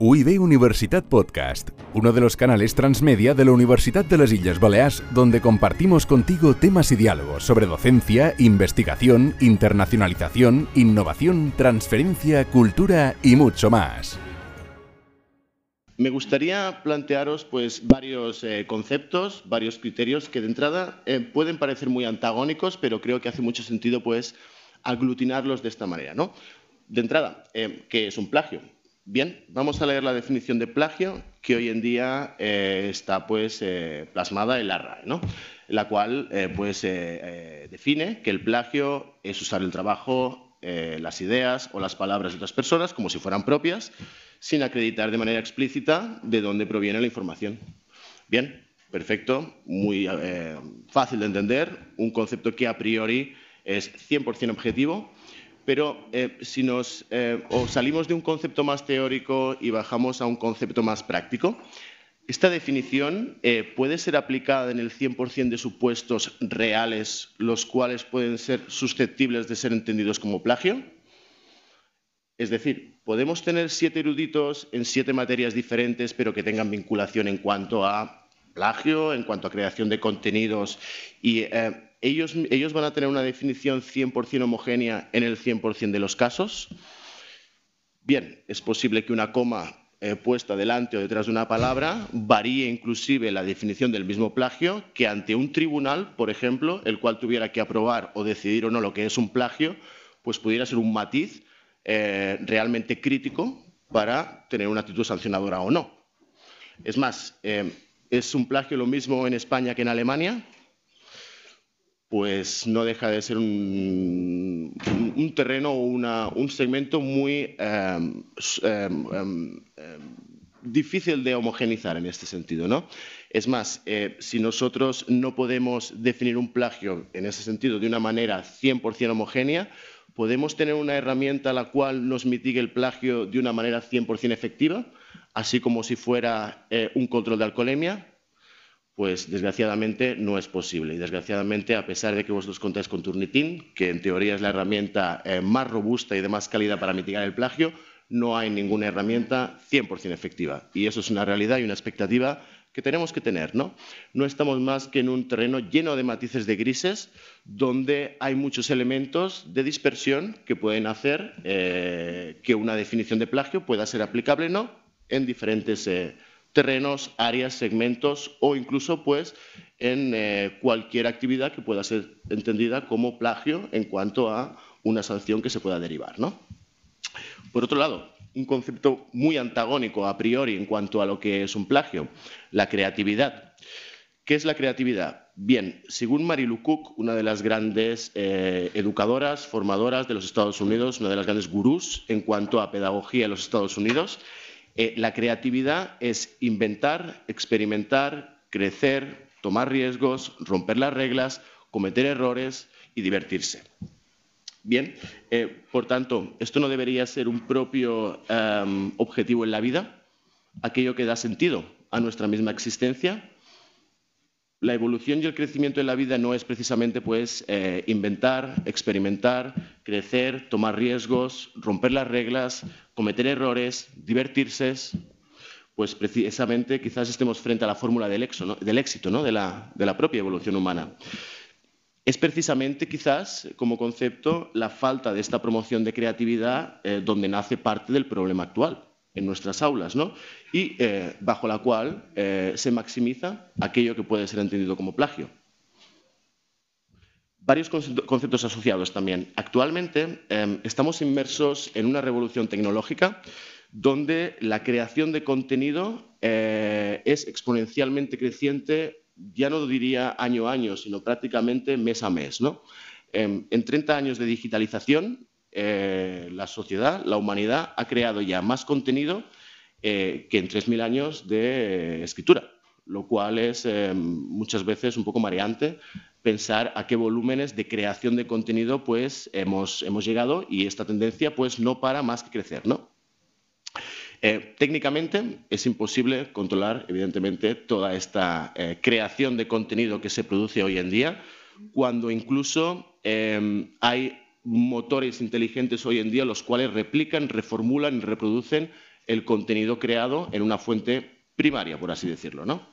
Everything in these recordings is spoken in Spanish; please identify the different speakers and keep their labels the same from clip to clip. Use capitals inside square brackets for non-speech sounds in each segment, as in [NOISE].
Speaker 1: UIB Universitat Podcast, uno de los canales transmedia de la Universidad de las Islas Baleares, donde compartimos contigo temas y diálogos sobre docencia, investigación, internacionalización, innovación, transferencia, cultura y mucho más.
Speaker 2: Me gustaría plantearos pues, varios eh, conceptos, varios criterios que de entrada eh, pueden parecer muy antagónicos, pero creo que hace mucho sentido pues, aglutinarlos de esta manera. ¿no? De entrada, eh, ¿qué es un plagio? Bien, vamos a leer la definición de plagio que hoy en día eh, está pues, eh, plasmada en la RAE, ¿no? la cual eh, pues, define que el plagio es usar el trabajo, las ideas o las palabras de otras personas como si fueran propias, sin acreditar de manera explícita de dónde proviene la información. Bien, perfecto, muy fácil de entender, un concepto que a priori es 100% objetivo pero eh, si nos eh, salimos de un concepto más teórico y bajamos a un concepto más práctico, esta definición eh, puede ser aplicada en el 100% de supuestos reales, los cuales pueden ser susceptibles de ser entendidos como plagio. Es decir, podemos tener siete eruditos en siete materias diferentes, pero que tengan vinculación en cuanto a plagio, en cuanto a creación de contenidos y ellos, van a tener una definición 100% homogénea en el 100% de los casos. Bien, es posible que una coma eh, puesta delante o detrás de una palabra varíe inclusive la definición del mismo plagio que ante un tribunal, por ejemplo, el cual tuviera que aprobar o decidir o no lo que es un plagio, pues pudiera ser un matiz eh, realmente crítico para tener una actitud sancionadora o no. Es más, eh, ¿es un plagio lo mismo en España que en Alemania? Pues no deja de ser un, terreno o un segmento muy em, em, em, difícil de homogenizar en este sentido. ¿no? Es más, eh, si nosotros no podemos definir un plagio en ese sentido de una manera 100% homogénea, podemos tener una herramienta la cual nos mitigue el plagio de una manera 100% efectiva, así como si fuera eh, un control de alcoholemia, pues desgraciadamente no es posible. Y desgraciadamente, a pesar de que vosotros contáis con Turnitin, que en teoría es la herramienta eh, más robusta y de más calidad para mitigar el plagio, no hay ninguna herramienta 100% efectiva. Y eso es una realidad y una expectativa que tenemos que tener. ¿no? no estamos más que en un terreno lleno de matices de grises, donde hay muchos elementos de dispersión que pueden hacer eh, que una definición de plagio pueda ser aplicable o no en diferentes eh, terrenos, áreas, segmentos o incluso pues en eh, cualquier actividad que pueda ser entendida como plagio en cuanto a una sanción que se pueda derivar. ¿no? Por otro lado, un concepto muy antagónico a priori en cuanto a lo que es un plagio, la creatividad. ¿Qué es la creatividad? Bien, según Marilu Cook, una de las grandes eh, educadoras, formadoras de los Estados Unidos, una de las grandes gurús en cuanto a pedagogía en los Estados Unidos, eh, la creatividad es inventar, experimentar, crecer, tomar riesgos, romper las reglas, cometer errores y divertirse. Bien, eh, por tanto, esto no debería ser un propio em, objetivo en la vida, aquello que da sentido a nuestra misma existencia la evolución y el crecimiento en la vida no es precisamente pues, eh, inventar, experimentar, crecer, tomar riesgos, romper las reglas, cometer errores, divertirse, pues precisamente quizás estemos frente a la fórmula del, éxito, ¿no? de, la, propia evolución humana. Es precisamente quizás como concepto la falta de esta promoción de creatividad eh, donde nace parte del problema actual en nuestras aulas, y eh, bajo la cual eh, se maximiza aquello que puede ser entendido como plagio. Varios conceptos asociados también. Actualmente em, estamos inmersos en una revolución tecnológica donde la creación de contenido eh, es exponencialmente creciente, ya no diría año a año, sino prácticamente mes a mes. Em, en 30 años de digitalización, eh, la sociedad, la humanidad, ha creado ya más contenido eh, que en 3.000 años de escritura, lo cual es eh, muchas veces un poco mareante pensar a qué volúmenes de creación de contenido pues, hemos, hemos llegado y esta tendencia pues, no para más que crecer. ¿no? técnicamente es imposible controlar, evidentemente, toda esta creación de contenido que se produce hoy en día, cuando incluso hay motores inteligentes hoy en día los cuales replican, reformulan y reproducen el contenido creado en una fuente primaria, por así decirlo. ¿no?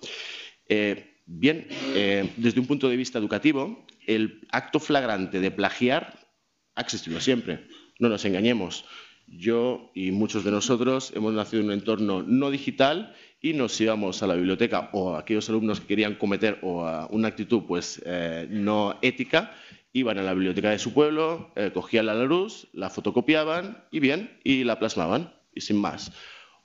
Speaker 2: Eh, bien, eh, desde un punto de vista educativo, el acto flagrante de plagiar ha existido siempre. No nos engañemos. Yo y muchos de nosotros hemos nacido en un entorno no digital y nos íbamos a la biblioteca o aquellos alumnos que querían cometer una actitud pues eh, no ética iban a la biblioteca de su pueblo, cogían la luz, la fotocopiaban y bien, y la plasmaban, y sin más.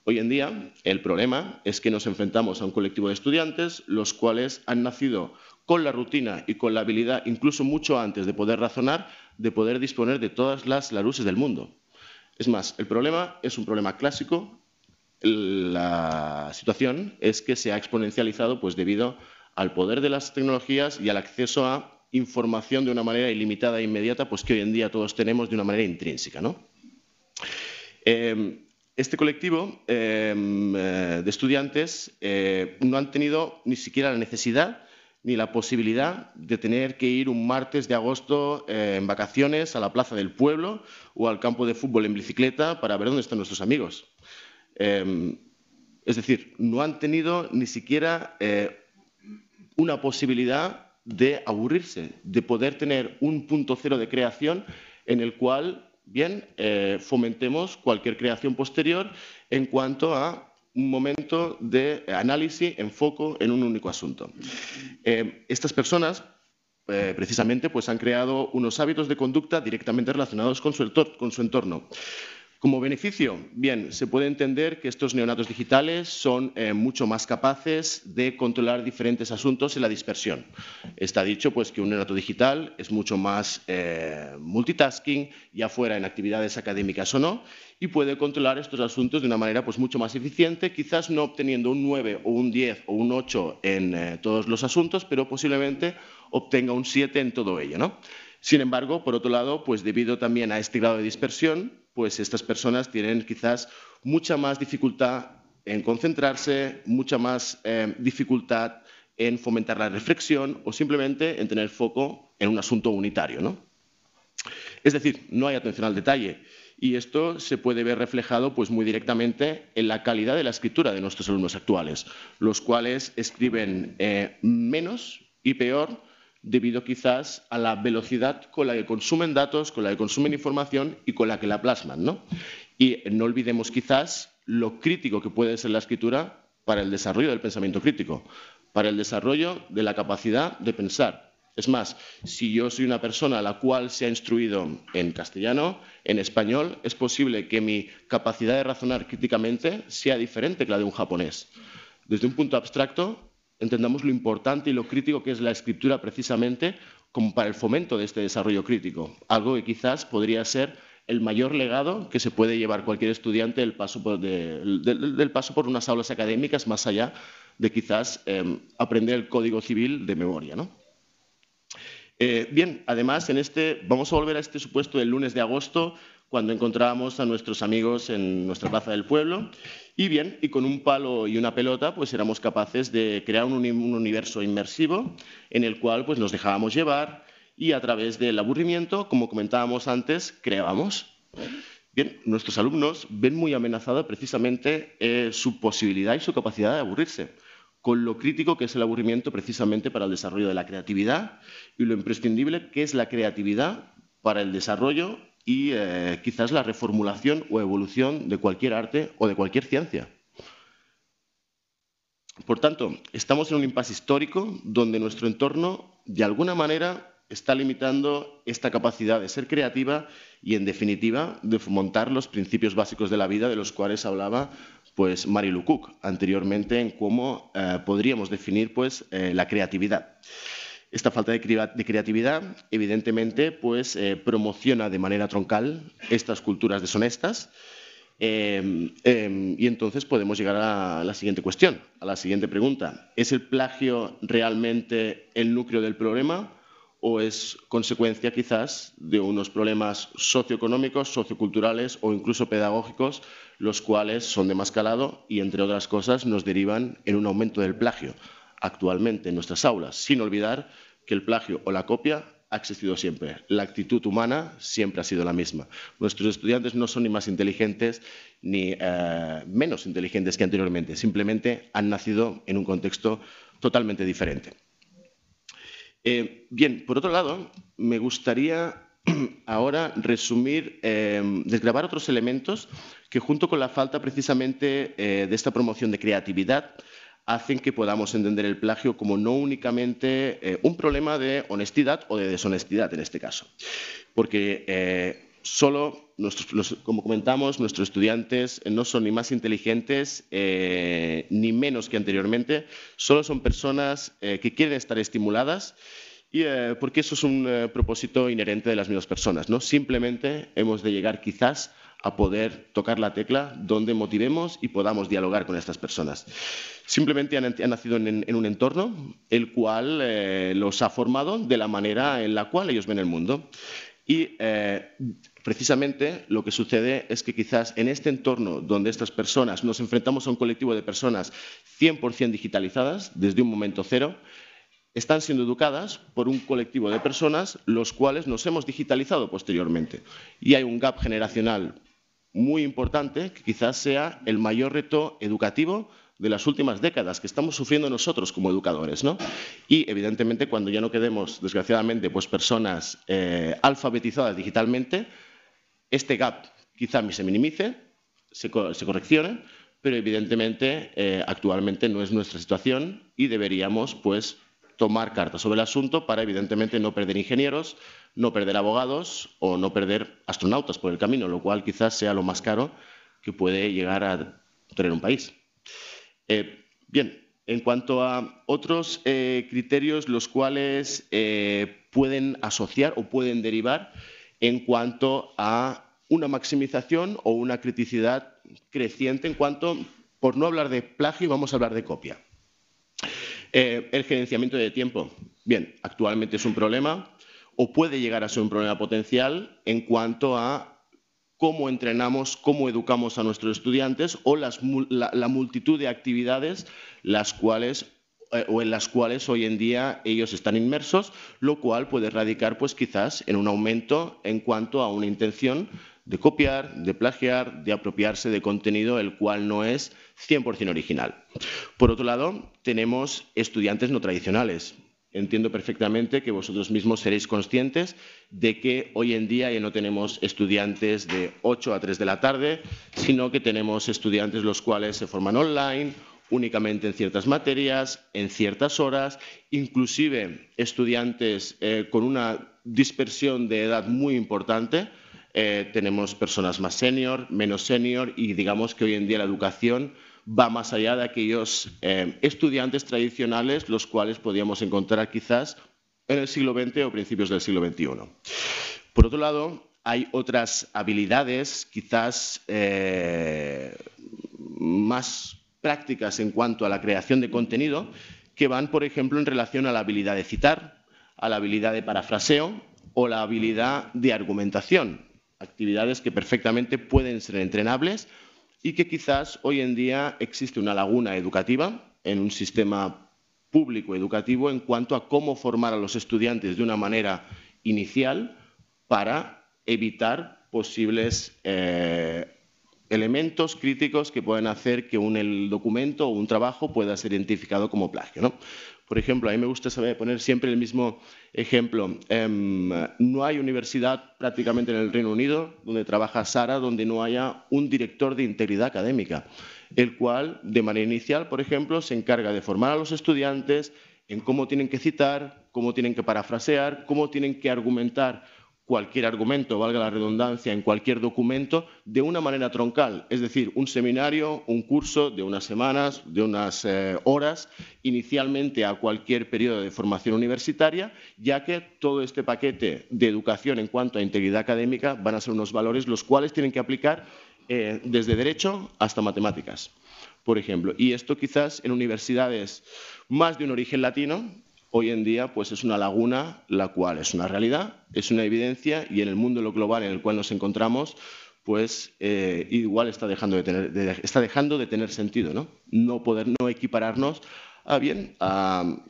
Speaker 2: Hoy en día el problema es que nos enfrentamos a un colectivo de estudiantes los cuales han nacido con la rutina y con la habilidad, incluso mucho antes de poder razonar, de poder disponer de todas las luces del mundo. Es más, el problema es un problema clásico. La situación es que se ha exponencializado pues, debido al poder de las tecnologías y al acceso a información de una manera ilimitada e inmediata, pues que hoy en día todos tenemos de una manera intrínseca. ¿no? Em, este colectivo em, eh, de estudiantes eh, no han tenido ni siquiera la necesidad ni la posibilidad de tener que ir un martes de agosto eh, en vacaciones a la plaza del pueblo o al campo de fútbol en bicicleta para ver dónde están nuestros amigos. Em, es decir, no han tenido ni siquiera una posibilidad de aburrirse, de poder tener un punto cero de creación en el cual, bien, eh, fomentemos cualquier creación posterior en cuanto a un momento de análisis, enfoco en un único asunto. Eh, estas personas, eh, precisamente, pues han creado unos hábitos de conducta directamente relacionados con su, con su entorno. Como beneficio, bien, se puede entender que estos neonatos digitales son eh, mucho más capaces de controlar diferentes asuntos en la dispersión. Está dicho pues, que un neonato digital es mucho más eh, multitasking, ya fuera en actividades académicas o no, y puede controlar estos asuntos de una manera pues, mucho más eficiente, quizás no obteniendo un 9 o un 10 o un 8 en eh, todos los asuntos, pero posiblemente obtenga un 7 en todo ello. ¿no? Sin embargo, por otro lado, pues debido también a este grado de dispersión, pues estas personas tienen quizás mucha más dificultad en concentrarse, mucha más eh, dificultad en fomentar la reflexión o simplemente en tener foco en un asunto unitario. ¿no? Es decir, no hay atención al detalle. Y esto se puede ver reflejado pues, muy directamente en la calidad de la escritura de nuestros alumnos actuales, los cuales escriben eh, menos y peor debido quizás a la velocidad con la que consumen datos, con la que consumen información y con la que la plasman. ¿no? Y no olvidemos quizás lo crítico que puede ser la escritura para el desarrollo del pensamiento crítico, para el desarrollo de la capacidad de pensar. Es más, si yo soy una persona a la cual se ha instruido en castellano, en español, es posible que mi capacidad de razonar críticamente sea diferente que la de un japonés. Desde un punto abstracto, entendamos lo importante y lo crítico que es la escritura precisamente como para el fomento de este desarrollo crítico, algo que quizás podría ser el mayor legado que se puede llevar cualquier estudiante del paso por, unas aulas académicas, más allá de quizás em, aprender el código civil de memoria. ¿no? Eh, bien, además, en este, vamos a volver a este supuesto del lunes de agosto, cuando encontrábamos a nuestros amigos en nuestra plaza del pueblo. Y bien, y con un palo y una pelota, pues éramos capaces de crear un, universo inmersivo en el cual pues, nos dejábamos llevar y a través del aburrimiento, como comentábamos antes, creábamos. Bien, nuestros alumnos ven muy amenazada precisamente eh, su posibilidad y su capacidad de aburrirse, con lo crítico que es el aburrimiento precisamente para el desarrollo de la creatividad y lo imprescindible que es la creatividad para el desarrollo y eh, quizás la reformulación o evolución de cualquier arte o de cualquier ciencia. Por tanto, estamos en un impasse histórico donde nuestro entorno, de alguna manera, está limitando esta capacidad de ser creativa y, en definitiva, de fomentar los principios básicos de la vida de los cuales hablaba pues, Marilu Cook anteriormente en cómo eh, podríamos definir pues, eh, la creatividad. Esta falta de, creatividad, evidentemente, pues, eh, promociona de manera troncal estas culturas deshonestas. Em, em, y entonces podemos llegar a la siguiente cuestión, a la siguiente pregunta. ¿Es el plagio realmente el núcleo del problema o es consecuencia quizás de unos problemas socioeconómicos, socioculturales o incluso pedagógicos, los cuales son de más calado y, entre otras cosas, nos derivan en un aumento del plagio? Actualmente en nuestras aulas, sin olvidar que el plagio o la copia ha existido siempre. La actitud humana siempre ha sido la misma. Nuestros estudiantes no son ni más inteligentes ni eh, menos inteligentes que anteriormente. Simplemente han nacido en un contexto totalmente diferente. Eh, bien, por otro lado, me gustaría [CLEARS THROAT] ahora resumir, eh, desgravar otros elementos que junto con la falta precisamente de esta promoción de creatividad hacen que podamos entender el plagio como no únicamente eh, un problema de honestidad o de deshonestidad en este caso. Porque eh, solo, como comentamos, nuestros estudiantes no son ni más inteligentes eh, ni menos que anteriormente, solo son personas que quieren estar estimuladas y, porque eso es un propósito inherente de las mismas personas. ¿no? Simplemente hemos de llegar quizás a poder tocar la tecla donde motivemos y podamos dialogar con estas personas. Simplemente han, nacido en, un entorno el cual eh, los ha formado de la manera en la cual ellos ven el mundo. Y eh, precisamente lo que sucede es que quizás en este entorno donde estas personas nos enfrentamos a un colectivo de personas 100% digitalizadas desde un momento cero, están siendo educadas por un colectivo de personas los cuales nos hemos digitalizado posteriormente. Y hay un gap generacional muy importante, que quizás sea el mayor reto educativo de las últimas décadas que estamos sufriendo nosotros como educadores. ¿no? Y evidentemente cuando ya no quedemos, desgraciadamente, pues personas eh, alfabetizadas digitalmente, este gap quizá se minimice, se, correccione, pero evidentemente eh, actualmente no es nuestra situación y deberíamos pues tomar cartas sobre el asunto para evidentemente no perder ingenieros, no perder abogados o no perder astronautas por el camino, lo cual quizás sea lo más caro que puede llegar a tener un país. Eh, bien, en cuanto a otros eh, criterios los cuales eh, pueden asociar o pueden derivar en cuanto a una maximización o una criticidad creciente en cuanto, por no hablar de plagio, vamos a hablar de copia. El gerenciamiento de tiempo. Bien, actualmente es un problema o puede llegar a ser un problema potencial en cuanto a cómo entrenamos, cómo educamos a nuestros estudiantes o la, multitud de actividades las cuales eh, o en las cuales hoy en día ellos están inmersos, lo cual puede radicar pues quizás en un aumento en cuanto a una intención de copiar, de plagiar, de apropiarse de contenido el cual no es 100% original. Por otro lado, tenemos estudiantes no tradicionales, entiendo perfectamente que vosotros mismos seréis conscientes de que hoy en día ya no tenemos estudiantes de 8 a 3 de la tarde, sino que tenemos estudiantes los cuales se forman online, únicamente en ciertas materias, en ciertas horas, inclusive estudiantes eh, con una dispersión de edad muy importante. Eh, tenemos personas más senior, menos senior y digamos que hoy en día la educación va más allá de aquellos eh, estudiantes tradicionales, los cuales podíamos encontrar quizás en el siglo XX o principios del siglo XXI. Por otro lado, hay otras habilidades quizás eh, más prácticas en cuanto a la creación de contenido que van, por ejemplo, en relación a la habilidad de citar, a la habilidad de parafraseo o la habilidad de argumentación, actividades que perfectamente pueden ser entrenables y que quizás hoy en día existe una laguna educativa en un sistema público educativo en cuanto a cómo formar a los estudiantes de una manera inicial para evitar posibles eh, elementos críticos que pueden hacer que un documento o un trabajo pueda ser identificado como plagio. Por ejemplo, a mí me gusta saber poner siempre el mismo ejemplo. Em, no hay universidad prácticamente en el Reino Unido donde trabaja Sara donde no haya un director de integridad académica, el cual, de manera inicial, por ejemplo, se encarga de formar a los estudiantes en cómo tienen que citar, cómo tienen que parafrasear, cómo tienen que argumentar cualquier argumento, valga la redundancia, en cualquier documento de una manera troncal, es decir, un seminario, un curso de unas semanas, de unas eh, horas, inicialmente a cualquier periodo de formación universitaria, ya que todo este paquete de educación en cuanto a integridad académica van a ser unos valores los cuales tienen que aplicar eh, desde derecho hasta matemáticas, por ejemplo. Y esto quizás en universidades más de un origen latino, hoy en día pues es una laguna la cual es una realidad, es una evidencia y en el mundo global en el cual nos encontramos pues eh, igual está dejando de tener, está dejando de tener sentido, ¿no? No poder no equipararnos a bien a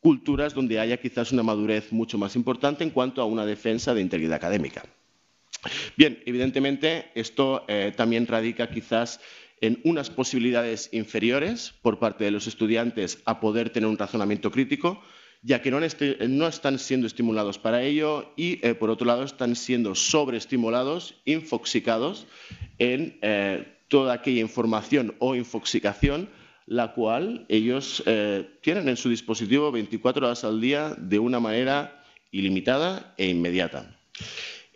Speaker 2: culturas donde haya quizás una madurez mucho más importante en cuanto a una defensa de integridad académica. Bien, evidentemente esto eh, también radica quizás en unas posibilidades inferiores por parte de los estudiantes a poder tener un razonamiento crítico, ya que no, están siendo estimulados para ello y, eh, por otro lado, están siendo sobreestimulados, infoxicados en eh, toda aquella información o infoxicación la cual ellos tienen en su dispositivo 24 horas al día de una manera ilimitada e inmediata.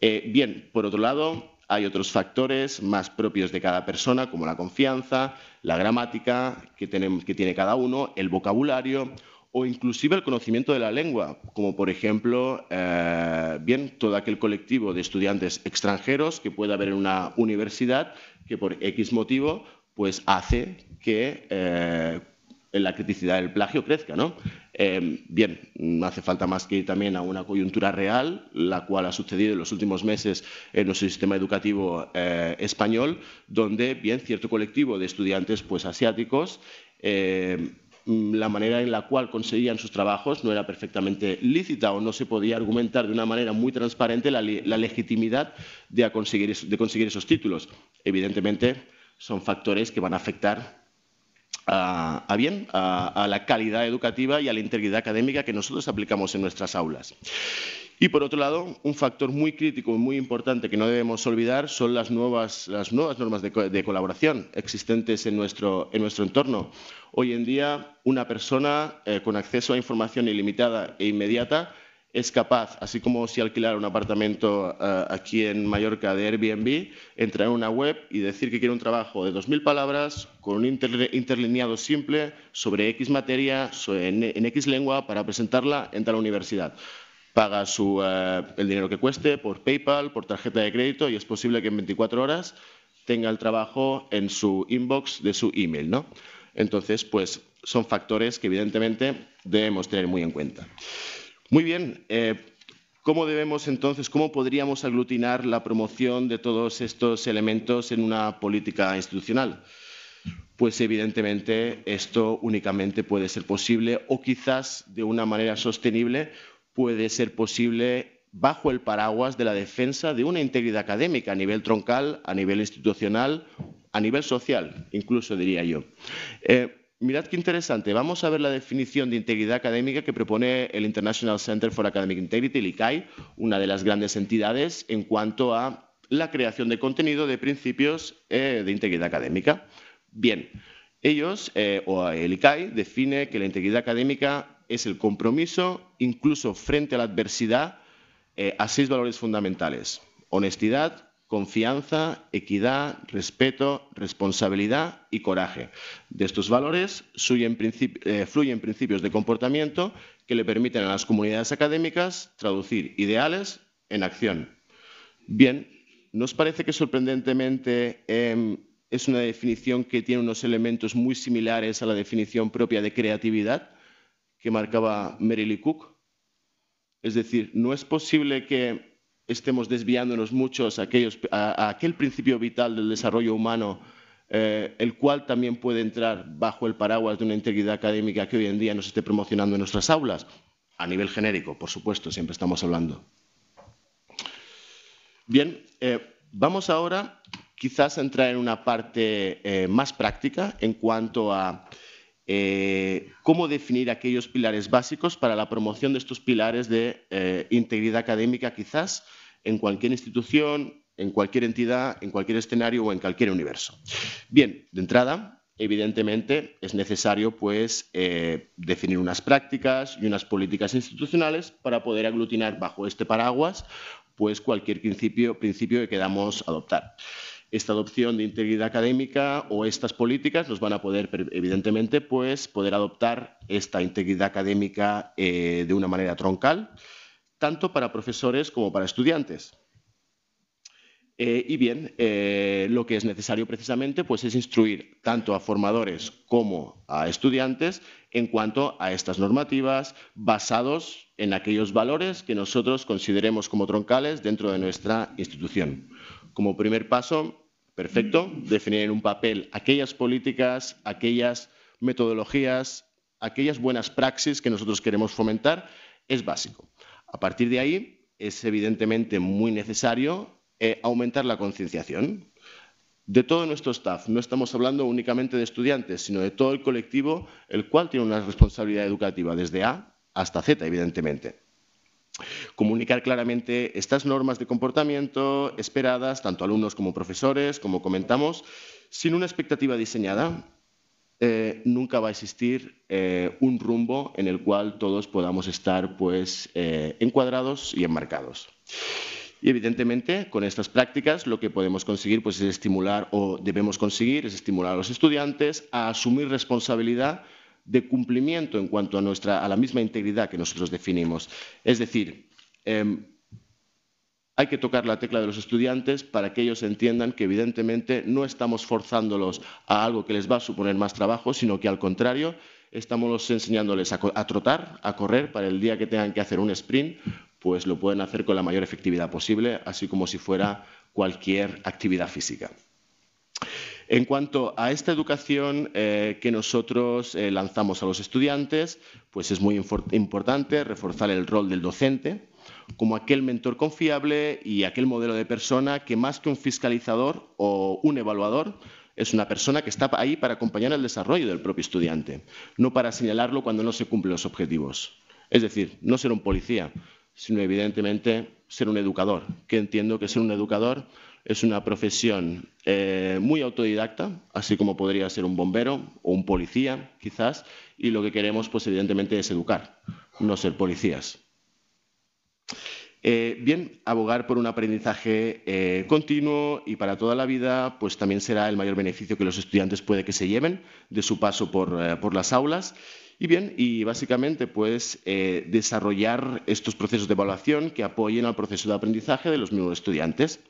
Speaker 2: Eh, bien, por otro lado, hay otros factores más propios de cada persona, como la confianza, la gramática que, tiene cada uno, el vocabulario o inclusive el conocimiento de la lengua, como por ejemplo, eh, bien, todo aquel colectivo de estudiantes extranjeros que pueda haber en una universidad que por X motivo pues hace que eh, la criticidad del plagio crezca. ¿no? Eh, bien, no hace falta más que ir también a una coyuntura real, la cual ha sucedido en los últimos meses en nuestro sistema educativo eh, español, donde, bien, cierto colectivo de estudiantes pues, asiáticos eh, la manera en la cual conseguían sus trabajos no era perfectamente lícita o no se podía argumentar de una manera muy transparente la, legitimidad de conseguir, de conseguir esos títulos. Evidentemente, son factores que van a afectar a, bien, a, la calidad educativa y a la integridad académica que nosotros aplicamos en nuestras aulas. Y por otro lado, un factor muy crítico y muy importante que no debemos olvidar son las nuevas, las nuevas normas de, colaboración existentes en nuestro, en nuestro entorno. Hoy en día, una persona eh, con acceso a información ilimitada e inmediata es capaz, así como si alquilara un apartamento eh, aquí en Mallorca de Airbnb, entrar en una web y decir que quiere un trabajo de 2.000 palabras con un interlineado simple sobre X materia, en, X lengua, para presentarla en tal universidad. Paga eh, el dinero que cueste por PayPal, por tarjeta de crédito y es posible que en 24 horas tenga el trabajo en su inbox de su email. ¿no? Entonces, pues son factores que evidentemente debemos tener muy en cuenta. Muy bien. Eh, ¿Cómo debemos entonces, cómo podríamos aglutinar la promoción de todos estos elementos en una política institucional? Pues evidentemente esto únicamente puede ser posible o quizás de una manera sostenible puede ser posible bajo el paraguas de la defensa de una integridad académica a nivel troncal, a nivel institucional, a nivel social, incluso diría yo. Eh, Mirad qué interesante. Vamos a ver la definición de integridad académica que propone el International Center for Academic Integrity, el ICAI, una de las grandes entidades en cuanto a la creación de contenido de principios eh, de integridad académica. Bien, ellos, eh, o el ICAI, define que la integridad académica es el compromiso, incluso frente a la adversidad, eh, a seis valores fundamentales. Honestidad, confianza, equidad, respeto, responsabilidad y coraje. De estos valores eh, fluyen, principios de comportamiento que le permiten a las comunidades académicas traducir ideales en acción. Bien, ¿nos parece que sorprendentemente em, es una definición que tiene unos elementos muy similares a la definición propia de creatividad que marcaba Mary Cook? Es decir, no es posible que estemos desviándonos muchos a, aquel principio vital del desarrollo humano, eh, el cual también puede entrar bajo el paraguas de una integridad académica que hoy en día nos esté promocionando en nuestras aulas, a nivel genérico, por supuesto, siempre estamos hablando. Bien, eh, vamos ahora quizás a entrar en una parte eh, más práctica en cuanto a cómo definir aquellos pilares básicos para la promoción de estos pilares de integridad académica, quizás en cualquier institución, en cualquier entidad, en cualquier escenario o en cualquier universo. Bien, de entrada, evidentemente es necesario pues, eh, definir unas prácticas y unas políticas institucionales para poder aglutinar bajo este paraguas pues, cualquier principio, principio que queramos adoptar. Esta adopción de integridad académica o estas políticas nos van a poder, evidentemente, pues, poder adoptar esta integridad académica eh, de una manera troncal, tanto para profesores como para estudiantes. Eh, y bien, eh, lo que es necesario precisamente pues, es instruir tanto a formadores como a estudiantes en cuanto a estas normativas basados en aquellos valores que nosotros consideremos como troncales dentro de nuestra institución. Como primer paso, perfecto, definir en un papel aquellas políticas, aquellas metodologías, aquellas buenas praxis que nosotros queremos fomentar, es básico. A partir de ahí, es evidentemente muy necesario eh, aumentar la concienciación de todo nuestro staff. No estamos hablando únicamente de estudiantes, sino de todo el colectivo, el cual tiene una responsabilidad educativa desde A hasta Z, evidentemente. Comunicar claramente estas normas de comportamiento esperadas, tanto alumnos como profesores, como comentamos, sin una expectativa diseñada, eh, nunca va a existir eh, un rumbo en el cual todos podamos estar pues, eh, encuadrados y enmarcados. Y evidentemente, con estas prácticas lo que podemos conseguir pues, es estimular o debemos conseguir es estimular a los estudiantes a asumir responsabilidad de cumplimiento en cuanto a, nuestra, a la misma integridad que nosotros definimos. Es decir, em, hay que tocar la tecla de los estudiantes para que ellos entiendan que evidentemente no estamos forzándolos a algo que les va a suponer más trabajo, sino que al contrario estamos enseñándoles a, a trotar, a correr para el día que tengan que hacer un sprint, pues lo pueden hacer con la mayor efectividad posible, así como si fuera cualquier actividad física. En cuanto a esta educación eh, que nosotros eh, lanzamos a los estudiantes, pues es muy importante reforzar el rol del docente como aquel mentor confiable y aquel modelo de persona que más que un fiscalizador o un evaluador, es una persona que está ahí para acompañar el desarrollo del propio estudiante, no para señalarlo cuando no se cumplen los objetivos. Es decir, no ser un policía, sino evidentemente ser un educador, que entiendo que ser un educador es una profesión eh, muy autodidacta, así como podría ser un bombero o un policía, quizás, y lo que queremos, pues evidentemente, es educar, no ser policías. Eh, bien, abogar por un aprendizaje eh, continuo y para toda la vida, pues también será el mayor beneficio que los estudiantes puede que se lleven de su paso por, por las aulas. Y bien, y básicamente, pues desarrollar estos procesos de evaluación que apoyen al proceso de aprendizaje de los mismos estudiantes.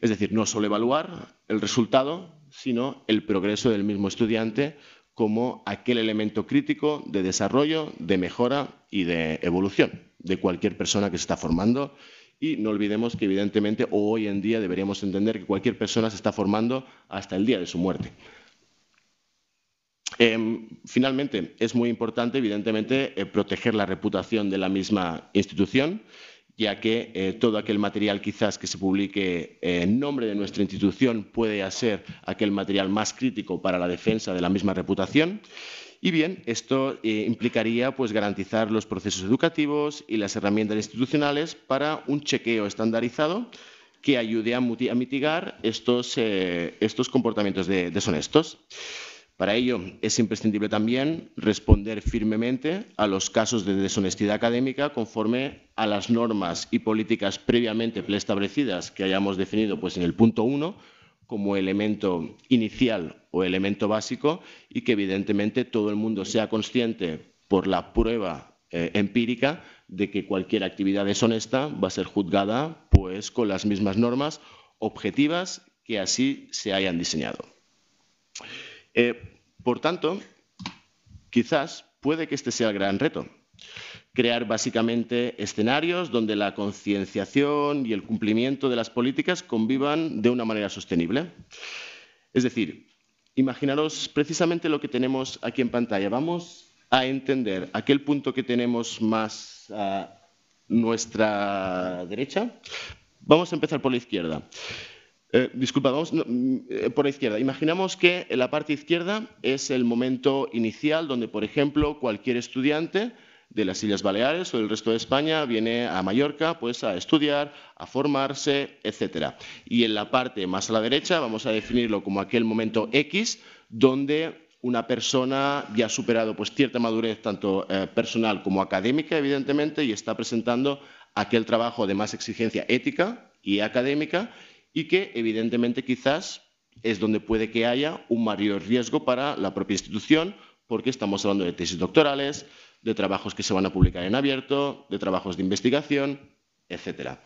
Speaker 2: Es decir, no solo evaluar el resultado, sino el progreso del mismo estudiante como aquel elemento crítico de desarrollo, de mejora y de evolución de cualquier persona que se está formando. Y no olvidemos que evidentemente hoy en día deberíamos entender que cualquier persona se está formando hasta el día de su muerte. Em, finalmente, es muy importante, evidentemente, eh, proteger la reputación de la misma institución ya que eh, todo aquel material quizás que se publique eh, en nombre de nuestra institución puede ser aquel material más crítico para la defensa de la misma reputación. Y bien, esto eh, implicaría pues, garantizar los procesos educativos y las herramientas institucionales para un chequeo estandarizado que ayude a, mitigar estos, estos comportamientos deshonestos. Para ello es imprescindible también responder firmemente a los casos de deshonestidad académica conforme a las normas y políticas previamente preestablecidas que hayamos definido pues, en el punto 1 como elemento inicial o elemento básico y que evidentemente todo el mundo sea consciente por la prueba eh, empírica de que cualquier actividad deshonesta va a ser juzgada pues, con las mismas normas objetivas que así se hayan diseñado. Eh, por tanto, quizás puede que este sea el gran reto. Crear básicamente escenarios donde la concienciación y el cumplimiento de las políticas convivan de una manera sostenible. Es decir, imaginaros precisamente lo que tenemos aquí en pantalla. Vamos a entender aquel punto que tenemos más a nuestra derecha. Vamos a empezar por la izquierda. Eh, disculpa, vamos mm, eh, por la izquierda. Imaginamos que en la parte izquierda es el momento inicial donde, por ejemplo, cualquier estudiante de las Islas Baleares o del resto de España viene a Mallorca pues, a estudiar, a formarse, etc. Y en la parte más a la derecha vamos a definirlo como aquel momento X donde una persona ya ha superado pues, cierta madurez tanto eh, personal como académica, evidentemente, y está presentando aquel trabajo de más exigencia ética y académica y que evidentemente quizás es donde puede que haya un mayor riesgo para la propia institución porque estamos hablando de tesis doctorales, de trabajos que se van a publicar en abierto, de trabajos de investigación, etc.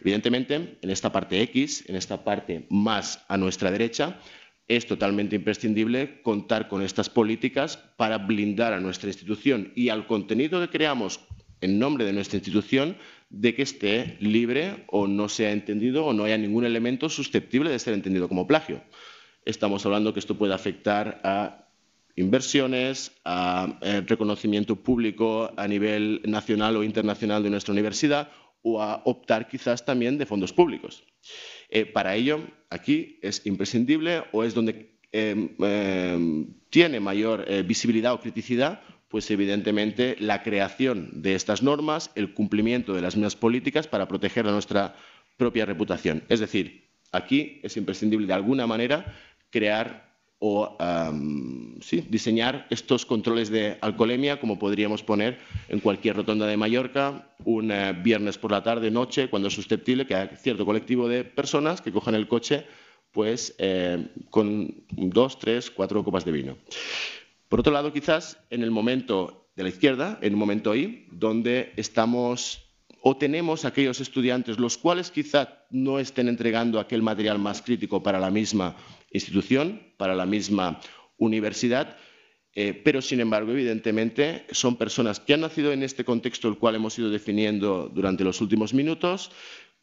Speaker 2: Evidentemente, en esta parte X, en esta parte más a nuestra derecha, es totalmente imprescindible contar con estas políticas para blindar a nuestra institución y al contenido que creamos en nombre de nuestra institución de que esté libre o no sea entendido o no haya ningún elemento susceptible de ser entendido como plagio. Estamos hablando que esto puede afectar a inversiones, a eh, reconocimiento público a nivel nacional o internacional de nuestra universidad o a optar quizás también de fondos públicos. Eh, para ello, aquí es imprescindible o es donde em, em, tiene mayor eh, visibilidad o criticidad, pues evidentemente la creación de estas normas, el cumplimiento de las mismas políticas para proteger a nuestra propia reputación. Es decir, aquí es imprescindible de alguna manera crear o diseñar estos controles de alcoholemia, como podríamos poner en cualquier rotonda de Mallorca, un eh, viernes por la tarde, noche, cuando es susceptible que haya cierto colectivo de personas que cojan el coche pues, eh, con dos, tres, cuatro copas de vino. Por otro lado, quizás en el momento de la izquierda, en un momento ahí, donde estamos o tenemos aquellos estudiantes los cuales quizá no estén entregando aquel material más crítico para la misma institución, para la misma universidad, eh, pero sin embargo, evidentemente, son personas que han nacido en este contexto el cual hemos ido definiendo durante los últimos minutos,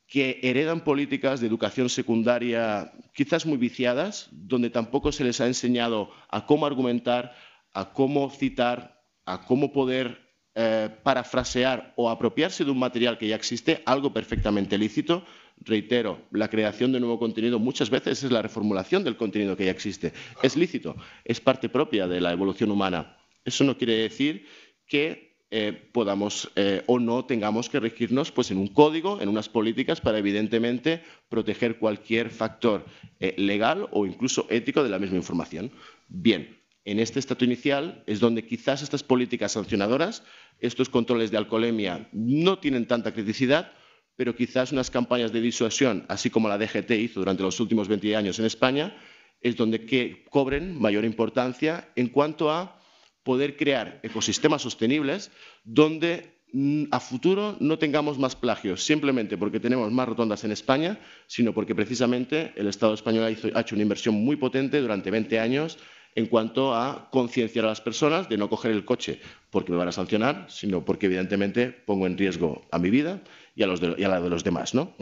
Speaker 2: que heredan políticas de educación secundaria quizás muy viciadas, donde tampoco se les ha enseñado a cómo argumentar, a cómo citar, a cómo poder eh, parafrasear o apropiarse de un material que ya existe, algo perfectamente lícito. Reitero, la creación de nuevo contenido muchas veces es la reformulación del contenido que ya existe. Es lícito, es parte propia de la evolución humana. Eso no quiere decir que eh, podamos eh, o no tengamos que regirnos pues, en un código, en unas políticas para evidentemente proteger cualquier factor legal o incluso ético de la misma información. Bien, en este estatus inicial es donde quizás estas políticas sancionadoras, estos controles de alcoholemia no tienen tanta criticidad, pero quizás unas campañas de disuasión, así como la DGT hizo durante los últimos 20 años en España, es donde que cobren mayor importancia en cuanto a poder crear ecosistemas sostenibles donde mm, a futuro no tengamos más plagios, simplemente porque tenemos más rotondas en España, sino porque precisamente el Estado español ha hecho una inversión muy potente durante 20 años en cuanto a concienciar a las personas de no coger el coche porque me van a sancionar, sino porque evidentemente pongo en riesgo a mi vida y a, la de los demás. ¿no?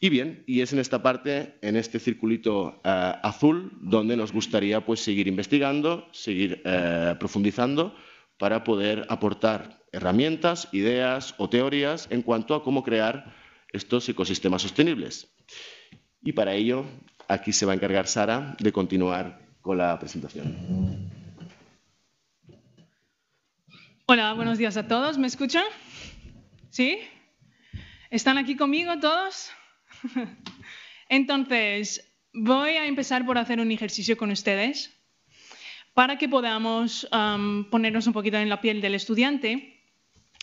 Speaker 2: Y bien, y es en esta parte, en este circulito eh, azul, donde nos gustaría pues, seguir investigando, seguir eh, profundizando para poder aportar herramientas, ideas o teorías en cuanto a cómo crear estos ecosistemas sostenibles. Y para ello, aquí se va a encargar Sara de continuar la presentación.
Speaker 3: Hola, buenos días a todos. ¿Me escuchan? ¿Sí? ¿Están aquí conmigo todos? [LAUGHS] Entonces, voy a empezar por hacer un ejercicio con ustedes para que podamos ponernos un poquito en la piel del estudiante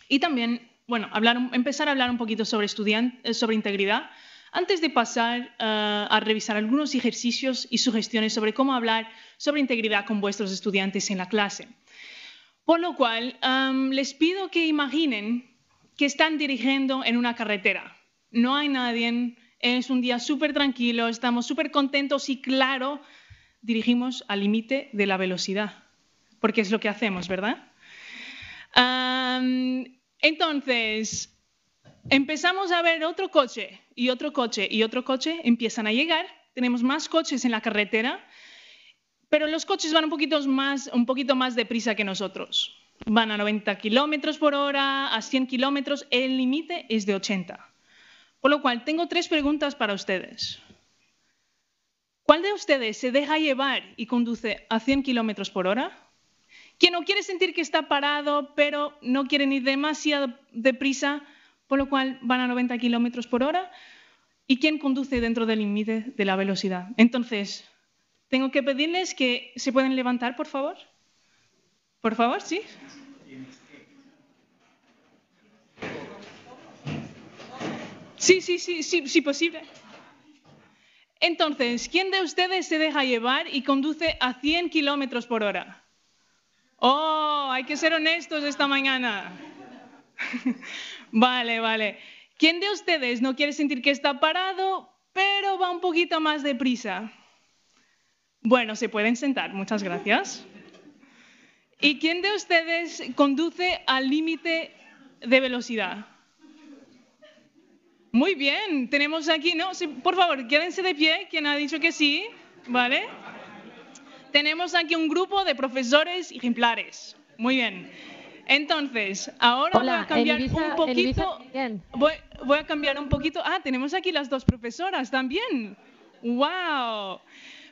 Speaker 3: y también, bueno, empezar a hablar un poquito sobre, sobre integridad antes de pasar eh, a revisar algunos ejercicios y sugestiones sobre cómo hablar sobre integridad con vuestros estudiantes en la clase. Por lo cual, les pido que imaginen que están dirigiendo en una carretera. No hay nadie, es un día súper tranquilo, estamos súper contentos y claro, dirigimos al límite de la velocidad, porque es lo que hacemos, ¿verdad? entonces, empezamos a ver otro coche y otro coche y otro coche empiezan a llegar. Tenemos más coches en la carretera, pero los coches van un poquito más, un poquito más deprisa que nosotros. Van a 90 kilómetros por hora, a 100 kilómetros. El límite es de 80. Por lo cual, tengo tres preguntas para ustedes. ¿Cuál de ustedes se deja llevar y conduce a 100 kilómetros por hora? ¿Quién no quiere sentir que está parado, pero no quiere ir demasiado deprisa? Por lo cual van a 90 kilómetros por hora. ¿Y quién conduce dentro del límite de la velocidad? Entonces, tengo que pedirles que se pueden levantar, por favor. Por favor, sí. Sí, sí, sí, sí, sí, posible. Entonces, ¿quién de ustedes se deja llevar y conduce a 100 kilómetros por hora? Oh, hay que ser honestos esta mañana. [LAUGHS] Vale, vale. ¿Quién de ustedes no quiere sentir que está parado, pero va un poquito más deprisa? Bueno, se pueden sentar, muchas gracias. ¿Y quién de ustedes conduce al límite de velocidad? Muy bien, tenemos aquí, ¿no? por favor, quédense de pie, quien ha dicho que sí, ¿vale? tenemos aquí un grupo de profesores ejemplares. Muy bien. Entonces, ahora voy a cambiar un poquito. Voy, voy, a cambiar un poquito. Ah, tenemos aquí las dos profesoras también. ¡Wow!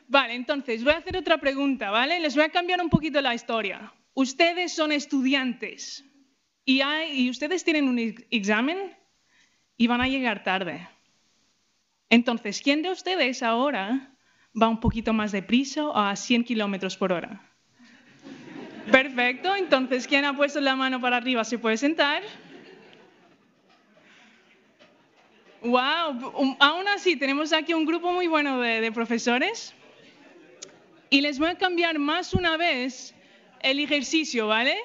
Speaker 3: Vale, entonces voy a hacer otra pregunta, ¿vale? Les voy a cambiar un poquito la historia. Ustedes son estudiantes y, hay, y ustedes tienen un examen y van a llegar tarde. Entonces, ¿quién de ustedes ahora va un poquito más deprisa o a 100 kilómetros por hora? Perfecto, entonces, ¿quién ha puesto la mano para arriba se puede sentar? Wow, aún así tenemos aquí un grupo muy bueno de, de profesores y les voy a cambiar más una vez el ejercicio, ¿vale?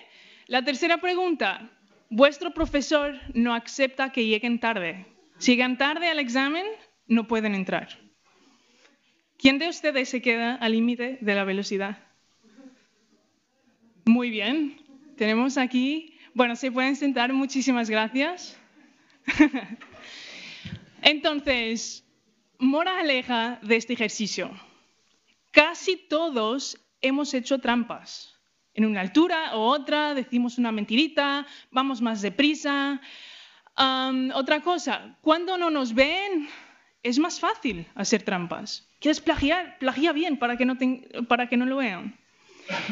Speaker 3: La tercera pregunta, vuestro profesor no acepta que lleguen tarde. Si llegan tarde al examen, no pueden entrar. ¿Quién de ustedes se queda al límite de la velocidad? Muy bien. Tenemos aquí, bueno, se pueden sentar, muchísimas gracias. [LAUGHS] Entonces, moraleja de este ejercicio. Casi todos hemos hecho trampas en una altura o otra, decimos una mentirita, vamos más deprisa. otra cosa, cuando no nos ven, es más fácil hacer trampas. ¿Quieres plagiar? Plagia bien para que no, para que no lo vean.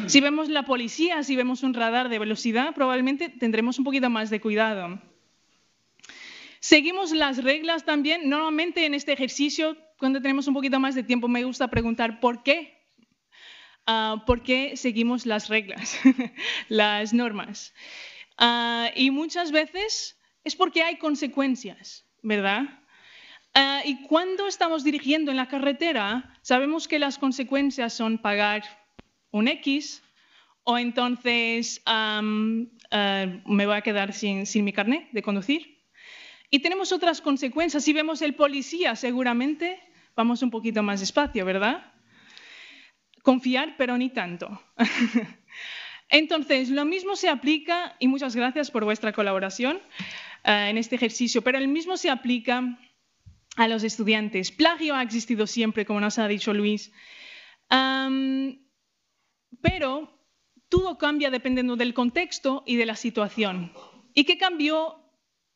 Speaker 3: Si vemos la policía, si vemos un radar de velocidad, probablemente tendremos un poquito más de cuidado. Seguimos las reglas también. Normalmente en este ejercicio, cuando tenemos un poquito más de tiempo, me gusta preguntar por qué Ah, por qué seguimos las reglas, [LAUGHS] las normas. Ah, y muchas veces es porque hay consecuencias, ¿verdad? Ah, y cuando estamos dirigiendo en la carretera, sabemos que las consecuencias son pagar un X o entonces me voy a quedar sin, sin mi carnet de conducir. Y tenemos otras consecuencias. Si vemos el policía, seguramente vamos un poquito más despacio, ¿verdad? Confiar, pero ni tanto. [LAUGHS] Entonces, lo mismo se aplica, y muchas gracias por vuestra colaboración eh, en este ejercicio, pero el mismo se aplica a los estudiantes. Plagio ha existido siempre, como nos ha dicho Luis, pero todo cambia dependiendo del contexto y de la situación. ¿Y qué cambió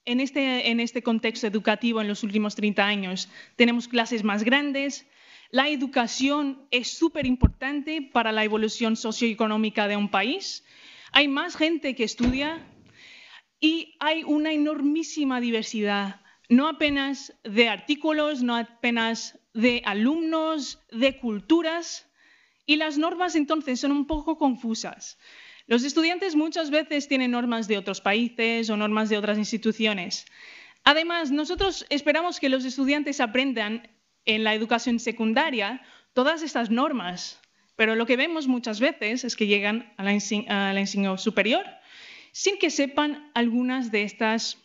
Speaker 3: en este, este contexto educativo en los últimos 30 años? Tenemos clases más grandes, la educación es súper importante para la evolución socioeconómica de un país. Hay más gente que estudia y hay una enormísima diversidad, no apenas de artículos, no apenas de alumnos, de culturas. Y las normas entonces son un poco confusas. Los estudiantes muchas veces tienen normas de otros países o normas de otras instituciones. Además, nosotros esperamos que los estudiantes aprendan en la educación secundaria todas estas normas, pero lo que vemos muchas veces es que llegan a la, enseñanza superior sin que sepan algunas de estas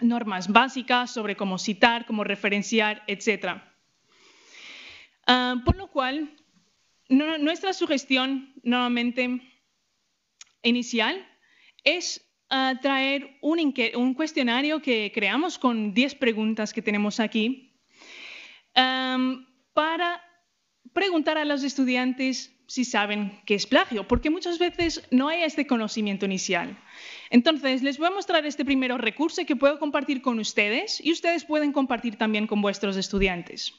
Speaker 3: normas básicas sobre cómo citar, cómo referenciar, etc. Ah, por lo cual, nuestra sugestión normalmente inicial es ah, traer un, cuestionario que creamos con 10 preguntas que tenemos aquí para preguntar a los estudiantes si saben qué es plagio, porque muchas veces no hay este conocimiento inicial. Entonces, les voy a mostrar este primer recurso que puedo compartir con ustedes y ustedes pueden compartir también con vuestros estudiantes.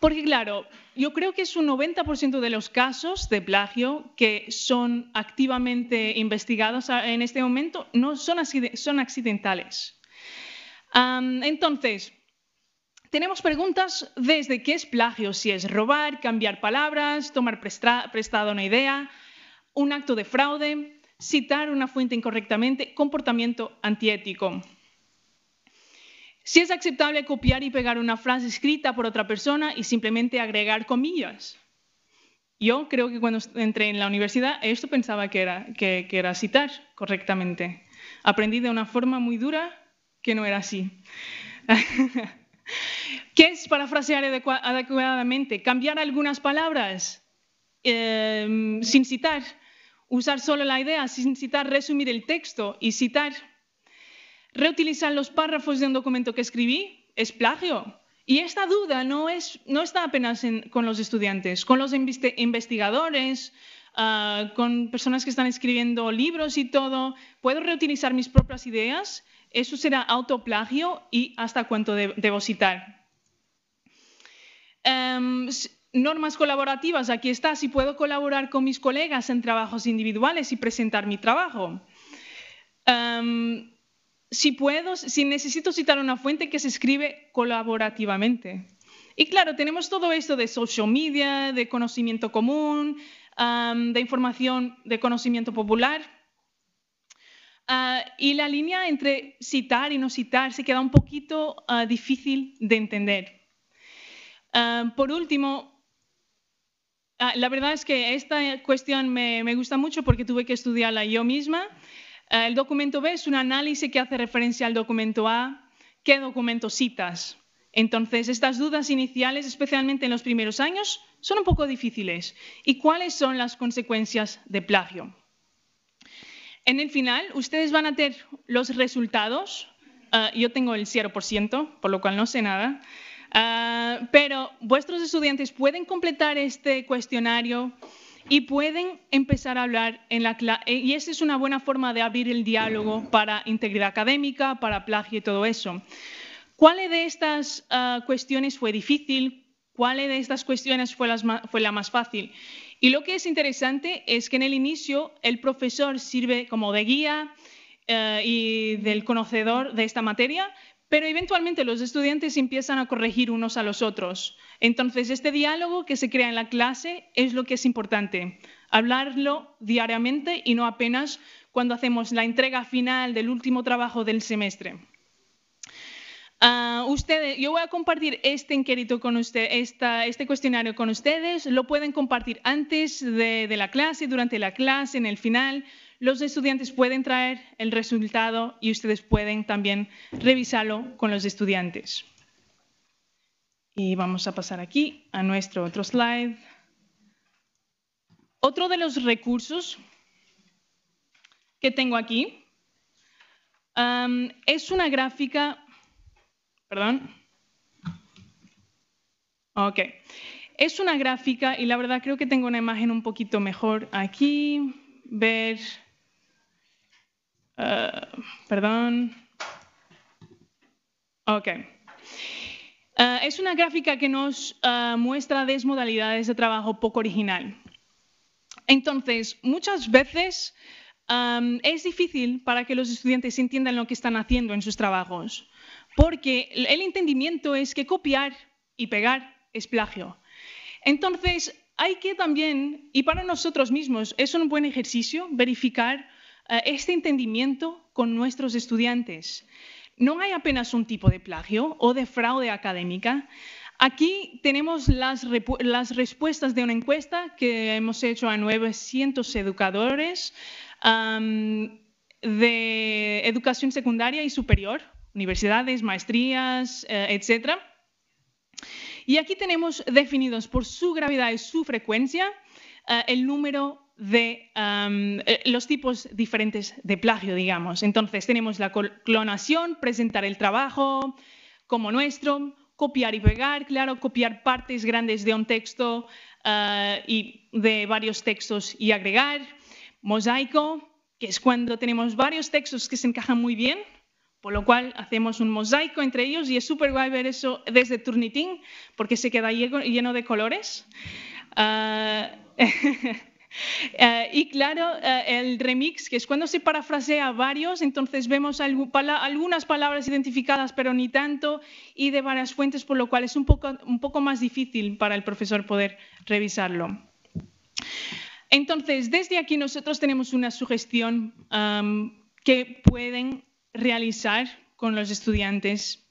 Speaker 3: Porque claro, yo creo que es un 90% de los casos de plagio que son activamente investigados en este momento no son, son accidentales. entonces, tenemos preguntas desde qué es plagio, si es robar, cambiar palabras, tomar prestado una idea, un acto de fraude, citar una fuente incorrectamente, comportamiento antiético. Si es aceptable copiar y pegar una frase escrita por otra persona y simplemente agregar comillas. Yo creo que cuando entré en la universidad esto pensaba que era, que era citar correctamente. Aprendí de una forma muy dura que no era así. [LAUGHS] ¿Qué es parafrasear adecuadamente? Cambiar algunas palabras em, sin citar, usar solo la idea sin citar, resumir el texto y citar. Reutilizar los párrafos de un documento que escribí es plagio. Y esta duda no, es, no está apenas con los estudiantes, con los investigadores, ah, con personas que están escribiendo libros y todo. ¿Puedo reutilizar mis propias ideas? Eso será autoplagio y hasta cuánto debo citar. Em, normas colaborativas, aquí está, si puedo colaborar con mis colegas en trabajos individuales y presentar mi trabajo. Em, si puedo, si necesito citar una fuente que se escribe colaborativamente. Y claro, tenemos todo esto de social media, de conocimiento común, de información de conocimiento popular. Ah, y la línea entre citar y no citar se queda un poquito ah, difícil de entender. por último, ah, la verdad es que esta cuestión me gusta mucho porque tuve que estudiarla yo misma. Eh, el documento B es un análisis que hace referencia al documento A. ¿Qué documento citas? Entonces, estas dudas iniciales, especialmente en los primeros años, son un poco difíciles. ¿Y cuáles son las consecuencias de plagio? En el final, ustedes van a tener los resultados. Eh, yo tengo el 0%, por lo cual no sé nada. Eh, pero vuestros estudiantes pueden completar este cuestionario y pueden empezar a hablar en la clase. Y esa es una buena forma de abrir el diálogo para integridad académica, para plagio y todo eso. ¿Cuál de estas ah, cuestiones fue difícil? ¿Cuál de estas cuestiones fue, fue la más fácil? Y lo que es interesante es que en el inicio el profesor sirve como de guía eh, y del conocedor de esta materia, pero eventualmente los estudiantes empiezan a corregir unos a los otros. Entonces, este diálogo que se crea en la clase es lo que es importante, hablarlo diariamente y no apenas cuando hacemos la entrega final del último trabajo del semestre. Ah, yo voy a compartir este inquérito con usted, este cuestionario con ustedes. Lo pueden compartir antes de, de la clase, durante la clase, en el final los estudiantes pueden traer el resultado y ustedes pueden también revisarlo con los estudiantes. Y vamos a pasar aquí a nuestro otro slide. Otro de los recursos que tengo aquí um, es una gráfica, perdón, ok, es una gráfica y la verdad creo que tengo una imagen un poquito mejor aquí, ver Uh, perdón. Ok. Uh, es una gráfica que nos uh, muestra desmodalidades de trabajo poco original. Entonces, muchas veces es difícil para que los estudiantes entiendan lo que están haciendo en sus trabajos, porque el entendimiento es que copiar y pegar es plagio. Entonces, hay que también, y para nosotros mismos, es un buen ejercicio verificar eh, este entendimiento con nuestros estudiantes. No hay apenas un tipo de plagio o de fraude académica. Aquí tenemos las, respuestas de una encuesta que hemos hecho a 900 educadores de educación secundaria y superior, universidades, maestrías, eh, etc. Y aquí tenemos definidos por su gravedad y su frecuencia eh, el número de eh, los tipos diferentes de plagio, digamos. Entonces tenemos la clonación, presentar el trabajo como nuestro, copiar y pegar, claro, copiar partes grandes de un texto eh, y de varios textos y agregar, mosaico, que es cuando tenemos varios textos que se encajan muy bien, por lo cual hacemos un mosaico entre ellos y es súper guay ver eso desde Turnitin, porque se queda lleno de colores. Eh, [LAUGHS] Eh, y claro, eh, el remix, que es cuando se parafrasea varios, entonces vemos algunas palabras identificadas, pero ni tanto, y de varias fuentes, por lo cual es un poco, un poco más difícil para el profesor poder revisarlo. Entonces, desde aquí nosotros tenemos una sugestión que pueden realizar con los estudiantes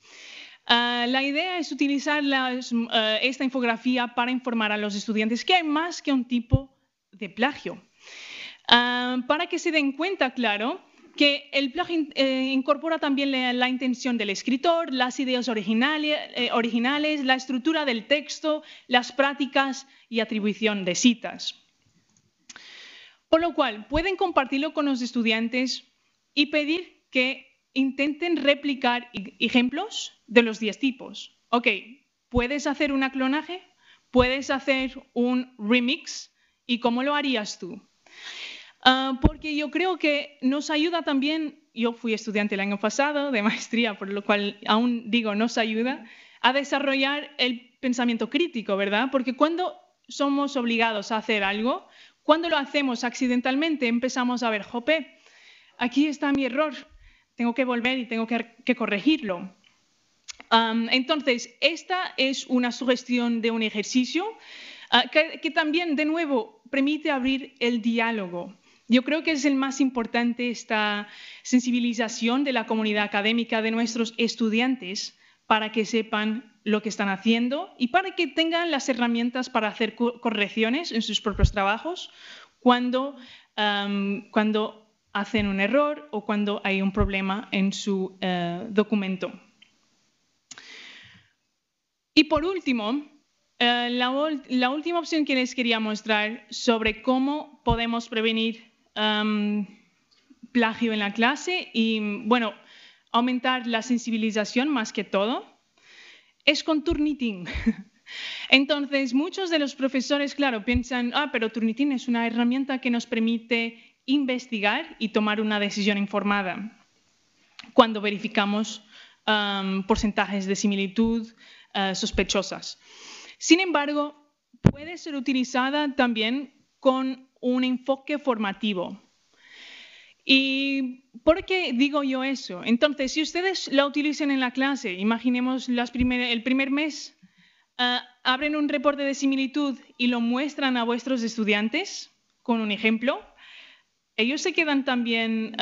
Speaker 3: Uh, la idea es utilizar las, uh, esta infografía para informar a los estudiantes que hay más que un tipo de plagio. Ah, para que se den cuenta, claro, que el plagio eh, incorpora también la, intención del escritor, las ideas originales, eh, originales, la estructura del texto, las prácticas y atribución de citas. Por lo cual, pueden compartirlo con los estudiantes y pedir que intenten replicar ejemplos de los 10 tipos. Ok, puedes hacer un clonaje, puedes hacer un remix. ¿Y cómo lo harías tú? Ah, porque yo creo que nos ayuda también, yo fui estudiante el año pasado de maestría, por lo cual aún digo, nos ayuda a desarrollar el pensamiento crítico, ¿verdad? Porque cuando somos obligados a hacer algo, cuando lo hacemos accidentalmente, empezamos a ver, jope, aquí está mi error, tengo que volver y tengo que, corregirlo. entonces, esta es una sugestión de un ejercicio ah, que también, de nuevo, permite abrir el diálogo. Yo creo que es el más importante esta sensibilización de la comunidad académica de nuestros estudiantes para que sepan lo que están haciendo y para que tengan las herramientas para hacer correcciones en sus propios trabajos cuando, cuando hacen un error o cuando hay un problema en su eh, documento. Y por último, eh, la, última opción que les quería mostrar sobre cómo podemos prevenir plagio en la clase y, bueno, aumentar la sensibilización más que todo, es con Turnitin. [LAUGHS] Entonces, muchos de los profesores, claro, piensan, ah, pero Turnitin es una herramienta que nos permite investigar y tomar una decisión informada cuando verificamos porcentajes de similitud eh, sospechosas. Sin embargo, puede ser utilizada también con un enfoque formativo. ¿Y por qué digo yo eso? Entonces, si ustedes la utilizan en la clase, imaginemos el primer mes, ah, abren un reporte de similitud y lo muestran a vuestros estudiantes con un ejemplo, ellos se quedan también,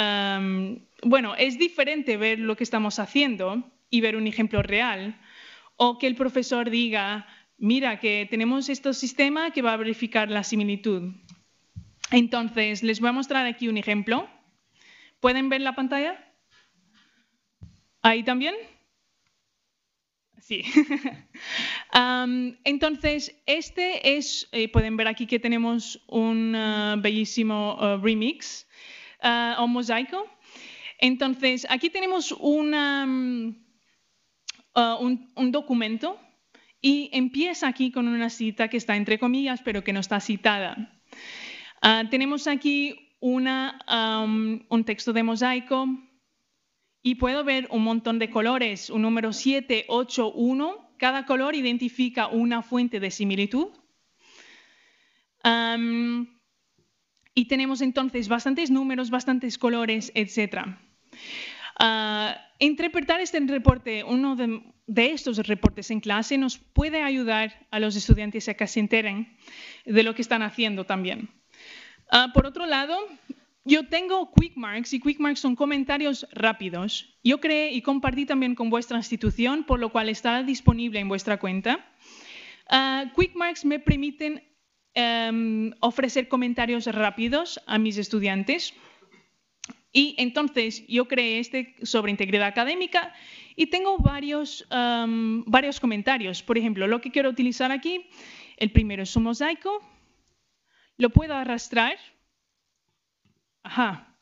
Speaker 3: bueno, es diferente ver lo que estamos haciendo y ver un ejemplo real, o que el profesor diga, mira, que tenemos este sistema que va a verificar la similitud. Entonces, les voy a mostrar aquí un ejemplo. ¿Pueden ver la pantalla? ¿Ahí también? Sí. [LAUGHS] entonces, este es, eh, pueden ver aquí que tenemos un uh, bellísimo uh, remix o mosaico. Entonces, aquí tenemos um, un, un documento y empieza aquí con una cita que está entre comillas, pero que no está citada. Ah, tenemos aquí un texto de mosaico y puedo ver un montón de colores, un número 7, 8, 1. Cada color identifica una fuente de similitud. y tenemos entonces bastantes números, bastantes colores, etc. Ah, interpretar este reporte, uno de, de, estos reportes en clase, nos puede ayudar a los estudiantes a que se enteren de lo que están haciendo también. Ah, por otro lado, yo tengo Quick Marks y Quick Marks son comentarios rápidos. Yo creé y compartí también con vuestra institución, por lo cual estará disponible en vuestra cuenta. Uh, Quick Marks me permiten em, ofrecer comentarios rápidos a mis estudiantes. Y entonces yo creé este sobre integridad académica y tengo varios, em, varios comentarios. Por ejemplo, lo que quiero utilizar aquí, el primero es un mosaico, lo puedo arrastrar. Ajá,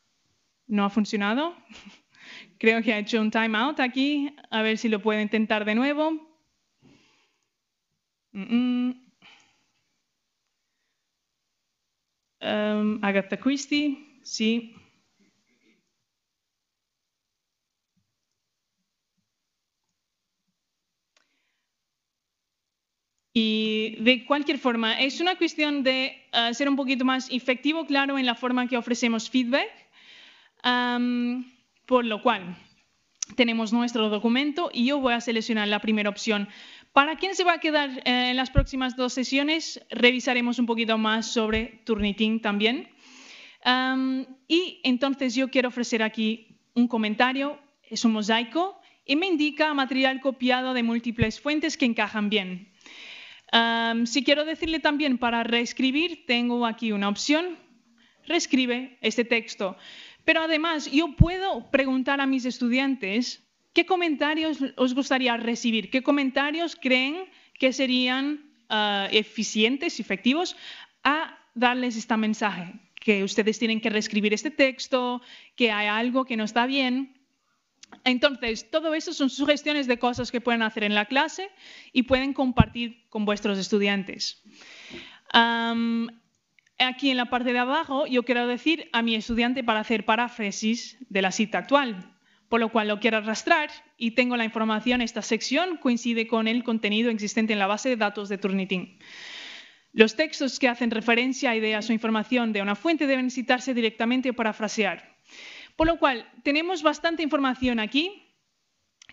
Speaker 3: no ha funcionado. [LAUGHS] Creo que ha hecho un timeout aquí. A ver si lo puedo intentar de nuevo. Um, Agatha Christie, sí. Y de cualquier forma, es una cuestión de eh, ser un poquito más efectivo, claro, en la forma que ofrecemos feedback, por lo cual tenemos nuestro documento y yo voy a seleccionar la primera opción. Para quien se va a quedar eh, en las próximas dos sesiones, revisaremos un poquito más sobre Turnitin también. y entonces yo quiero ofrecer aquí un comentario, es un mosaico y me indica material copiado de múltiples fuentes que encajan bien si quiero decirle también para reescribir, tengo aquí una opción, reescribe este texto. Pero además, yo puedo preguntar a mis estudiantes qué comentarios os gustaría recibir, qué comentarios creen que serían ah, eficientes, efectivos, a darles este mensaje, que ustedes tienen que reescribir este texto, que hay algo que no está bien. Entonces, todo eso son sugestiones de cosas que pueden hacer en la clase y pueden compartir con vuestros estudiantes. aquí en la parte de abajo yo quiero decir a mi estudiante para hacer paráfrasis de la cita actual, por lo cual lo quiero arrastrar y tengo la información, esta sección coincide con el contenido existente en la base de datos de Turnitin. Los textos que hacen referencia a ideas o información de una fuente deben citarse directamente o parafrasear. Por lo cual, tenemos bastante información aquí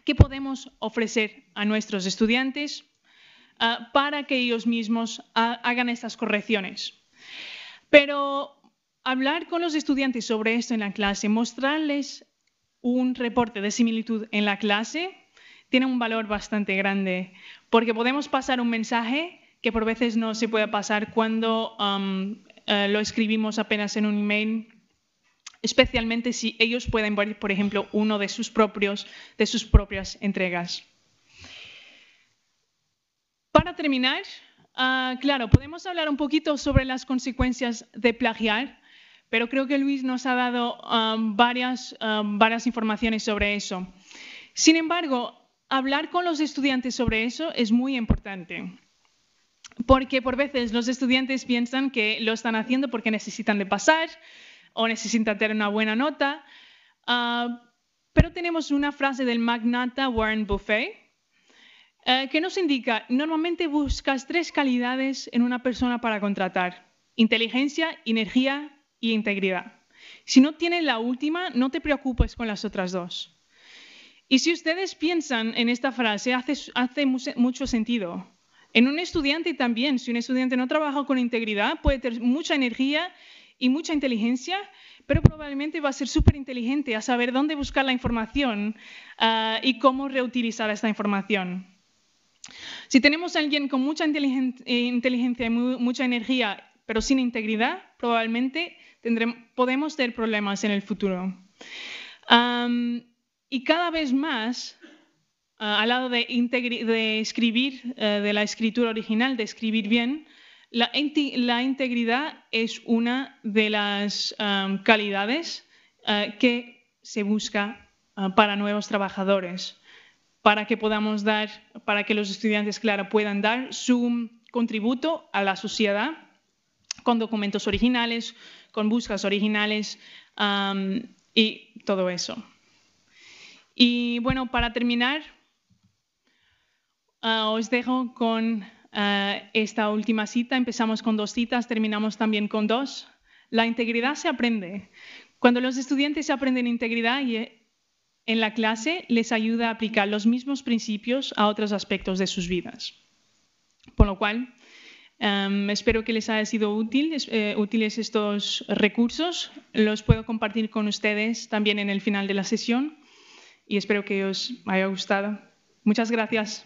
Speaker 3: que podemos ofrecer a nuestros estudiantes ah, para que ellos mismos ah, hagan estas correcciones. Pero hablar con los estudiantes sobre esto en la clase, mostrarles un reporte de similitud en la clase, tiene un valor bastante grande, porque podemos pasar un mensaje que por veces no se puede pasar cuando eh, lo escribimos apenas en un email especialmente si ellos pueden ver, por ejemplo, uno de sus, propios, de sus propias entregas. Para terminar, ah, claro, podemos hablar un poquito sobre las consecuencias de plagiar, pero creo que Luis nos ha dado varias, varias informaciones sobre eso. Sin embargo, hablar con los estudiantes sobre eso es muy importante. Porque por veces los estudiantes piensan que lo están haciendo porque necesitan de pasar, o necesita tener una buena nota. Ah, pero tenemos una frase del magnata Warren Buffett eh, que nos indica, normalmente buscas tres calidades en una persona para contratar, inteligencia, energía y integridad. Si no tienes la última, no te preocupes con las otras dos. Y si ustedes piensan en esta frase, hace mucho sentido. En un estudiante también, si un estudiante no trabaja con integridad, puede tener mucha energía y mucha inteligencia, pero probablemente va a ser súper inteligente a saber dónde buscar la información ah, y cómo reutilizar esta información. Si tenemos alguien con mucha inteligencia y mucha energía, pero sin integridad, probablemente podemos tener problemas en el futuro. y cada vez más, ah, al lado de, de escribir, eh, de la escritura original, de escribir bien, la, integridad es una de las um, calidades uh, que se busca uh, para nuevos trabajadores, para que podamos dar, para que los estudiantes, claro, puedan dar su contributo a la sociedad con documentos originales, con búsquedas originales um, y todo eso. Y bueno, para terminar, uh, os dejo con eh, esta última cita. Empezamos con dos citas, terminamos también con dos. La integridad se aprende. Cuando los estudiantes aprenden integridad eh, en la clase les ayuda a aplicar los mismos principios a otros aspectos de sus vidas. Por lo cual, em, espero que les haya sido útil, eh, útiles estos recursos. Los puedo compartir con ustedes también en el final de la sesión y espero que os haya gustado. Muchas gracias.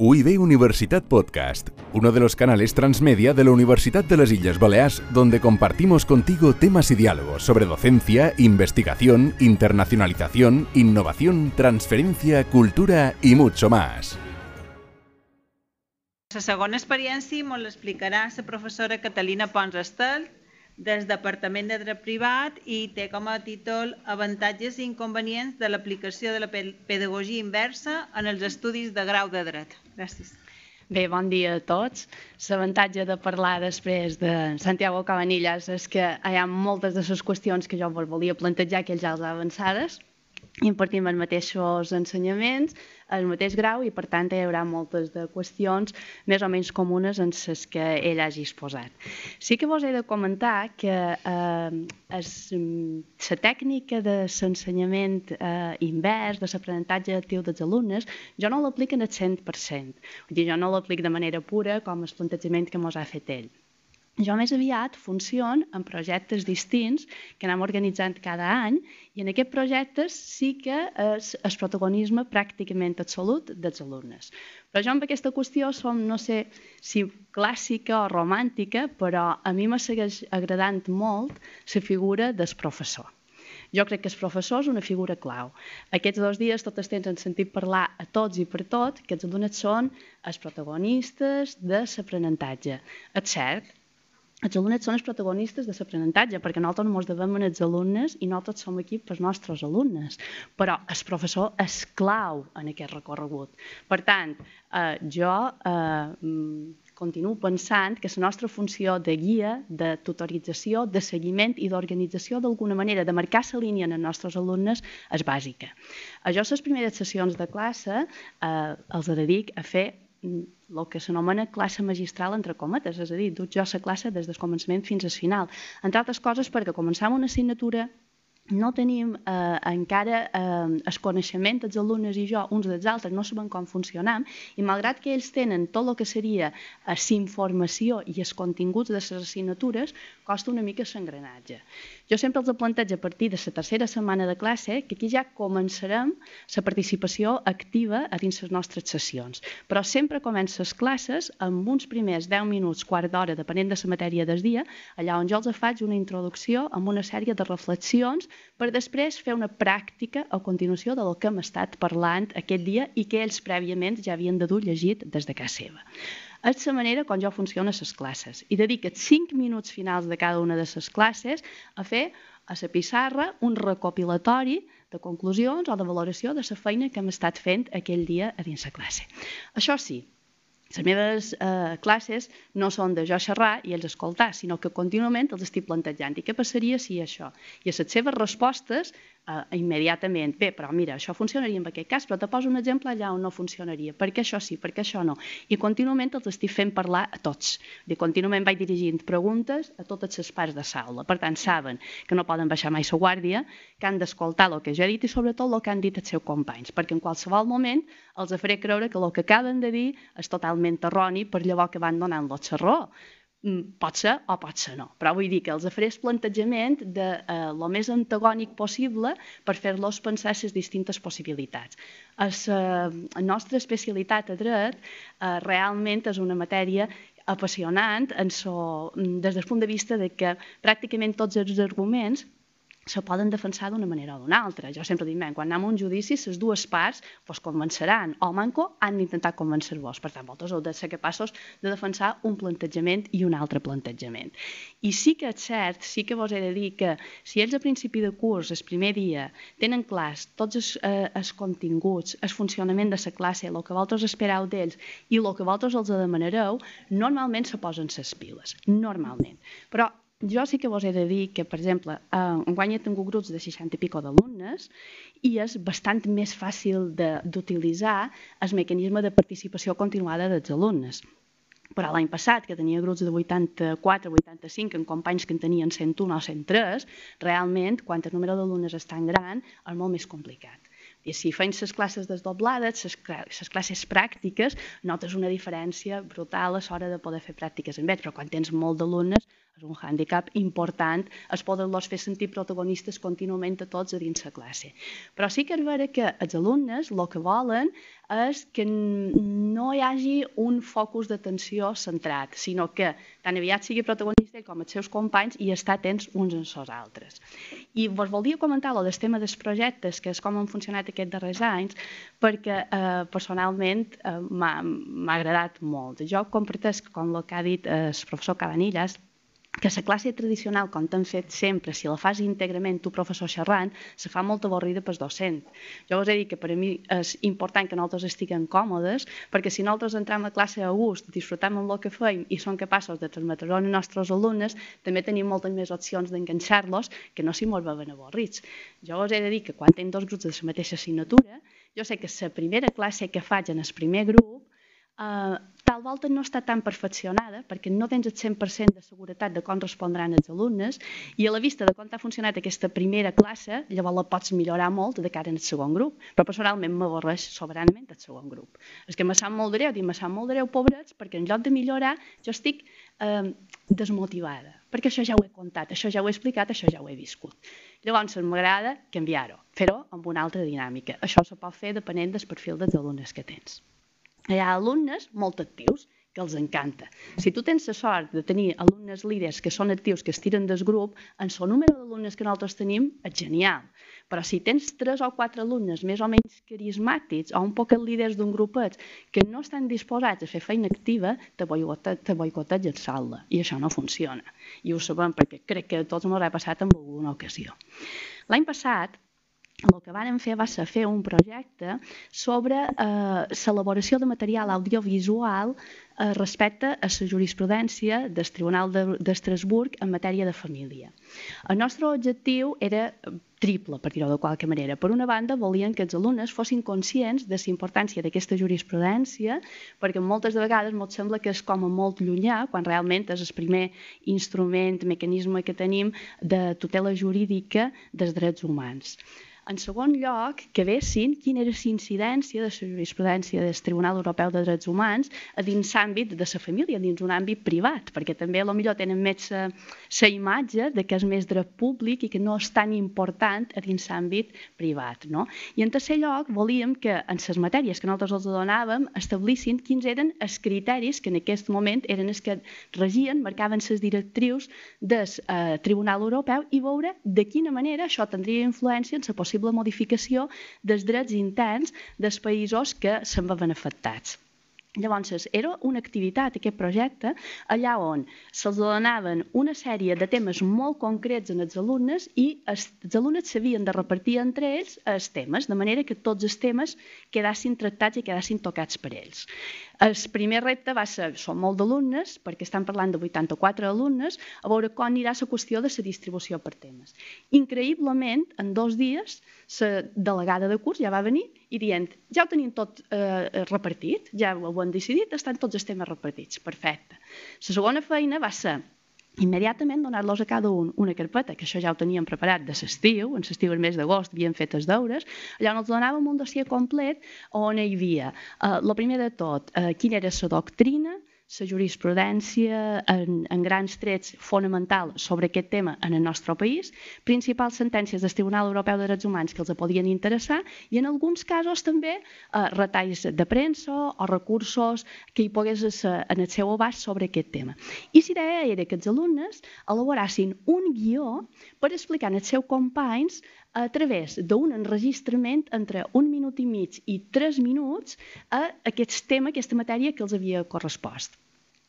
Speaker 1: UIB Universitat Podcast, uno de los canales transmedia de la Universidad de las Islas Baleares, donde compartimos contigo temas y diálogos sobre docencia, investigación, internacionalización, innovación, transferencia, cultura y mucho más.
Speaker 4: La segona experiència me l'explicarà la professora Catalina Pons del Departament de Dret Privat i té com a títol Avantatges i inconvenients de l'aplicació de la pedagogia inversa en els estudis de grau de dret. Gràcies.
Speaker 5: Bé, bon dia a tots. L'avantatge de parlar després de Santiago Cabanillas és que hi ha moltes de les qüestions que jo volia plantejar que ell ja les avançades impartim els mateixos ensenyaments, el mateix grau i per tant hi haurà moltes de qüestions més o menys comunes en les que ell hagi exposat. Sí que vos he de comentar que eh, la tècnica de l'ensenyament eh, invers, de l'aprenentatge actiu dels alumnes, jo no l'aplico al 100%. Vull dir, jo no l'aplico de manera pura com el plantejament que mos ha fet ell Jo més aviat funciono en projectes distints que anem organitzant cada any i en aquests projectes sí que és el protagonisme pràcticament absolut dels alumnes. Però jo amb aquesta qüestió som, no sé si clàssica o romàntica, però a mi me segueix agradant molt la figura del professor. Jo crec que el professor és una figura clau. Aquests dos dies tot el temps han sentit parlar a tots i per tot que els alumnes són els protagonistes de l'aprenentatge. És cert, els alumnes són els protagonistes de l'aprenentatge, perquè nosaltres ens devem als alumnes i nosaltres som aquí pels nostres alumnes. Però el professor és clau en aquest recorregut. Per tant, eh, jo eh, continuo pensant que la nostra funció de guia, de tutorització, de seguiment i d'organització d'alguna manera, de marcar la línia en els nostres alumnes, és bàsica. Jo les primeres sessions de classe eh, els dedic a fer el que s'anomena classe magistral entre cometes, és a dir, duc jo la classe des del començament fins al final. Entre altres coses perquè començam una assignatura no tenim eh, encara eh, el coneixement dels alumnes i jo uns dels altres, no sabem com funcionam i malgrat que ells tenen tot el que seria la eh, informació i els continguts de les assignatures, costa una mica l'engranatge. Jo sempre els plantejo a partir de la tercera setmana de classe que aquí ja començarem la participació activa a dins les nostres sessions, però sempre comença les classes amb uns primers 10 minuts, quart d'hora, depenent de la matèria del dia, allà on jo els faig una introducció amb una sèrie de reflexions per després fer una pràctica a continuació del que hem estat parlant aquest dia i que ells prèviament ja havien de dur llegit des de casa seva. És la manera com jo funciono a les classes i dedica't 5 minuts finals de cada una de les classes a fer a la pissarra un recopilatori de conclusions o de valoració de la feina que hem estat fent aquell dia a dins la classe. Això sí, les meves eh, classes no són de jo xerrar i els escoltar, sinó que contínuament els estic plantejant. I què passaria si això? I a les seves respostes uh, immediatament, bé, però mira, això funcionaria en aquest cas, però te poso un exemple allà on no funcionaria, perquè això sí, perquè això no. I contínuament els estic fent parlar a tots. I contínuament vaig dirigint preguntes a totes les parts de l'aula. Per tant, saben que no poden baixar mai la guàrdia, que han d'escoltar el que jo he dit i sobretot el que han dit els seus companys, perquè en qualsevol moment els faré creure que el que acaben de dir és totalment erroni per llavors que van donant la raó. Mm, pot ser o pot ser no. Però vull dir que els faré plantejament de eh, lo més antagònic possible per fer-los pensar les distintes possibilitats. Es, eh, la nostra especialitat a dret eh, realment és una matèria apassionant en so, mm, des del punt de vista de que pràcticament tots els arguments se poden defensar d'una manera o d'una altra. Jo sempre dic, quan anem a un judici, les dues parts vos convenceran, o manco han d'intentar convencer-vos. Per tant, vosaltres heu de ser capaços de defensar un plantejament i un altre plantejament. I sí que és cert, sí que vos he de dir que si ells a principi de curs, el primer dia, tenen clars tots els, eh, els continguts, el funcionament de la classe, el que vosaltres espereu d'ells i el que vosaltres els demanareu, normalment se posen les piles, normalment. Però jo sí que vos he de dir que, per exemple, eh, enguany he tingut grups de 60 i pico d'alumnes i és bastant més fàcil d'utilitzar el mecanisme de participació continuada dels alumnes. Però l'any passat, que tenia grups de 84 85 en companys que en tenien 101 o 103, realment, quan el número d'alumnes és tan gran, és molt més complicat. I si feim les classes desdoblades, les classes pràctiques, notes una diferència brutal a l'hora de poder fer pràctiques en ells, però quan tens molt d'alumnes és un hàndicap important es poden-los fer sentir protagonistes contínuament a tots a dins la classe. Però sí que és vera que els alumnes el que volen és que no hi hagi un focus d'atenció centrat, sinó que tan aviat sigui protagonista com els seus companys i estar atents uns en els altres. I vos volia comentar el tema dels projectes, que és com han funcionat aquests darrers anys, perquè eh, personalment eh, m'ha agradat molt. Jo compartesc, com el que ha dit el professor Cabanillas, que la classe tradicional, com t'han fet sempre, si la fas íntegrament tu professor xerrant, se fa molt avorrida pel docent. Jo us he dit que per a mi és important que nosaltres estiguem còmodes, perquè si nosaltres entrem a classe a gust, disfrutem amb el que feim i som capaços de transmetre-ho als nostres alumnes, també tenim moltes més opcions d'enganxar-los que no si mos veuen avorrits. Jo us he de dir que quan tinc dos grups de la mateixa assignatura, jo sé que la primera classe que faig en el primer grup, eh, tal volta no està tan perfeccionada perquè no tens el 100% de seguretat de com respondran els alumnes i a la vista de com ha funcionat aquesta primera classe, llavors la pots millorar molt de cara al segon grup. Però personalment m'avorreix soberanament el segon grup. És que me sap molt greu, dic, me sap molt greu, pobrets, perquè en lloc de millorar jo estic eh, desmotivada, perquè això ja ho he contat, això ja ho he explicat, això ja ho he viscut. Llavors m'agrada canviar-ho, fer-ho amb una altra dinàmica. Això se pot fer depenent del perfil dels alumnes que tens. Hi ha alumnes molt actius, que els encanta. Si tu tens la sort de tenir alumnes líders que són actius, que es tiren del grup, en el número d'alumnes que nosaltres tenim és genial. Però si tens tres o quatre alumnes més o menys carismàtics o un poc líders d'un grupet que no estan disposats a fer feina activa, te boicotegen sala i això no funciona. I ho sabem perquè crec que a tots m'ho ha passat en alguna ocasió. L'any passat el que vàrem fer va ser fer un projecte sobre eh, l'elaboració de material audiovisual eh, respecte a la jurisprudència del Tribunal d'Estrasburg de, en matèria de família. El nostre objectiu era triple, per dir-ho de qualque manera. Per una banda, volien que els alumnes fossin conscients de la importància d'aquesta jurisprudència, perquè moltes de vegades molt sembla que és com a molt llunyà, quan realment és el primer instrument, mecanisme que tenim de tutela jurídica dels drets humans. En segon lloc, que vessin quina era la incidència de la jurisprudència del Tribunal Europeu de Drets Humans a dins l'àmbit de la família, dins un àmbit privat, perquè també a lo millor tenen més la imatge de que és més dret públic i que no és tan important a dins l'àmbit privat. No? I en tercer lloc, volíem que en les matèries que nosaltres els donàvem establissin quins eren els criteris que en aquest moment eren els que regien, marcaven les directrius del eh, Tribunal Europeu i veure de quina manera això tindria influència en la possibilitat possible modificació dels drets interns dels països que se'n veuen afectats. Llavors, era una activitat, aquest projecte, allà on se'ls donaven una sèrie de temes molt concrets als alumnes i els, els alumnes s'havien de repartir entre ells els temes, de manera que tots els temes quedassin tractats i quedassin tocats per ells. El primer repte va ser, són molt d'alumnes, perquè estan parlant de 84 alumnes, a veure com anirà la qüestió de la distribució per temes. Increïblement, en dos dies, la delegada de curs ja va venir i dient, ja ho tenim tot eh, repartit, ja ho han decidit, estan tots els temes repartits, perfecte. La segona feina va ser immediatament donar-los a cada un una carpeta, que això ja ho teníem preparat de l'estiu, en l'estiu el mes d'agost havien fet els deures, allà on els donàvem un dossier complet on hi havia, eh, el primer de tot, eh, quina era la doctrina, la jurisprudència en, en grans trets fonamental sobre aquest tema en el nostre país, principals sentències del Tribunal Europeu de Drets Humans que els podien interessar i en alguns casos també eh, retalls de premsa o recursos que hi pogués ser en el seu abast sobre aquest tema. I la idea era que els alumnes elaborassin un guió per explicar als seus companys a través d'un enregistrament entre un minut i mig i tres minuts a aquest tema, aquesta matèria que els havia correspost.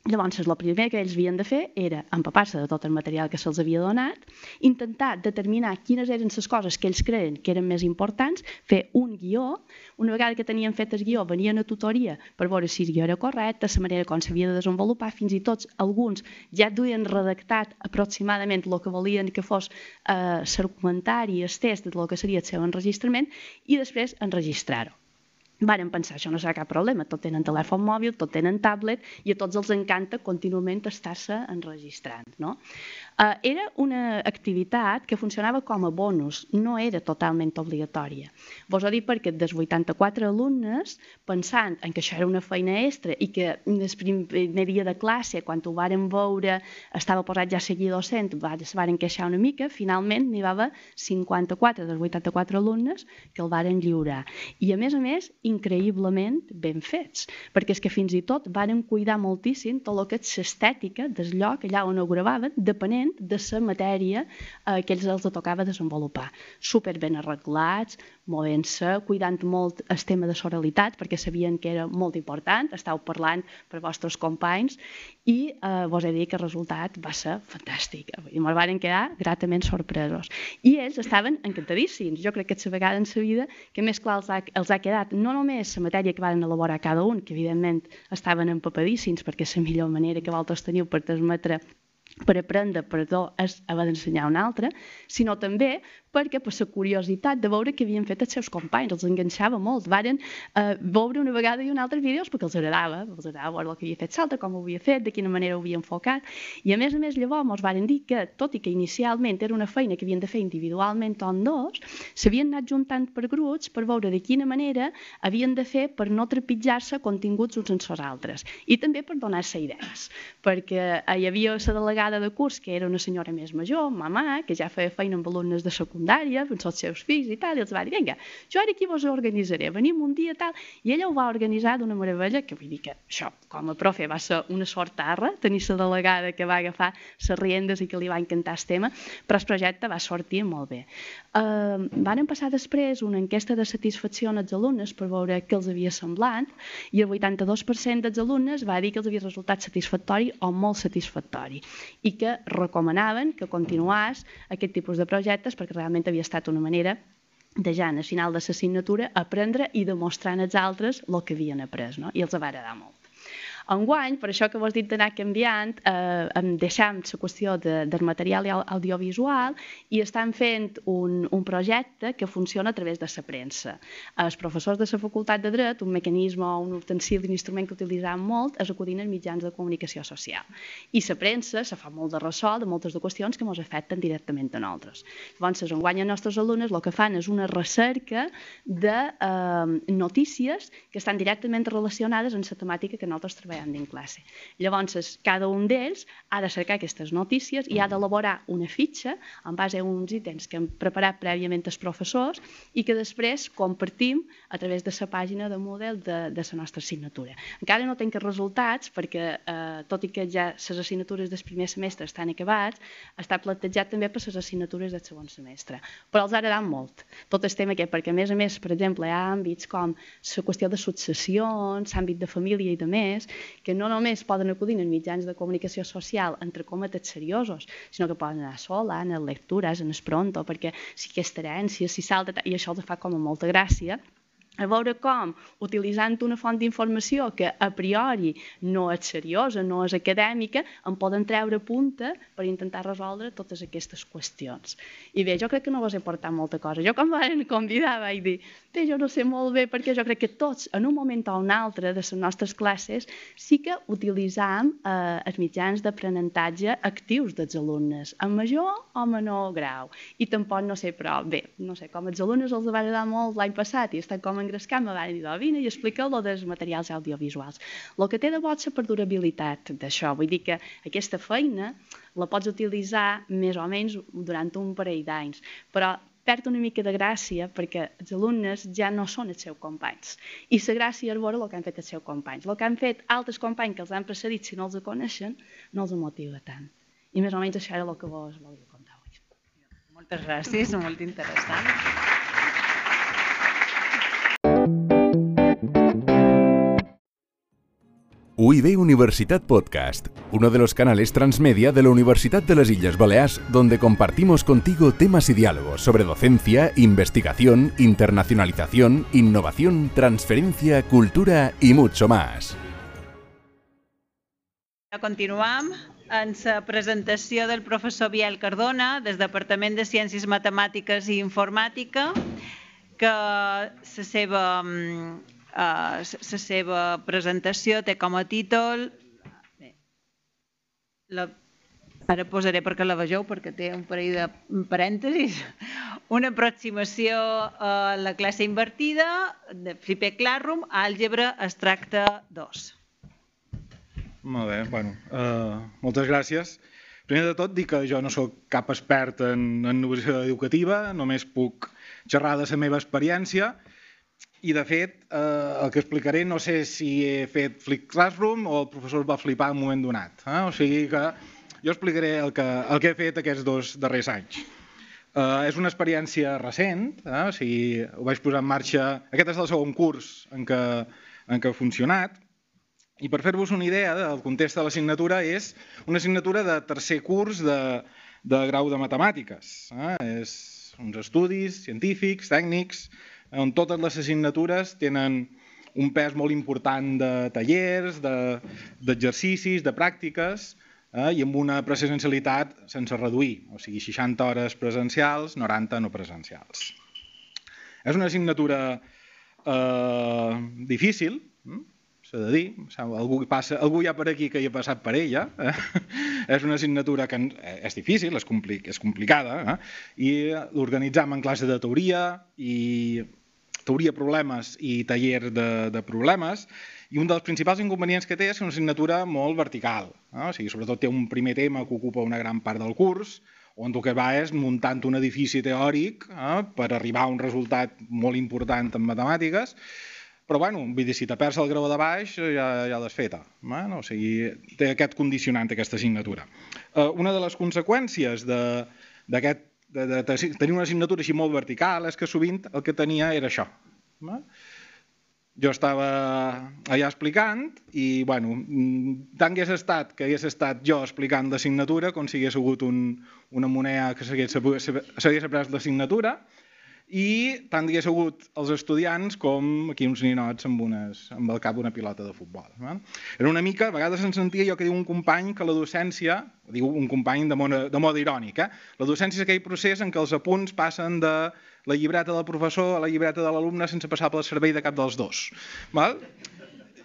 Speaker 5: Llavors, el primer que ells havien de fer era empapar-se de tot el material que se'ls havia donat, intentar determinar quines eren les coses que ells creien que eren més importants, fer un guió, una vegada que tenien fet el guió, venien a tutoria per veure si el guió era correcte, la manera com s'havia de desenvolupar, fins i tot alguns ja duien redactat aproximadament el que volien que fos eh, l'argumentari, el test del que seria el seu enregistrament, i després enregistrar-ho. Varen pensar, això no serà cap problema, tot tenen telèfon mòbil, tot tenen tablet i a tots els encanta contínuament estar-se enregistrant. No? Uh, era una activitat que funcionava com a bonus, no era totalment obligatòria. Vos ho dic perquè dels 84 alumnes, pensant en que això era una feina extra i que el primer dia de classe, quan ho varen veure, estava posat ja a seguir docent, es varen queixar una mica, finalment n'hi va haver 54 dels 84 alumnes que el varen lliurar. I a més a més, increïblement ben fets, perquè és que fins i tot varen cuidar moltíssim tot el que és l'estètica del lloc allà on ho gravaven, depenent de la matèria eh, que ells els tocava desenvolupar. Super ben arreglats, movent-se, cuidant molt el tema de soralitat, perquè sabien que era molt important, estàu parlant per vostres companys, i eh, vos he dit que el resultat va ser fantàstic. I me'l van quedar gratament sorpresos. I ells estaven encantadíssims. Jo crec que la vegada en la vida que més clar els ha, els ha quedat no només la matèria que van elaborar cada un, que evidentment estaven empapadíssims perquè és la millor manera que vosaltres teniu per transmetre per aprendre, perdó, és haver d'ensenyar un altre, sinó també perquè per la curiositat de veure què havien fet els seus companys, els enganxava molt. Varen eh, veure una vegada i una altra vídeos perquè els agradava, els agradava veure el que havia fet l'altre, com ho havia fet, de quina manera ho havia enfocat, i a més a més llavors ens varen dir que, tot i que inicialment era una feina que havien de fer individualment o en dos, s'havien anat juntant per grups per veure de quina manera havien de fer per no trepitjar-se continguts uns en els altres, i també per donar-se idees, perquè hi havia la delegada de curs, que era una senyora més major, mamà, que ja feia feina amb alumnes de secundària, amb els seus fills i tal, i els va dir, vinga, jo ara aquí vos organitzaré, venim un dia tal, i ella ho va organitzar d'una meravella, que vull dir que això, com a profe, va ser una sort tarra, tenir la delegada que va agafar les riendes i que li va encantar el tema, però el projecte va sortir molt bé. Uh, van passar després una enquesta de satisfacció als alumnes per veure què els havia semblat i el 82% dels alumnes va dir que els havia resultat satisfactori o molt satisfactori i que recomanaven que continuàs aquest tipus de projectes perquè realment havia estat una manera de ja al final de l'assignatura aprendre i demostrar als altres el que havien après, no? i els va agradar molt. Enguany, per això que vos dit d'anar canviant, eh, em deixam la qüestió de, del material audiovisual i estan fent un, un projecte que funciona a través de la premsa. Els professors de la Facultat de Dret, un mecanisme o un utensil, un instrument que utilitzam molt, és acudir als mitjans de comunicació social. I la premsa se fa molt de ressò de moltes de qüestions que ens afecten directament a nosaltres. Llavors, enguany els nostres alumnes el que fan és una recerca de eh, notícies que estan directament relacionades amb la temàtica que nosaltres treballem treballant en classe. Llavors, cada un d'ells ha de cercar aquestes notícies i ha d'elaborar una fitxa en base a uns ítems que hem preparat prèviament els professors i que després compartim a través de la pàgina de model de, de la nostra assignatura. Encara no tenc resultats perquè, eh, tot i que ja les assignatures del primer semestre estan acabats, està plantejat també per les assignatures del segon semestre. Però els ha agradat molt tot el tema aquest, perquè a més a més, per exemple, hi ha àmbits com la qüestió de successions, l'àmbit de família i de més, que no només poden acudir en mitjans de comunicació social entre cometes seriosos, sinó que poden anar sola, en lectures, en espronto, perquè si aquesta herència, si salta, i això els fa com a molta gràcia, a veure com, utilitzant una font d'informació que a priori no és seriosa, no és acadèmica, en poden treure punta per intentar resoldre totes aquestes qüestions. I bé, jo crec que no vos he portat molta cosa. Jo quan [LAUGHS] van convidar vaig dir, bé, jo no sé molt bé, perquè jo crec que tots, en un moment o un altre de les nostres classes, sí que utilitzam eh, els mitjans d'aprenentatge actius dels alumnes, en major o menor grau. I tampoc no sé, però bé, no sé, com els alumnes els va agradar molt l'any passat i estan com en engrescar, me van dir, vine i explica lo dels materials audiovisuals. El que té de bo és la perdurabilitat d'això, vull dir que aquesta feina la pots utilitzar més o menys durant un parell d'anys, però perd una mica de gràcia perquè els alumnes ja no són els seus companys. I la gràcia és veure el que han fet els seus companys. El que han fet altres companys que els han precedit, si no els coneixen, no els motiva tant. I més o menys això era el que vos volia contar avui.
Speaker 4: Moltes gràcies, molt interessant.
Speaker 1: UIB Universitat Podcast, uno de los canales transmedia de la Universidad de las Islas Baleares, donde compartimos contigo temas y diálogos sobre docencia, investigación, internacionalización, innovación, transferencia, cultura y mucho más.
Speaker 4: Continuam en la presentació del professor Biel Cardona del Departament de Ciències Matemàtiques i Informàtica que la seva mm, la uh, seva presentació té com a títol... La, ara posaré perquè la vegeu, perquè té un parell de parèntesis. [LAUGHS] Una aproximació a la classe invertida de Flipped Classroom, àlgebra extracte 2.
Speaker 6: Molt bé, bueno, uh, moltes gràcies. Primer de tot, dir que jo no sóc cap expert en, en innovació educativa, només puc xerrar de la meva experiència i, de fet, eh, el que explicaré no sé si he fet Flip Classroom o el professor va flipar en un moment donat. Eh? O sigui que jo explicaré el que, el que he fet aquests dos darrers anys. Eh, és una experiència recent, eh? o sigui, ho vaig posar en marxa... Aquest és el segon curs en què, en què ha funcionat, i per fer-vos una idea del context de l'assignatura, és una assignatura de tercer curs de, de grau de matemàtiques. Eh? És uns estudis científics, tècnics, on totes les assignatures tenen un pes molt important de tallers, d'exercicis, de, de pràctiques, eh, i amb una presencialitat sense reduir, o sigui 60 hores presencials, 90 no presencials. És una assignatura eh, difícil, hm? s'ha de dir, algú, passa, algú hi ha per aquí que hi ha passat per ella, eh? [LAUGHS] és una assignatura que és difícil, és, compli és complicada, eh? i l'organitzam en classe de teoria i teoria problemes i taller de, de problemes, i un dels principals inconvenients que té és una assignatura molt vertical, eh? o sigui, sobretot té un primer tema que ocupa una gran part del curs, on el que va és muntant un edifici teòric eh, per arribar a un resultat molt important en matemàtiques, però bueno, vull dir, si te perds el grau de baix ja, ja l'has feta. Bueno, o sigui, té aquest condicionant, aquesta assignatura. Uh, una de les conseqüències d'aquest de, de, de, tenir una assignatura així molt vertical és que sovint el que tenia era això. No? Jo estava allà explicant i, bueno, tant hagués estat que hagués estat jo explicant l'assignatura com si hagués hagut un, una moneda que s'hagués après l'assignatura, i tant hi hagués hagut els estudiants com aquí uns ninots amb, unes, amb el cap d'una pilota de futbol. Eh? Era una mica, a vegades em sentia jo que diu un company que la docència, diu un company de, mode, de mode irònic, eh? la docència és aquell procés en què els apunts passen de la llibreta del professor a la llibreta de l'alumne sense passar pel servei de cap dels dos. Val?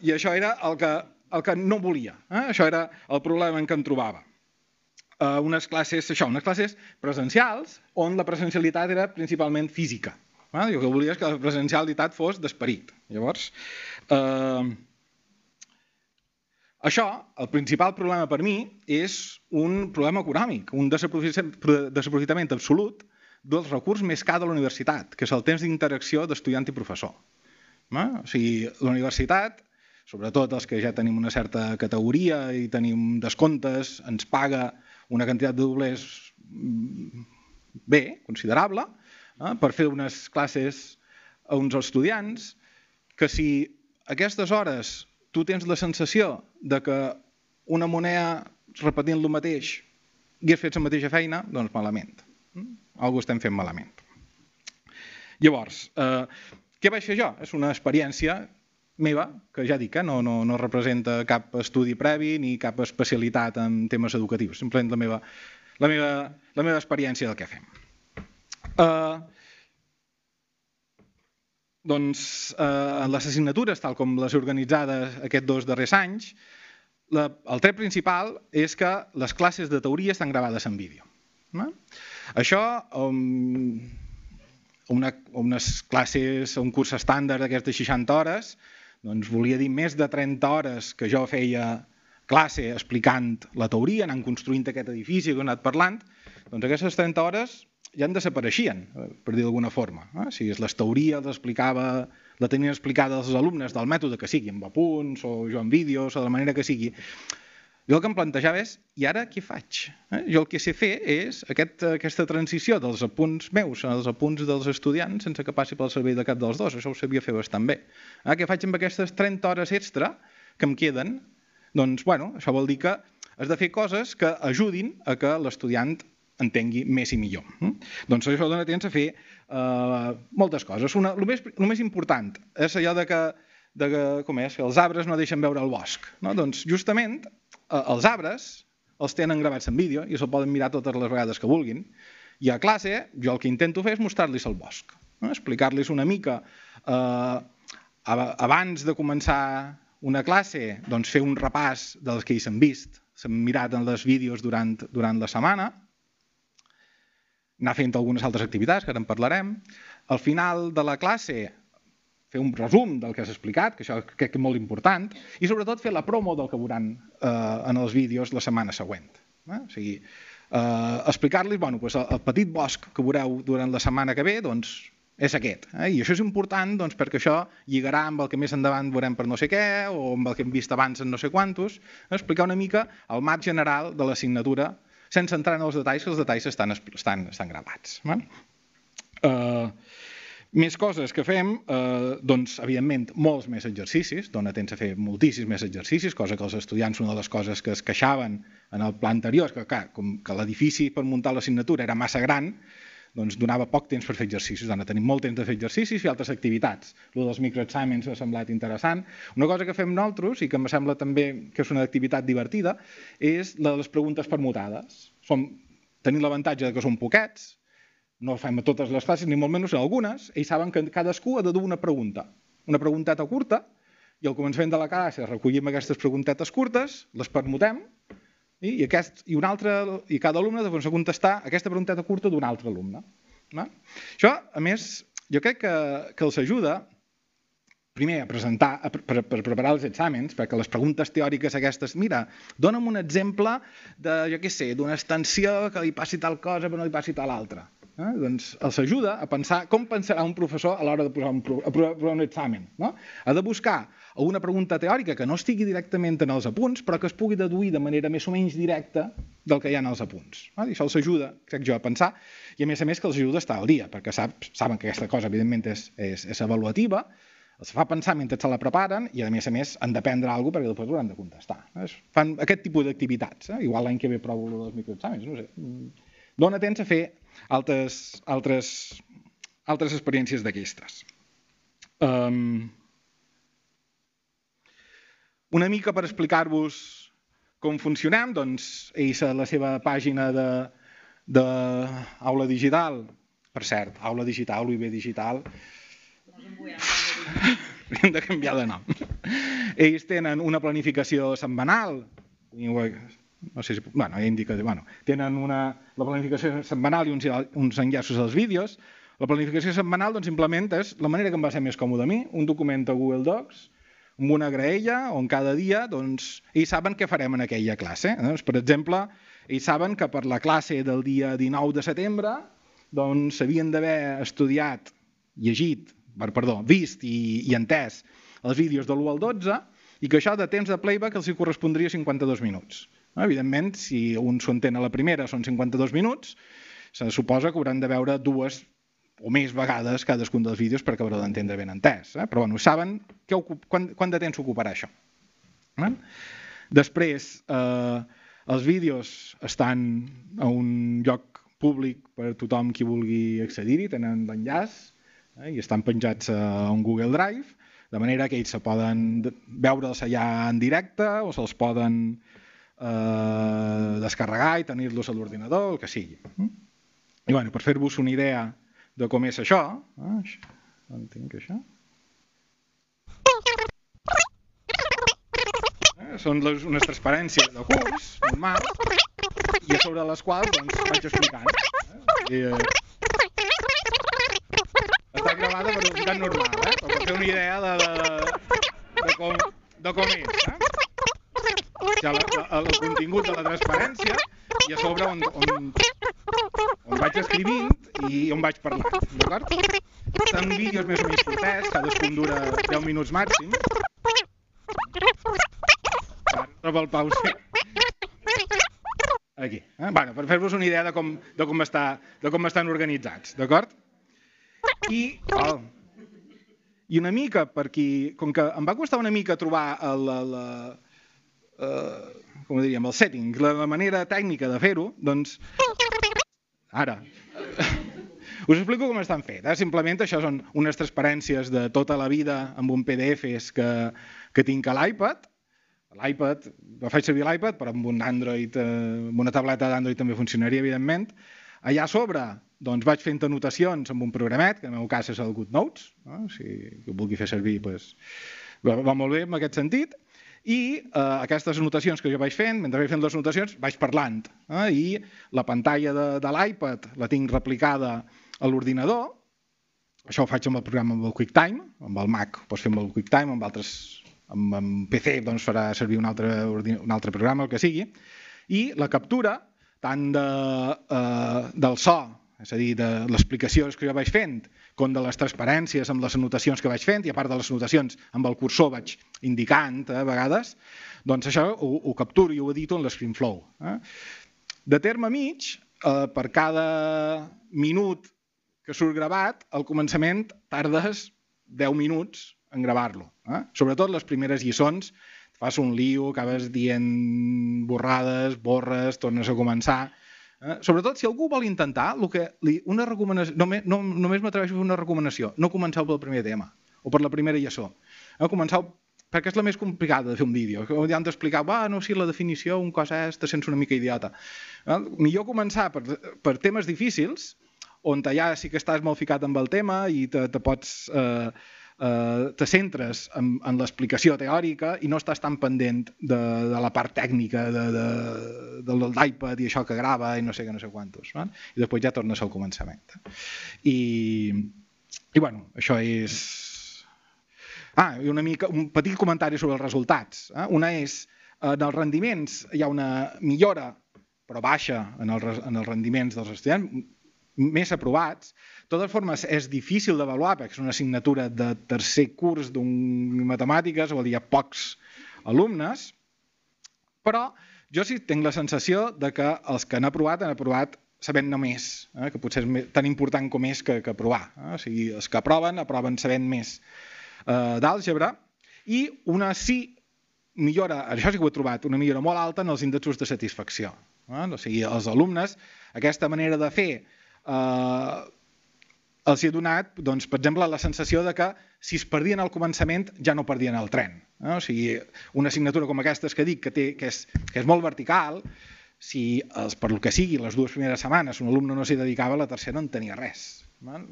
Speaker 6: I això era el que, el que no volia. Eh? Això era el problema en què em trobava eh, unes classes, això, unes classes presencials on la presencialitat era principalment física. Eh? Jo el que volia és que la presencialitat fos d'esperit. Llavors, eh, això, el principal problema per mi és un problema econòmic, un desaprofitament absolut dels recursos més car de la universitat, que és el temps d'interacció d'estudiant i professor. Eh? O sigui, la universitat, sobretot els que ja tenim una certa categoria i tenim descomptes, ens paga una quantitat de doblers mm, bé, considerable, eh, per fer unes classes a uns estudiants, que si aquestes hores tu tens la sensació de que una moneda repetint el mateix hagués fet la mateixa feina, doncs malament. Mm? Algú estem fent malament. Llavors, eh, què vaig fer jo? És una experiència meva, que ja dic, eh, no, no, no representa cap estudi previ ni cap especialitat en temes educatius, simplement la meva, la meva, la meva experiència del que fem. Uh, doncs, uh, les assignatures, tal com les organitzades aquests dos darrers anys, la, el tret principal és que les classes de teoria estan gravades en vídeo. No? Això, um, una, unes classes, un curs estàndard d'aquestes de 60 hores, doncs volia dir més de 30 hores que jo feia classe explicant la teoria, anant construint aquest edifici que he anat parlant, doncs aquestes 30 hores ja en desapareixien, per dir d'alguna forma. Eh? Si les teories l'explicava, la tenien explicada als alumnes del mètode que sigui, amb apunts o jo en vídeos o de la manera que sigui, jo el que em plantejava és, i ara què faig? Eh? Jo el que sé fer és aquest, aquesta transició dels apunts meus als apunts dels estudiants sense que passi pel servei de cap dels dos. Això ho sabia fer bastant bé. Ah, què faig amb aquestes 30 hores extra que em queden? Doncs, bueno, això vol dir que has de fer coses que ajudin a que l'estudiant entengui més i millor. Mm? Doncs això dona temps a fer eh, moltes coses. Una, el, més, el més important és allò de que, de que com és, que els arbres no deixen veure el bosc. No? Doncs justament Eh, els arbres els tenen gravats en vídeo i se'l poden mirar totes les vegades que vulguin. I a classe, jo el que intento fer és mostrar-los el bosc, no? explicar-los una mica eh, abans de començar una classe, doncs fer un repàs dels que hi s'han vist, s'han mirat en les vídeos durant, durant la setmana, anar fent algunes altres activitats, que ara en parlarem. Al final de la classe fer un resum del que has explicat, que això crec que és molt important, i sobretot fer la promo del que veuran eh, en els vídeos la setmana següent. Eh? O sigui, eh, explicar-los, bueno, doncs el, el petit bosc que veureu durant la setmana que ve, doncs és aquest. Eh? I això és important doncs, perquè això lligarà amb el que més endavant veurem per no sé què o amb el que hem vist abans en no sé quantos, eh? explicar una mica el marc general de l'assignatura sense entrar en els detalls, que els detalls estan, estan, estan gravats. Eh? Uh, més coses que fem, eh, doncs, evidentment, molts més exercicis, dona temps a fer moltíssims més exercicis, cosa que els estudiants, una de les coses que es queixaven en el pla anterior, que, clar, com que l'edifici per muntar l'assignatura era massa gran, doncs donava poc temps per fer exercicis, ara tenim molt temps de fer exercicis i altres activitats. Lo dels microexàmens m'ha semblat interessant. Una cosa que fem nosaltres, i que em sembla també que és una activitat divertida, és la de les preguntes permutades. Som, tenim l'avantatge que som poquets, no fem a totes les classes, ni molt menys algunes, i saben que cadascú ha de dur una pregunta. Una pregunteta curta, i al començament de la classe recollim aquestes preguntetes curtes, les permutem, i, aquest, i, un altre, i cada alumne de contestar aquesta pregunteta curta d'un altre alumne. No? Això, a més, jo crec que, que els ajuda primer a presentar, a, per, per preparar els exàmens, perquè les preguntes teòriques aquestes, mira, dona'm un exemple de, jo què sé, d'una extensió que li passi tal cosa però no li passi tal altra. Eh? Doncs els ajuda a pensar com pensarà un professor a l'hora de posar un, a posar un examen. No? Ha de buscar alguna pregunta teòrica que no estigui directament en els apunts, però que es pugui deduir de manera més o menys directa del que hi ha en els apunts. No? I això els ajuda, crec jo, a pensar, i a més a més que els ajuda a estar al dia, perquè sap, saben que aquesta cosa, evidentment, és, és, és avaluativa, els fa pensar mentre se la preparen i, a més a més, han d'aprendre alguna cosa perquè després ho han de contestar. Fan aquest tipus d'activitats. Eh? Igual l'any que ve provo els microexàmens, no sé. Dóna temps a fer altres, altres, altres experiències d'aquestes. Um, una mica per explicar-vos com funcionem, doncs ells a la seva pàgina de, de Aula Digital, per cert, Aula Digital, UIB Digital, hem de canviar de nom. Ells tenen una planificació setmanal, no sé si, bueno, indica, bueno, tenen una, la planificació setmanal i uns, uns enllaços als vídeos. La planificació setmanal doncs, simplement és la manera que em va ser més còmode a mi, un document a Google Docs, amb una graella on cada dia doncs, ells saben què farem en aquella classe. Eh? Doncs, per exemple, ells saben que per la classe del dia 19 de setembre doncs s'havien d'haver estudiat, llegit, per, perdó, vist i, i entès els vídeos de l'1 al 12 i que això de temps de playback els hi correspondria 52 minuts. Evidentment, si un s'ho entén a la primera són 52 minuts, se suposa que hauran de veure dues o més vegades cadascun dels vídeos per acabar d'entendre ben entès. Eh? Però bueno, saben que ocup, quant, quant de temps ocuparà això. Eh? Després, eh, els vídeos estan a un lloc públic per tothom qui vulgui accedir-hi, tenen l'enllaç eh, i estan penjats a un Google Drive, de manera que ells se poden veure'ls allà en directe o se'ls poden eh, descarregar i tenir-los a l'ordinador, el que sigui. I bueno, per fer-vos una idea de com és això, eh, on tinc això? Eh, són les, unes transparències de curs, normal, i a sobre les quals doncs, vaig explicant. Eh? I, eh, està gravada per velocitat normal, eh? per fer una idea de, de, de, com, de com és. Eh? Ja la, la, el contingut de la transparència i a sobre on, on, on vaig escrivint i on vaig parlant, d'acord? Són vídeos més o menys curtets, cadascun dura 10 minuts màxim. Troba el pause. Aquí. Eh? Bueno, per fer-vos una idea de com, de com, està, de com estan organitzats, d'acord? I, oh, I una mica, perquè com que em va costar una mica trobar el, el eh, com diríem, el setting, la, la manera tècnica de fer-ho, doncs, ara, [LAUGHS] us explico com estan fet. Eh? Simplement això són unes transparències de tota la vida amb un PDFs que, que tinc a l'iPad. L'iPad, faig servir l'iPad, però amb un Android, eh, amb una tableta d'Android també funcionaria, evidentment. Allà a sobre, doncs vaig fent anotacions amb un programet, que en el meu cas és el GoodNotes, no? si ho vulgui fer servir, doncs, va, va molt bé en aquest sentit i eh, aquestes anotacions que jo vaig fent, mentre vaig fent les anotacions, vaig parlant. Eh, I la pantalla de, de l'iPad la tinc replicada a l'ordinador, això ho faig amb el programa amb el QuickTime, amb el Mac ho pots fer amb el QuickTime, amb altres amb, amb PC doncs farà servir un altre, un altre programa, el que sigui, i la captura tant de, eh, del so, és a dir, de l'explicació que jo vaig fent, com de les transparències amb les anotacions que vaig fent, i a part de les anotacions amb el cursor vaig indicant eh, a vegades, doncs això ho, ho capturo i ho edito en l'ScreenFlow. Eh? De terme mig, eh, per cada minut que surt gravat, al començament tardes 10 minuts en gravar-lo. Eh? Sobretot les primeres lliçons, fas un lío, acabes dient borrades, borres, tornes a començar, Eh? Sobretot si algú vol intentar, el que li, una recomanació, només, no, només m'atreveixo a fer una recomanació, no comenceu pel primer tema o per la primera lliçó. Eh? Comenceu perquè és la més complicada de fer un vídeo. Ja han d'explicar, va, no, si la definició, un cosa és, te sents una mica idiota. Eh? Millor començar per, per temes difícils, on ja sí que estàs molt ficat amb el tema i te, te pots... Eh, eh, te centres en, en l'explicació teòrica i no estàs tan pendent de, de la part tècnica de, de, de l'iPad i això que grava i no sé què, no sé quantos. No? I després ja tornes al començament. I, i bueno, això és... Ah, i una mica, un petit comentari sobre els resultats. Eh? Una és, en els rendiments hi ha una millora, però baixa en, el, en els rendiments dels estudiants, més aprovats. De totes formes, és difícil d'avaluar perquè és una assignatura de tercer curs d'un matemàtiques, vol dir, hi ha pocs alumnes, però jo sí tinc la sensació de que els que han aprovat han aprovat sabent només, eh? que potser és tan important com és que, que aprovar. Eh? O sigui, els que aproven, aproven sabent més eh, d'àlgebra, i una sí millora, això sí que ho he trobat, una millora molt alta en els índexos de satisfacció. Eh? O sigui, els alumnes, aquesta manera de fer eh, els ha donat, doncs, per exemple, la sensació de que si es perdien al començament ja no perdien el tren. No? O sigui, una assignatura com aquesta que dic, que, té, que, és, que és molt vertical, si els, per lo que sigui les dues primeres setmanes un alumne no s'hi dedicava, la tercera no en tenia res.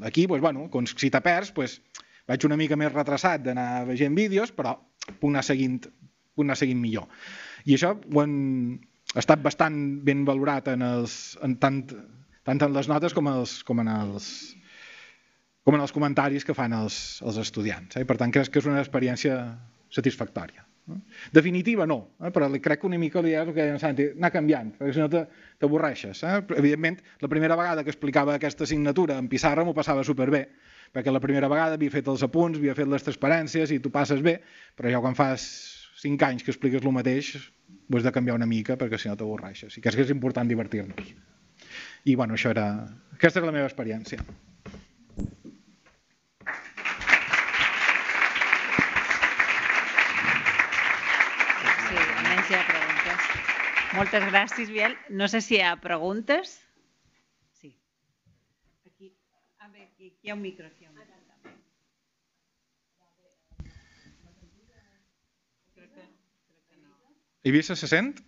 Speaker 6: Aquí, doncs, bueno, si t'ha perds, doncs, vaig una mica més retrasat d'anar veient vídeos, però puc anar seguint, puc anar seguint millor. I això ho han, ha estat bastant ben valorat en, els, en tant tant en les notes com, els, com, en, els, com en els comentaris que fan els, els estudiants. Eh? Per tant, crec que és una experiència satisfactòria. Eh? Definitiva no, eh? però crec que una mica li és el que deia Santi, anar canviant, perquè si no t'avorreixes. Eh? Evidentment, la primera vegada que explicava aquesta assignatura en pissarra m'ho passava superbé, perquè la primera vegada havia fet els apunts, havia fet les transparències i tu passes bé, però ja quan fas 5 anys que expliques el mateix, ho has de canviar una mica perquè si no t'avorreixes. I crec que és important divertir-nos. I bueno, això era... Aquesta era la meva experiència.
Speaker 4: Sí, almenys hi ha preguntes. Moltes gràcies, Biel. No sé si hi ha preguntes. Sí. Aquí, a veure, aquí, aquí hi ha un micro. Aquí hi ha un micro.
Speaker 6: Eivissa se sent?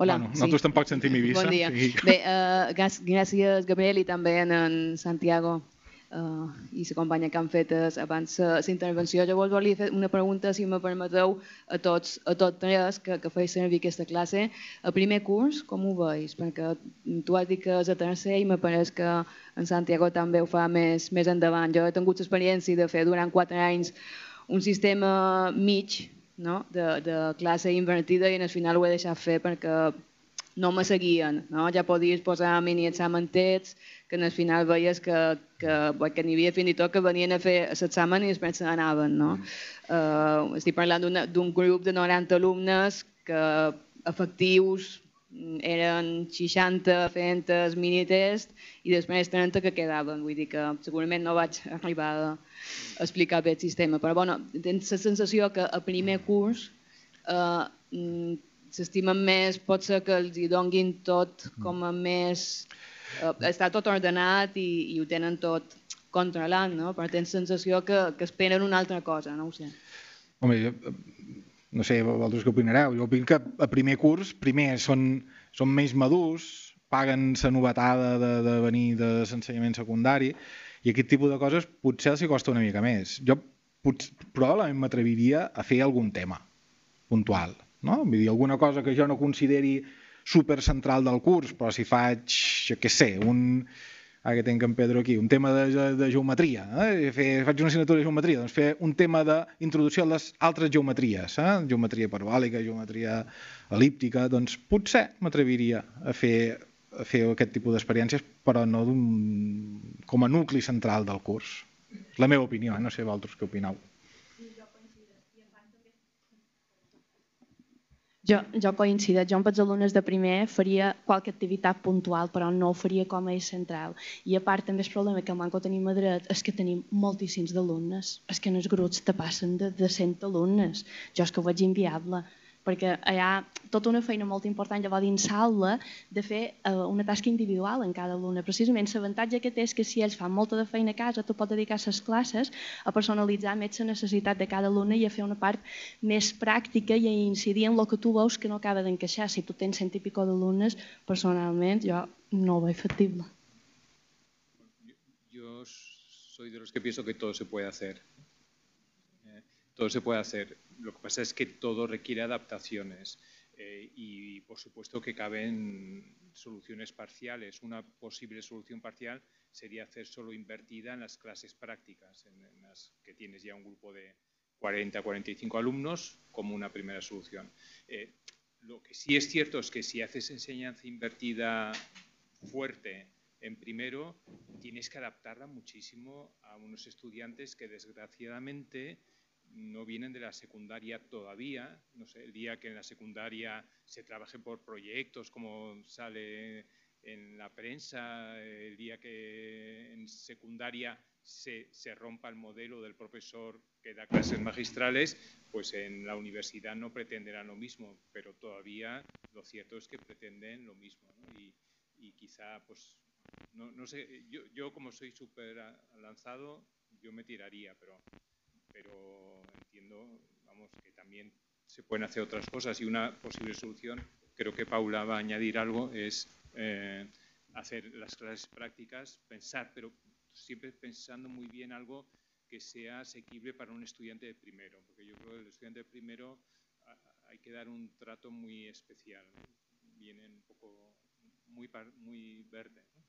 Speaker 7: Hola.
Speaker 6: Bueno, nosaltres
Speaker 7: sí.
Speaker 6: tampoc sentim Eivissa.
Speaker 7: Bon dia.
Speaker 6: Sí.
Speaker 7: Bé, uh, gràcies Gabriel i també en Santiago uh, i la companya que han fet abans la intervenció. Vos volia fer una pregunta, si me permeteu, a tots, a tots tres que, que feis servir aquesta classe. El primer curs, com ho veus? Perquè tu has dit que és a tercer i me pareix que en Santiago també ho fa més, més endavant. Jo he tingut l'experiència de fer durant quatre anys un sistema mig no? de, de classe invertida i al final ho he deixat fer perquè no me seguien. No? Ja podies posar mini examentets que al final veies que, que, que n'hi havia fins i tot que venien a fer l'examen i després se n'anaven. No? Uh, estic parlant d'un grup de 90 alumnes que efectius eren 60 fent el minitest i després 30 que quedaven. Vull dir que segurament no vaig arribar a explicar bé el sistema, però bueno, tens la sensació que a primer curs eh, s'estimen més, pot ser que els hi donguin tot com a més... Eh, està tot ordenat i, i ho tenen tot controlant, no? però tens sensació que, que esperen una altra cosa, no ho sé.
Speaker 6: Home, jo, no sé, vosaltres què opinareu? Jo opino que a primer curs, primer són, són més madurs, paguen la novetada de, de venir de l'ensenyament secundari i aquest tipus de coses potser els costa una mica més. Jo potser, probablement m'atreviria a fer algun tema puntual, no? Vull dir, alguna cosa que jo no consideri super central del curs, però si faig, jo què sé, un, ara que tenc en Pedro aquí, un tema de, de, de geometria, eh? fer, faig una assignatura de geometria, doncs fer un tema d'introducció a les altres geometries, eh? geometria parabòlica, geometria elíptica, doncs potser m'atreviria a fer, a fer aquest tipus d'experiències, però no com a nucli central del curs. La meva opinió, eh? no sé vosaltres què opineu.
Speaker 5: Jo, jo coincideix, jo amb els alumnes de primer faria qualque activitat puntual, però no ho faria com a eix central. I a part també el problema que manco tenim a dret és que tenim moltíssims d'alumnes. És que en els grups te passen de, de 100 alumnes. Jo és que ho veig inviable, perquè allà tota una feina molt important llavors dins l'aula de fer eh, una tasca individual en cada alumne. Precisament l'avantatge que té és que si ells fan molta de feina a casa, tu pots dedicar les classes a personalitzar més la necessitat de cada alumne i a fer una part més pràctica i a incidir en el que tu veus que no acaba d'encaixar. Si tu tens cent i pico d'alumnes, personalment jo no ho veig factible.
Speaker 8: Yo soy de los que pienso que todo se puede hacer. Eh, todo se puede hacer. Lo que pasa es que todo requiere adaptaciones eh, y, por supuesto, que caben soluciones parciales. Una posible solución parcial sería hacer solo invertida en las clases prácticas, en, las que tienes ya un grupo de 40, 45 alumnos, como una primera solución. Eh, lo que sí es cierto es que si haces enseñanza invertida fuerte en primero, tienes que adaptarla muchísimo a unos estudiantes que desgraciadamente no vienen de la secundaria todavía. No sé, el día que en la secundaria se trabaje por proyectos, como sale en la prensa, el día que en secundaria se, se, rompa el modelo del profesor que da clases magistrales, pues en la universidad no pretenderán lo mismo, pero todavía lo cierto es que pretenden lo mismo. Y, y, quizá, pues, no, no sé, yo, yo, como soy súper lanzado, yo me tiraría, pero, pero entiendo, vamos, que también se pueden hacer otras cosas y una posible solución, creo que Paula va a añadir algo, es eh, hacer las clases prácticas, pensar, pero siempre pensando muy bien algo que sea asequible para un estudiante de primero, porque yo creo que el estudiante de primero hay que dar un trato muy especial, viene un poco muy, muy verde. ¿no?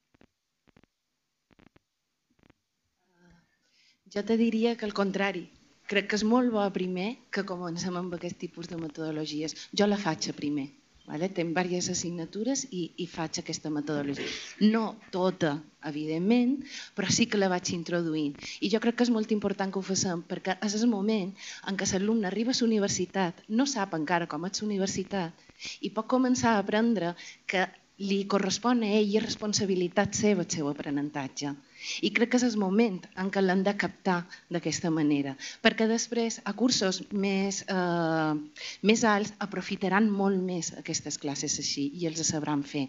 Speaker 9: Jo te diria que al contrari. Crec que és molt bo primer que comencem amb aquest tipus de metodologies. Jo la faig primer. Vale? Tenc diverses assignatures i, i faig aquesta metodologia. No tota, evidentment, però sí que la vaig introduint. I jo crec que és molt important que ho facem, perquè és el moment en què l'alumne arriba a la universitat, no sap encara com és la universitat, i pot començar a aprendre que li correspon a ell i responsabilitat seva el seu aprenentatge. I crec que és el moment en què l'han de captar d'aquesta manera, perquè després a cursos més, eh, més alts aprofitaran molt més aquestes classes així i els sabran fer.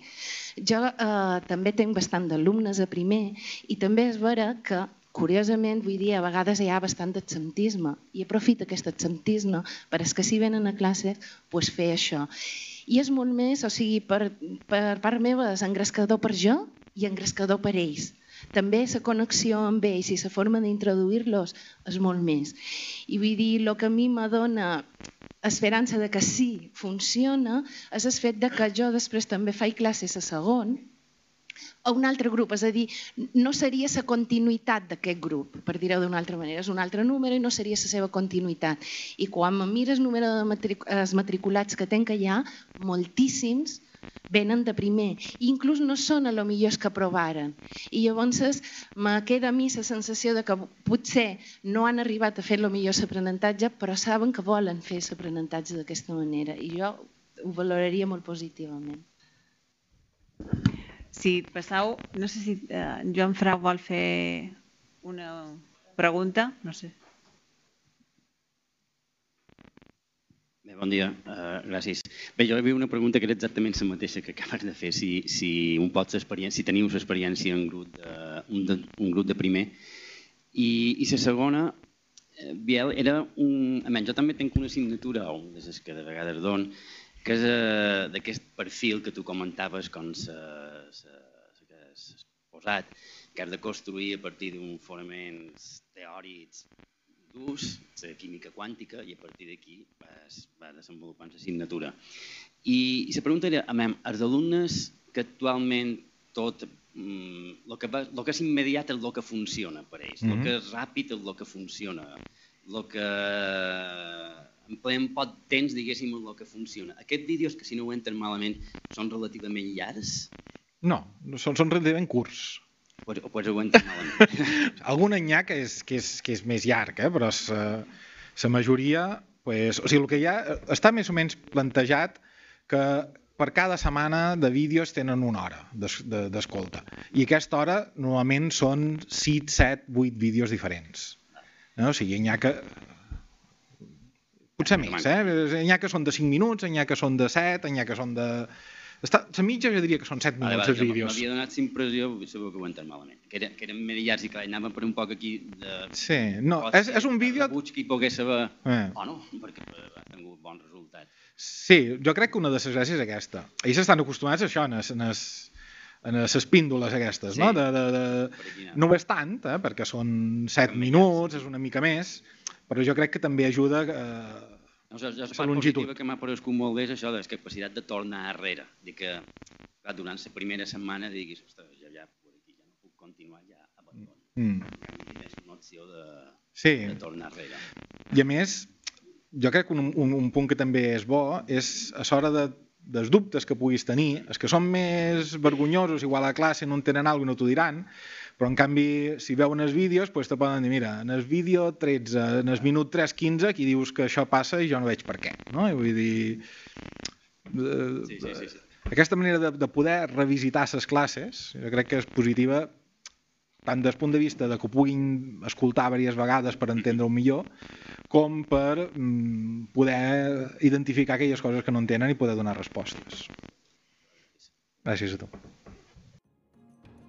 Speaker 9: Jo eh, també tenc bastant d'alumnes a primer i també és vera que curiosament, vull dir, a vegades hi ha bastant absentisme i aprofita aquest absentisme per als que si venen a classe pues, fer això. I és molt més, o sigui, per, per part meva és engrescador per jo i engrescador per ells també la connexió amb ells i la forma d'introduir-los és molt més. I vull dir, el que a mi m'adona esperança de que sí funciona és el fet de que jo després també faig classes a segon a un altre grup, és a dir, no seria la continuïtat d'aquest grup, per dir-ho d'una altra manera, és un altre número i no seria la seva continuïtat. I quan mires el número de matric matriculats que tenc allà, moltíssims venen de primer, inclús no són a lo millors que provaren. I llavors me queda a mi la sensació de que potser no han arribat a fer el millor l'aprenentatge, però saben que volen fer l'aprenentatge d'aquesta manera i jo ho valoraria molt positivament.
Speaker 4: Si passau, no sé si eh, Joan Frau vol fer una pregunta, no sé.
Speaker 10: Bé, bon dia, uh, gràcies. Bé, jo havia una pregunta que era exactament la mateixa que acabes de fer, si, si un pot si teniu l'experiència en grup de, un, de, un grup de primer. I, i la segona, eh, Biel, era un... A menys, jo també tinc una assignatura, o de les que de vegades don, que és uh, d'aquest perfil que tu comentaves com s'ha posat, que has de construir a partir d'un fonaments teòrics d'ús, la química quàntica, i a partir d'aquí va desenvolupant l'assignatura. I, I la pregunta era, amem, els alumnes que actualment tot el mm, que, va, lo que és immediat és el que funciona per ells, el mm -hmm. que és ràpid és el que funciona, el que empleem poc temps, diguéssim, el que funciona. Aquests vídeos, que si no ho entren malament, són relativament llargs?
Speaker 6: No, són, són relativament curts.
Speaker 10: Pues ho entenc malament. [LAUGHS]
Speaker 6: Algun any hi ha que és, que és, que és més llarg, eh? però la majoria... Pues, o sigui, el que hi ha està més o menys plantejat que per cada setmana de vídeos tenen una hora d'escolta. I aquesta hora normalment són 6, 7, 8 vídeos diferents. No? O sigui, n'hi ha que Potser més, eh? N'hi ha que són de 5 minuts, n'hi ha que són de 7, n'hi ha que són de... Està, la mitja jo diria que són 7
Speaker 10: Vale,
Speaker 6: minuts
Speaker 10: vale,
Speaker 6: els vídeos.
Speaker 10: M'havia donat la impressió, segur que ho entès malament, que, era, que eren més llargs i clar, anàvem per un poc aquí de...
Speaker 6: Sí, no, és, és un vídeo...
Speaker 10: rebuig que hi pogués saber...
Speaker 6: Eh.
Speaker 10: O no, perquè ha tingut bons resultats.
Speaker 6: Sí, jo crec que una de les gràcies és aquesta. Ells estan acostumats a això, en es, en es, en les píndoles aquestes,
Speaker 10: Sí.
Speaker 6: no? De, de, de... No ho és tant, eh? perquè són 7 minuts, és una mica més, però jo crec que també ajuda... Eh...
Speaker 10: No, la, la
Speaker 6: La
Speaker 10: part
Speaker 6: longitud.
Speaker 10: positiva que m'ha parescut molt bé és això de la capacitat de tornar enrere. Dir que clar, durant la primera setmana diguis, ostres, ja, ja, aquí ja no puc continuar, ja abandono.
Speaker 6: Mm.
Speaker 10: Tens una opció de,
Speaker 6: Sí.
Speaker 10: de tornar enrere.
Speaker 6: I a més, jo crec que un, un, un punt que també és bo és a l'hora de, dels dubtes que puguis tenir, els que són més vergonyosos, igual a classe no entenen alguna cosa i no t'ho diran, però en canvi, si veuen els vídeos, pues, te poden dir, mira, en el vídeo 13, en el minut 3.15, aquí dius que això passa i jo no veig per què. No? I vull dir... eh,
Speaker 10: Sí, sí, sí, sí.
Speaker 6: Aquesta manera de, de poder revisitar les classes, jo crec que és positiva tant des punt de vista de que ho puguin escoltar diverses vegades per entendre-ho millor, com per mm, poder identificar aquelles coses que no entenen i poder donar respostes. Gràcies a tu.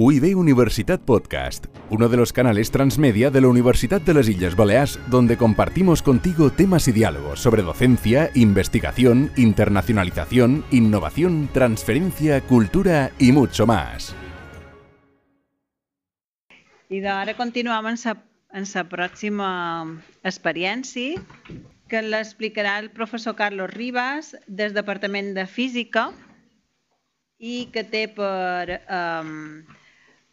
Speaker 1: UIB Universitat Podcast, uno de los canales transmedia de la Universidad de las Islas Baleares, donde compartimos contigo temas y diálogos sobre docencia, investigación, internacionalización, innovación, transferencia, cultura y mucho más.
Speaker 4: I d'ara continuem en sa, en sa pròxima experiència, que el professor Carlos Ribas des del Departament de Física i que té per, um,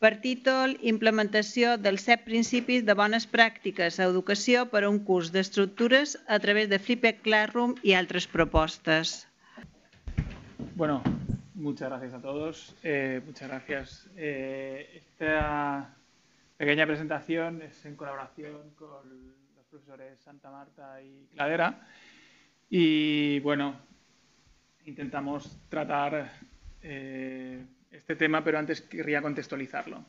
Speaker 4: per títol Implementació dels set principis de bones pràctiques a educació per a un curs d'estructures a través de Flipped Classroom i altres propostes.
Speaker 11: Bueno, muchas gracias a todos. Eh, muchas gracias. Eh, esta pequeña presentación es en colaboración con los profesores Santa Marta y Cladera. Y bueno, intentamos tratar eh, este tema, pero antes querría contextualizarlo.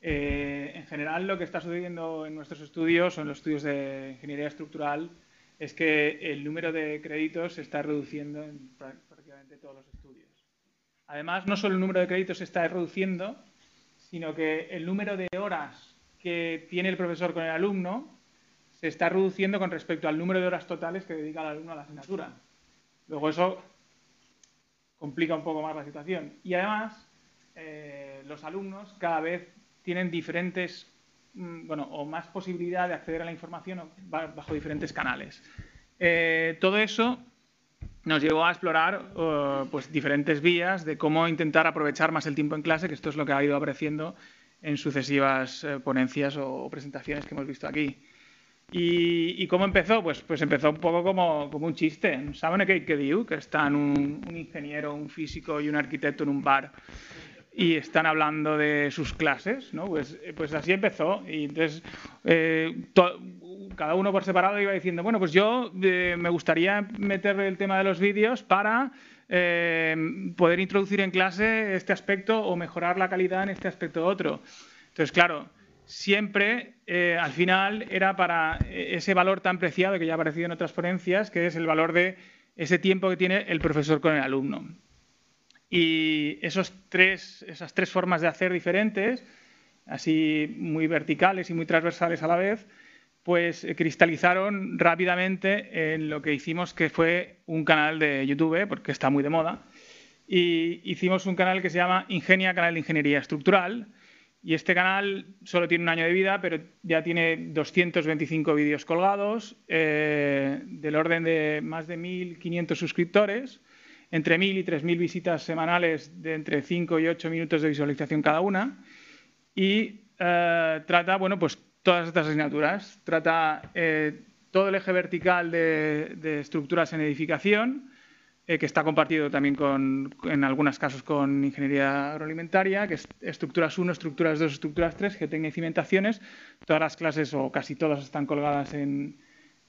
Speaker 11: Eh, en general, lo que está sucediendo en nuestros estudios o en los estudios de ingeniería estructural es que el número de créditos se está reduciendo en prá- prácticamente todos los estudios. Además, no solo el número de créditos se está reduciendo, sino que el número de horas que tiene el profesor con el alumno se está reduciendo con respecto al número de horas totales que dedica el alumno a la asignatura. Luego eso complica un poco más la situación. Y además, eh, los alumnos cada vez tienen diferentes, mm, bueno, o más posibilidad de acceder a la información bajo diferentes canales. Eh, todo eso nos llevó a explorar eh, pues, diferentes vías de cómo intentar aprovechar más el tiempo en clase, que esto es lo que ha ido apareciendo en sucesivas eh, ponencias o presentaciones que hemos visto aquí. ¿Y, y cómo empezó? Pues, pues empezó un poco como, como un chiste. ¿Saben qué, qué diu? Que están un, un ingeniero, un físico y un arquitecto en un bar y están hablando de sus clases, ¿no? Pues, eh, pues así empezó. Y entonces eh, cada uno por separado iba diciendo, bueno, pues yo eh, me gustaría meter el tema de los vídeos para poder introducir en clase este aspecto o mejorar la calidad en este aspecto otro. Entonces, claro, siempre al final era para ese valor tan preciado que ya ha aparecido en otras ponencias, que es el valor de ese tiempo que tiene el profesor con el alumno. Y esos tres, esas tres formas de hacer diferentes, así muy verticales y muy transversales a la vez, pues eh, cristalizaron rápidamente en lo que hicimos, que fue un canal de YouTube, porque está muy de moda. Y hicimos un canal que se llama Ingenia, Canal de Ingeniería Estructural. Y este canal solo tiene un año de vida, pero ya tiene 225 vídeos colgados, eh, del orden de más de 1.500 suscriptores entre 1.000 y 3.000 visitas semanales de entre 5 y 8 minutos de visualización cada una. Y eh, trata, bueno, pues todas estas asignaturas. Trata eh, todo el eje vertical de, de estructuras en edificación, eh, que está compartido también con, en algunos casos con ingeniería agroalimentaria, que es estructuras 1, estructuras 2, estructuras 3, geotecnia y cimentaciones. Todas las clases o casi todas están colgadas en,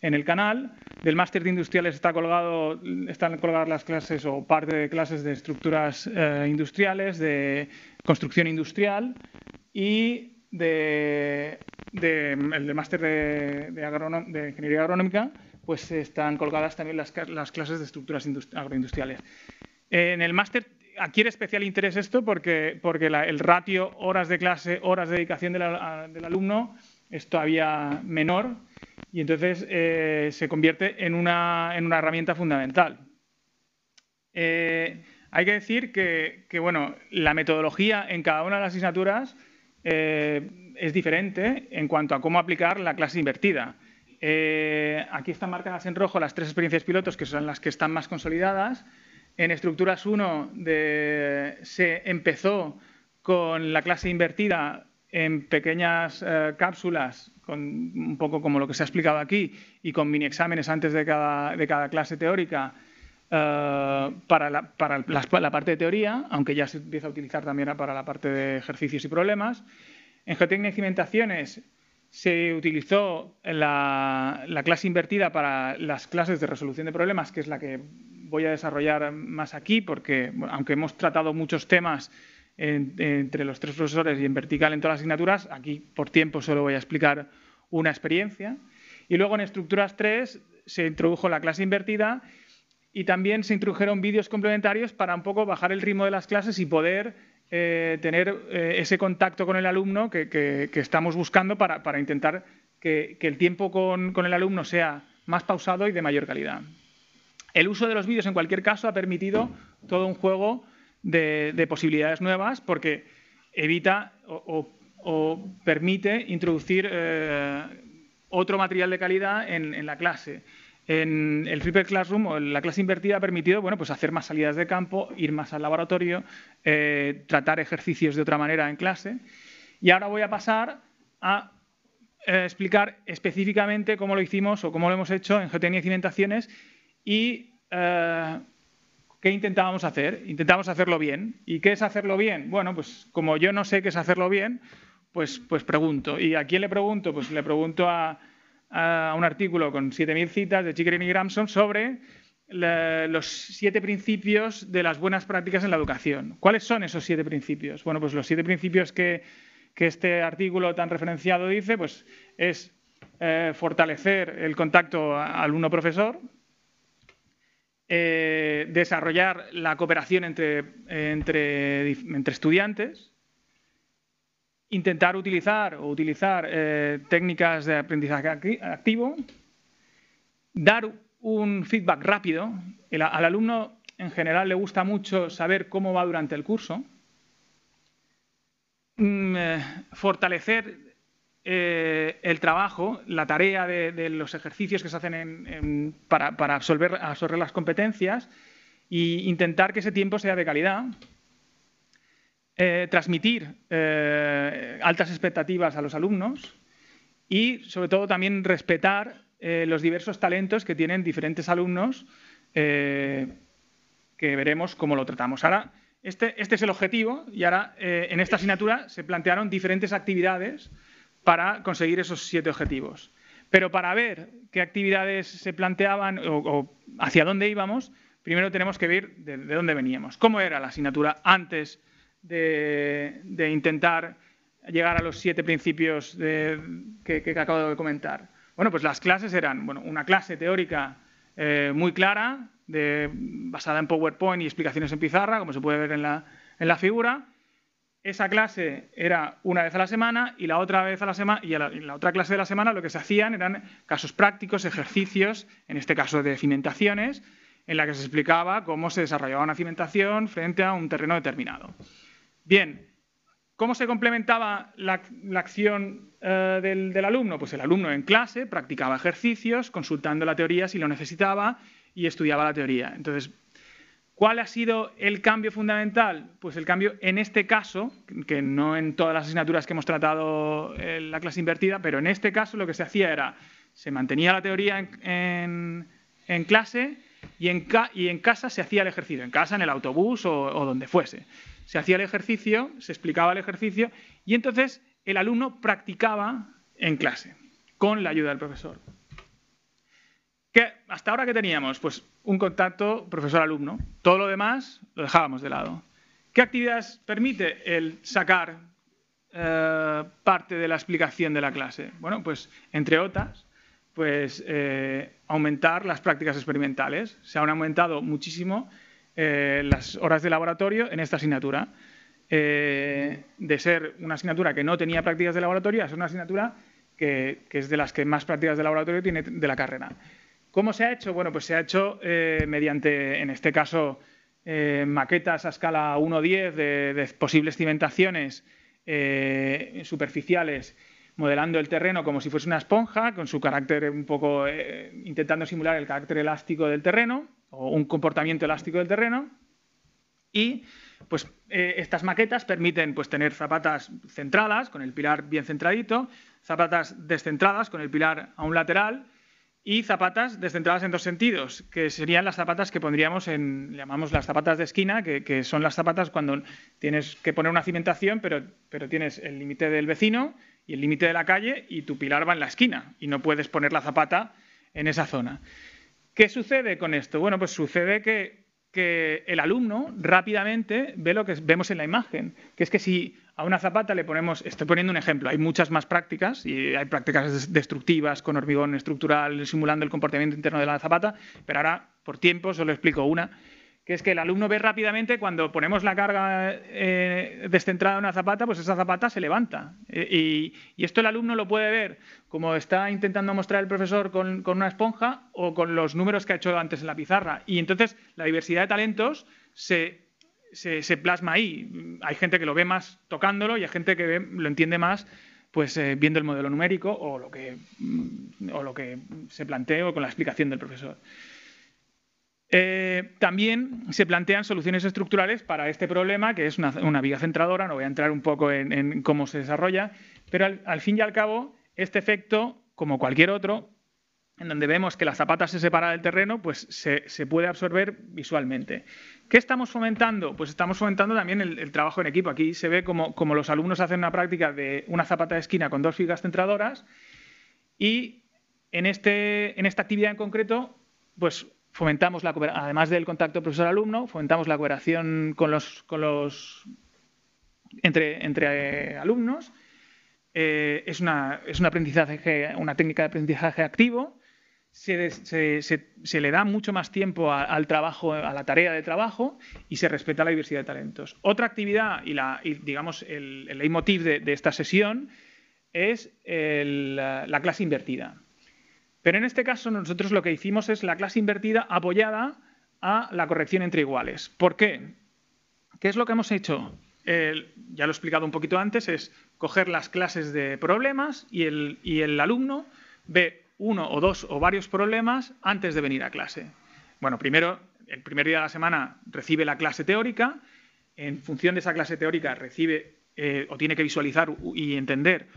Speaker 11: en el canal. Del máster de industriales está colgado, están colgadas las clases o parte de clases de estructuras eh, industriales, de construcción industrial y de, el del máster de, ingeniería agronómica, pues están colgadas también las, clases de estructuras agroindustriales. En el máster adquiere especial interés esto porque, porque el ratio horas de clase, horas de dedicación del alumno es todavía menor y entonces eh, se convierte en una, en una herramienta fundamental. Eh, hay que decir que, bueno, la metodología en cada una de las asignaturas eh, es diferente en cuanto a cómo aplicar la clase invertida. aquí están marcadas en rojo las tres experiencias pilotos, que son las que están más consolidadas. En estructuras 1 se empezó con la clase invertida en pequeñas cápsulas con un poco como lo que se ha explicado aquí y con mini exámenes antes de cada, de cada clase teórica eh, para, la, para la, parte de teoría, aunque ya se empieza a utilizar también para la parte de ejercicios y problemas. En geotecnia y cimentaciones se utilizó la, la clase invertida para las clases de resolución de problemas, que es la que voy a desarrollar más aquí, porque aunque hemos tratado muchos temas entre los tres profesores y en vertical en todas las asignaturas. Aquí, por tiempo, solo voy a explicar una experiencia. Y luego en estructuras 3 se introdujo la clase invertida y también se introdujeron vídeos complementarios para un poco bajar el ritmo de las clases y poder eh, tener eh, ese contacto con el alumno que, estamos buscando para, intentar que, el tiempo con, con el alumno sea más pausado y de mayor calidad. El uso de los vídeos, en cualquier caso, ha permitido todo un juego de, posibilidades nuevas porque evita o, permite introducir eh, otro material de calidad en, la clase. En el Flipper Classroom o la clase invertida ha permitido bueno, pues hacer más salidas de campo, ir más al laboratorio, eh, tratar ejercicios de otra manera en clase. Y ahora voy a pasar a eh, explicar específicamente cómo lo hicimos o cómo lo hemos hecho en geotecnia y cimentaciones y ¿qué intentábamos hacer? Intentábamos hacerlo bien. ¿Y qué es hacerlo bien? Bueno, pues como yo no sé qué es hacerlo bien, pues, pues pregunto. ¿Y a quién le pregunto? Pues le pregunto a, un artículo con 7.000 citas de Chickering y Gramson sobre los siete principios de las buenas prácticas en la educación. ¿Cuáles son esos siete principios? Bueno, pues los siete principios que, este artículo tan referenciado dice, pues es eh, fortalecer el contacto alumno-profesor, eh, desarrollar la cooperación entre, entre, estudiantes, intentar utilizar o utilizar eh, técnicas de aprendizaje activo, dar un feedback rápido. al alumno en general le gusta mucho saber cómo va durante el curso. Mm, eh, fortalecer eh, el trabajo, la tarea de, los ejercicios que se hacen para, absorber, las competencias e intentar que ese tiempo sea de calidad. Eh, transmitir eh, altas expectativas a los alumnos y, sobre todo, también respetar los diversos talentos que tienen diferentes alumnos que veremos cómo lo tratamos. Ahora, este, este es el objetivo y ahora en esta asignatura se plantearon diferentes actividades para conseguir esos siete objetivos. Pero para ver qué actividades se planteaban o, hacia dónde íbamos, primero tenemos que ver de, dónde veníamos. ¿Cómo era la asignatura antes de, intentar llegar a los siete principios que, acabo de comentar? Bueno, pues las clases eran bueno, una clase teórica eh, muy clara, basada en PowerPoint y explicaciones en pizarra, como se puede ver en la figura, esa clase era una vez a la semana y la otra en la, otra clase de la semana lo que se hacían eran casos prácticos, ejercicios, en este caso de cimentaciones, en la que se explicaba cómo se desarrollaba una cimentación frente a un terreno determinado. Bien, ¿cómo se complementaba la, acción eh, del, del alumno? Pues el alumno en clase practicaba ejercicios, consultando la teoría si lo necesitaba y estudiaba la teoría. Entonces, ¿Cuál ha sido el cambio fundamental? Pues el cambio en este caso, que no en todas las asignaturas que hemos tratado en la clase invertida, pero en este caso lo que se hacía era, se mantenía la teoría en, clase y en, casa se hacía el ejercicio, en casa, en el autobús o donde fuese. Se hacía el ejercicio, se explicaba el ejercicio y entonces el alumno practicaba en clase con la ayuda del profesor. ¿Qué, hasta ahora que teníamos? Pues un contacto profesor-alumno. Todo lo demás lo dejábamos de lado. ¿Qué actividades permite el sacar eh, parte de la explicación de la clase? Bueno, pues entre otras, pues eh, aumentar las prácticas experimentales. Se han aumentado muchísimo eh, las horas de laboratorio en esta asignatura. de ser una asignatura que no tenía prácticas de laboratorio a ser una asignatura que, que, es de las que más prácticas de laboratorio tiene de la carrera. ¿Cómo se ha hecho? Bueno, pues se ha hecho mediante, en este caso, maquetas a escala 1-10 de, de posibles cimentaciones eh, superficiales modelando el terreno como si fuese una esponja, con su carácter un poco, eh, intentando simular el carácter elástico del terreno, o un comportamiento elástico del terreno. Y pues eh, estas maquetas permiten pues, tener zapatas centradas, con el pilar bien centradito, zapatas descentradas, con el pilar a un lateral, y zapatas descentradas en dos sentidos, que serían las zapatas que pondríamos en, llamamos las zapatas de esquina, que, son las zapatas cuando tienes que poner una cimentación, pero, pero tienes el límite del vecino y el límite de la calle y tu pilar va en la esquina y no puedes poner la zapata en esa zona. ¿Qué sucede con esto? Bueno, pues sucede que, que el alumno rápidamente ve lo que vemos en la imagen, que es que si a una zapata le ponemos, estoy poniendo un ejemplo, hay muchas más prácticas y hay prácticas destructivas con hormigón estructural simulando el comportamiento interno de la zapata, pero ahora por tiempo solo explico una, que es que el alumno ve rápidamente cuando ponemos la carga eh, descentrada en una zapata, pues esa zapata se levanta. Eh, y, esto el alumno lo puede ver como está intentando mostrar el profesor con, una esponja o con los números que ha hecho antes en la pizarra. Y entonces la diversidad de talentos se se, plasma ahí. Hay gente que lo ve más tocándolo y hay gente que lo entiende más pues eh, viendo el modelo numérico o lo, que, o lo que se plantea con la explicación del profesor. Eh, también se plantean soluciones estructurales para este problema, que es una, viga centradora, no voy a entrar un poco en, cómo se desarrolla, pero al, fin y al cabo, este efecto, como cualquier otro, en donde vemos que la zapata se separa del terreno, pues se puede absorber visualmente. ¿Qué estamos fomentando? Pues estamos fomentando también el, trabajo en equipo. Aquí se ve como, los alumnos hacen una práctica de una zapata de esquina con dos figas centradoras y en, este, en esta actividad en concreto, pues fomentamos, la, además del contacto profesor-alumno, fomentamos la cooperación con los, con los entre, eh, alumnos. Eh, es, una, es un aprendizaje, una técnica de aprendizaje activo se, le da mucho más tiempo al trabajo, a la tarea de trabajo y se respeta la diversidad de talentos. Otra actividad y, la, digamos el, el leitmotiv de, esta sesión es la clase invertida. Pero en este caso nosotros lo que hicimos es la clase invertida apoyada a la corrección entre iguales. ¿Por qué? ¿Qué es lo que hemos hecho? ya lo he explicado un poquito antes, es coger las clases de problemas y el, alumno ve uno o dos o varios problemas antes de venir a clase. Bueno, primero, el primer día de la semana recibe la clase teórica, en función de esa clase teórica recibe eh, o tiene que visualizar y entender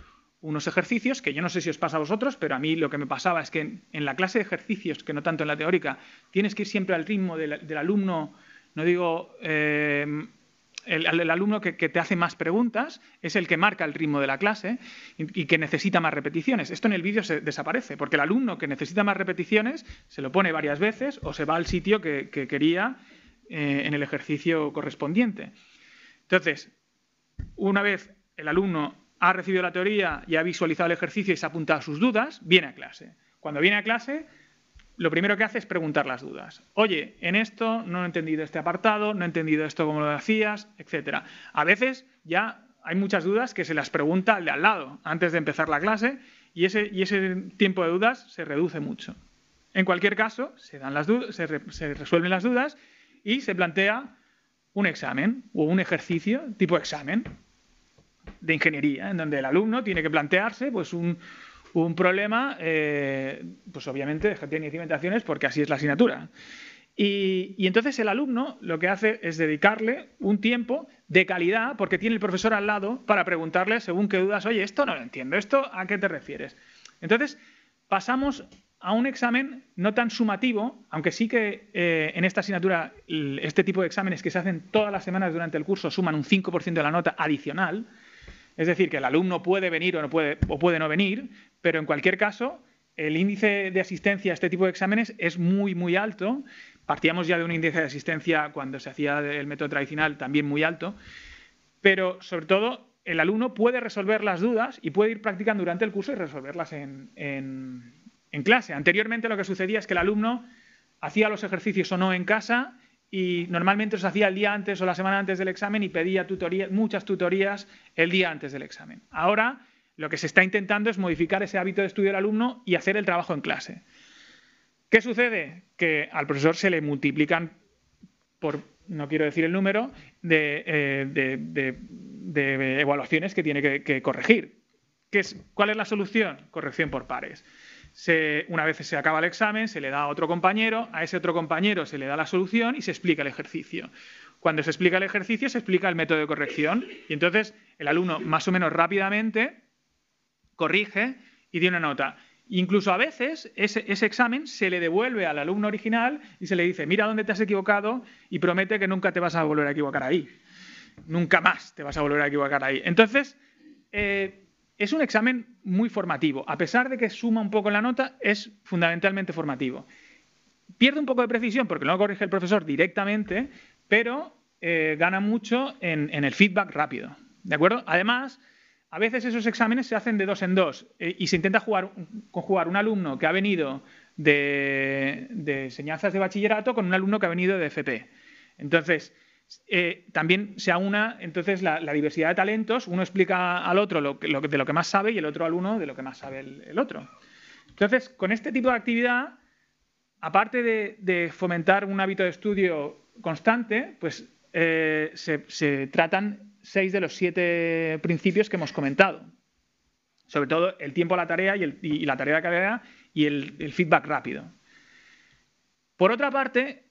Speaker 11: unos ejercicios, que yo no sé si os pasa a vosotros, pero a mí lo que me pasaba es que en, la clase de ejercicios, que no tanto en la teórica, tienes que ir siempre al ritmo del, alumno, no digo eh, el, alumno que, te hace más preguntas es el que marca el ritmo de la clase y, que necesita más repeticiones. Esto en el vídeo se desaparece, porque el alumno que necesita más repeticiones se lo pone varias veces o se va al sitio que, quería eh, en el ejercicio correspondiente. Entonces, una vez el alumno ha recibido la teoría y ha visualizado el ejercicio y se ha apuntado sus dudas, viene a clase. Cuando viene a clase, lo primero que hace es preguntar las dudas. Oye, en esto no he entendido este apartado, no he entendido esto como lo hacías, etc. A veces ya hay muchas dudas que se las pregunta al de al lado antes de empezar la clase y ese, y ese tiempo de dudas se reduce mucho. En cualquier caso, se, dan las se resuelven las dudas y se plantea un examen o un ejercicio tipo examen de ingeniería, en donde el alumno tiene que plantearse pues, un, un problema, eh, pues obviamente de gestión y cimentaciones, porque así es la asignatura. Y, entonces el alumno lo que hace es dedicarle un tiempo de calidad, porque tiene el profesor al lado, para preguntarle según qué dudas, oye, esto no lo entiendo, ¿esto a qué te refieres? Entonces pasamos a un examen no tan sumativo, aunque sí que eh, en esta asignatura este tipo de exámenes que se hacen todas las semanas durante el curso suman un 5% de la nota adicional, es decir, que el alumno puede venir o, no puede, o puede no venir, pero en cualquier caso el índice de asistencia a este tipo de exámenes es muy, muy alto. Partíamos ya de un índice de asistencia cuando se hacía el método tradicional también muy alto, pero sobre todo el alumno puede resolver las dudas y puede ir practicando durante el curso y resolverlas en, en clase. Anteriormente lo que sucedía es que el alumno hacía los ejercicios o no en casa y normalmente los hacía el día antes o la semana antes del examen y pedía muchas tutorías el día antes del examen. Ahora lo que se está intentando es modificar ese hábito de estudio del alumno y hacer el trabajo en clase. ¿Qué sucede? Que al profesor se le multiplican por, no quiero decir el número, de, eh, evaluaciones que tiene que, corregir. ¿Cuál es la solución? Corrección por pares una vez se acaba el examen, se le da a otro compañero, a ese otro compañero se le da la solución y se explica el ejercicio. Cuando se explica el ejercicio, se explica el método de corrección y entonces el alumno más o menos rápidamente corrige y tiene una nota. Incluso a veces ese, ese, examen se le devuelve al alumno original y se le dice, mira dónde te has equivocado y promete que nunca te vas a volver a equivocar ahí. Nunca más te vas a volver a equivocar ahí. Entonces, eh, es un examen muy formativo. A pesar de que suma un poco la nota, es fundamentalmente formativo. Pierde un poco de precisión porque no lo corrige el profesor directamente, pero eh, gana mucho en, el feedback rápido. ¿De acuerdo? Además, a veces esos exámenes se hacen de dos en dos eh, y se intenta jugar, conjugar un alumno que ha venido de, de enseñanzas de bachillerato con un alumno que ha venido de FP. Entonces, eh, también se aúna entonces la, diversidad de talentos, uno explica al otro de lo que más sabe y el otro al uno de lo que más sabe el, otro. Entonces, con este tipo de actividad, aparte de, fomentar un hábito de estudio constante, pues eh, se, tratan seis de los siete principios que hemos comentado. Sobre todo el tiempo a la tarea y, la tarea de carrera y el feedback rápido. Por otra parte,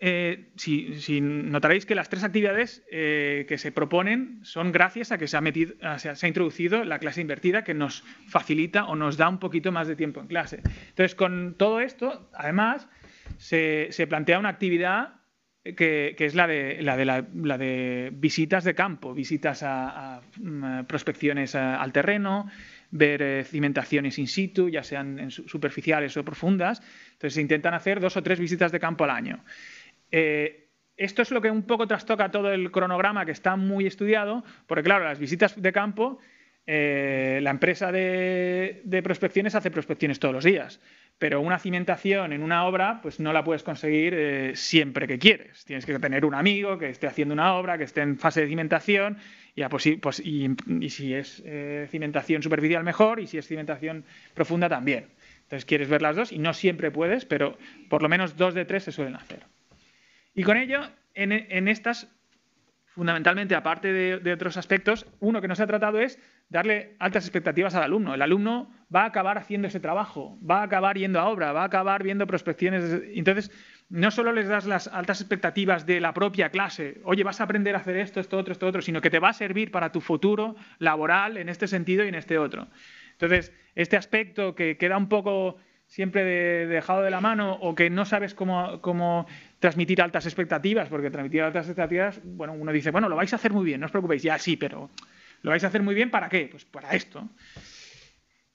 Speaker 11: eh, si, notaréis que las tres actividades eh, que se proponen son gracias a que se ha, se ha, introducido la clase invertida que nos facilita o nos da un poquito más de tiempo en clase. Entonces, con todo esto, además, se, plantea una actividad que, es la de, la, de visitas de campo, visitas a, mm, prospecciones al terreno, ver eh, cimentaciones in situ, ya sean superficiales o profundas. Entonces, se intentan hacer dos o tres visitas de campo al año. Eh, esto es lo que un poco trastoca todo el cronograma que está muy estudiado, porque claro, las visitas de campo, eh, la empresa de, prospecciones hace prospecciones todos los días, pero una cimentación en una obra, pues no la puedes conseguir eh, siempre que quieres. Tienes que tener un amigo que esté haciendo una obra, que esté en fase de cimentación, y, pues, pues, y si es cimentación superficial mejor, y si es cimentación profunda también. Entonces quieres ver las dos y no siempre puedes, pero por lo menos dos de tres se suelen hacer. Y con ello, en, estas, fundamentalmente, aparte de, otros aspectos, uno que nos ha tratado es darle altas expectativas al alumno. El alumno va a acabar haciendo ese trabajo, va a acabar yendo a obra, va a acabar viendo prospecciones. Entonces, no solo les das las altas expectativas de la propia clase, oye, vas a aprender a hacer esto, esto, otro, esto, otro, sino que te va a servir para tu futuro laboral en este sentido y en este otro. Entonces, este aspecto que queda un poco siempre dejado de la mano o que no sabes cómo, transmitir altas expectativas, porque transmitir altas expectativas, bueno, uno dice, bueno, lo vais a hacer muy bien, no os preocupéis, ya sí, pero ¿lo vais a hacer muy bien para qué? Pues para esto.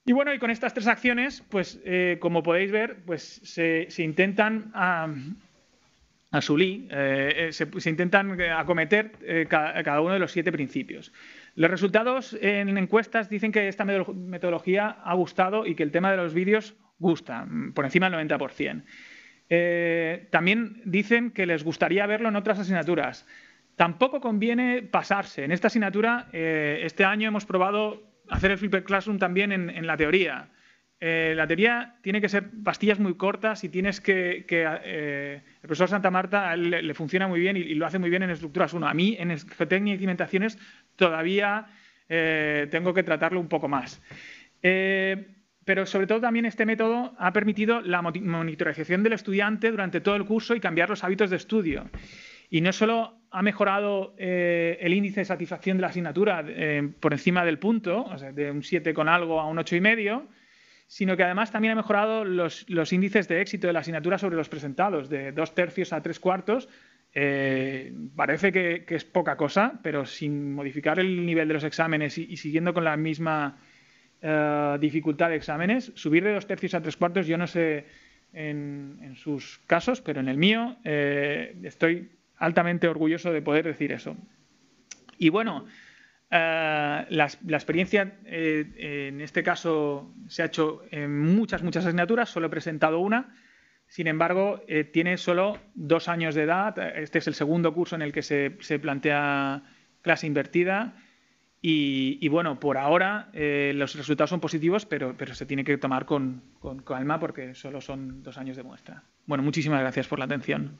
Speaker 11: Y bueno, y con estas tres acciones, pues eh, como podéis ver, pues se, intentan a, eh, eh, se, intentan acometer cada, uno de los siete principios. Los resultados en encuestas dicen que esta metodología ha gustado y que el tema de los vídeos gusta, por encima del 90%. Eh, también dicen que les gustaría verlo en otras asignaturas. Tampoco conviene pasarse. En esta asignatura, eh, este año hemos probado hacer el Flipper Classroom también en, la teoría. Eh, la teoría tiene que ser pastillas muy cortas y tienes que... el profesor Santa Marta le, funciona muy bien y, lo hace muy bien en estructuras 1. A mí, en geotecnia y cimentaciones, todavía tengo que tratarlo un poco más pero sobre todo también este método ha permitido la monitorización del estudiante durante todo el curso y cambiar los hábitos de estudio. Y no solo ha mejorado eh, el índice de satisfacción de la asignatura eh, por encima del punto, o sea, de un 7 con algo a un 8,5, sino que además también ha mejorado los, los índices de éxito de la asignatura sobre los presentados, de dos tercios a tres cuartos. Eh, parece que, es poca cosa, pero sin modificar el nivel de los exámenes y, siguiendo con la misma uh, dificultad de exámenes, subir de dos tercios a tres cuartos, yo no sé en, sus casos, pero en el mío eh, estoy altamente orgulloso de poder decir eso. Y bueno, la, la, experiencia eh, en este caso se ha hecho en muchas, muchas asignaturas, solo he presentado una. Sin embargo, eh, tiene solo dos años de edad. Este es el segundo curso en el que se, se plantea clase invertida. Y, y bueno, por ahora eh, los resultados son positivos, pero, pero se tiene que tomar con, con, calma porque solo son dos años de muestra. Bueno, muchísimas gracias por la atención.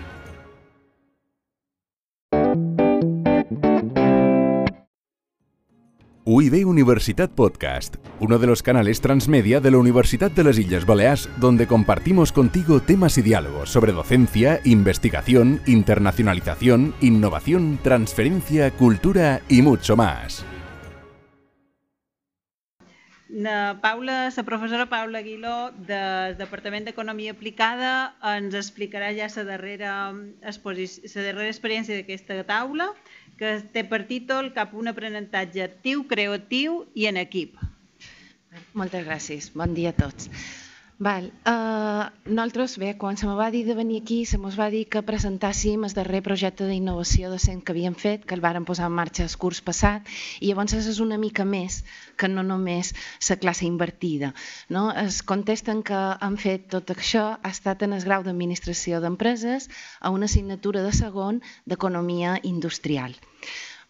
Speaker 1: UIB Universitat Podcast, uno de los canales transmedia de la Universidad de las Islas Baleares, donde compartimos contigo temas y diálogos sobre docencia, investigación, internacionalización, innovación, transferencia, cultura y mucho más.
Speaker 4: La Paula, la professora Paula Aguiló del Departament d'Economia Aplicada ens explicarà ja la darrera, la darrera experiència taula que té per títol cap un aprenentatge actiu, creatiu i en equip.
Speaker 9: Moltes gràcies. Bon dia a tots. Val. Uh, nosaltres, bé, quan se me va dir de venir aquí, se mos va dir que presentàssim el darrer projecte d'innovació docent que havíem fet, que el vàrem posar en marxa el curs passat, i llavors és una mica més que no només la classe invertida. No? Es contesten que han fet tot això ha estat en el grau d'administració d'empreses a una assignatura de segon d'economia industrial.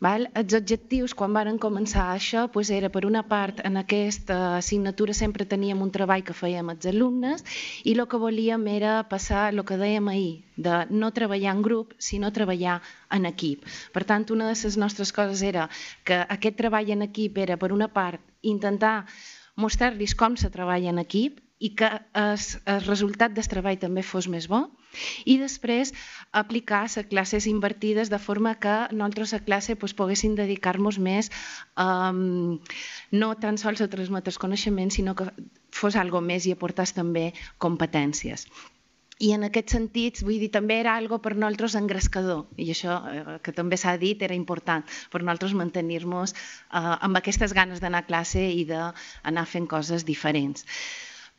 Speaker 9: Val? Els objectius, quan varen començar això, doncs era per una part, en aquesta assignatura sempre teníem un treball que fèiem els alumnes i el que volíem era passar el que dèiem ahir, de no treballar en grup, sinó treballar en equip. Per tant, una de les nostres coses era que aquest treball en equip era, per una part, intentar mostrar-los com se treballa en equip i que el, resultat del treball també fos més bo, i després aplicar les classes invertides de forma que nosaltres a classe poguéssim dedicar-nos més um, no tan sols a transmetre coneixements, sinó que fos algo més i aportés també competències. I en aquest sentit, vull dir, també era algo per nosaltres engrescador, i això eh, que també s'ha dit era important per nosaltres mantenir-nos eh, amb aquestes ganes d'anar a classe i d'anar fent coses diferents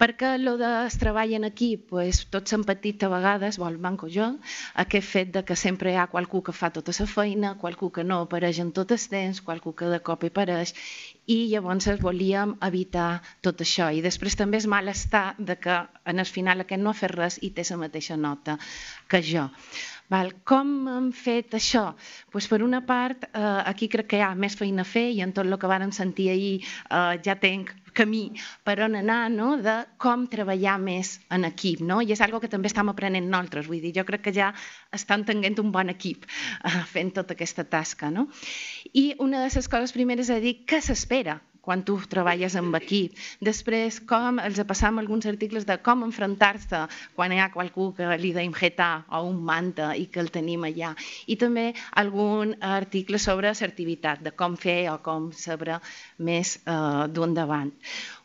Speaker 9: perquè el de treball en equip, pues, s'han patit a vegades, vol manco jo, aquest fet de que sempre hi ha qualcú que fa tota la feina, qualcú que no apareix en tot el temps, qualcú que de cop apareix, i llavors volíem evitar tot això. I després també és malestar de que en el final aquest no ha fet res i té la mateixa nota que jo. Val. Com hem fet això? Pues per una part, eh, aquí crec que hi ha més feina a fer i en tot el que vàrem sentir ahir eh, ja tenc camí per on anar, no? de com treballar més en equip. No? I és algo que també estem aprenent nosaltres. Vull dir, jo crec que ja estan tenint un bon equip eh, fent tota aquesta tasca. No? I una de les coses primeres és dir què s'espera quan tu treballes amb equip. Després, com els passam alguns articles de com enfrontar-se quan hi ha qualcú que li deim jeta o un manta i que el tenim allà. I també algun article sobre assertivitat, de com fer o com saber més eh, d'un davant.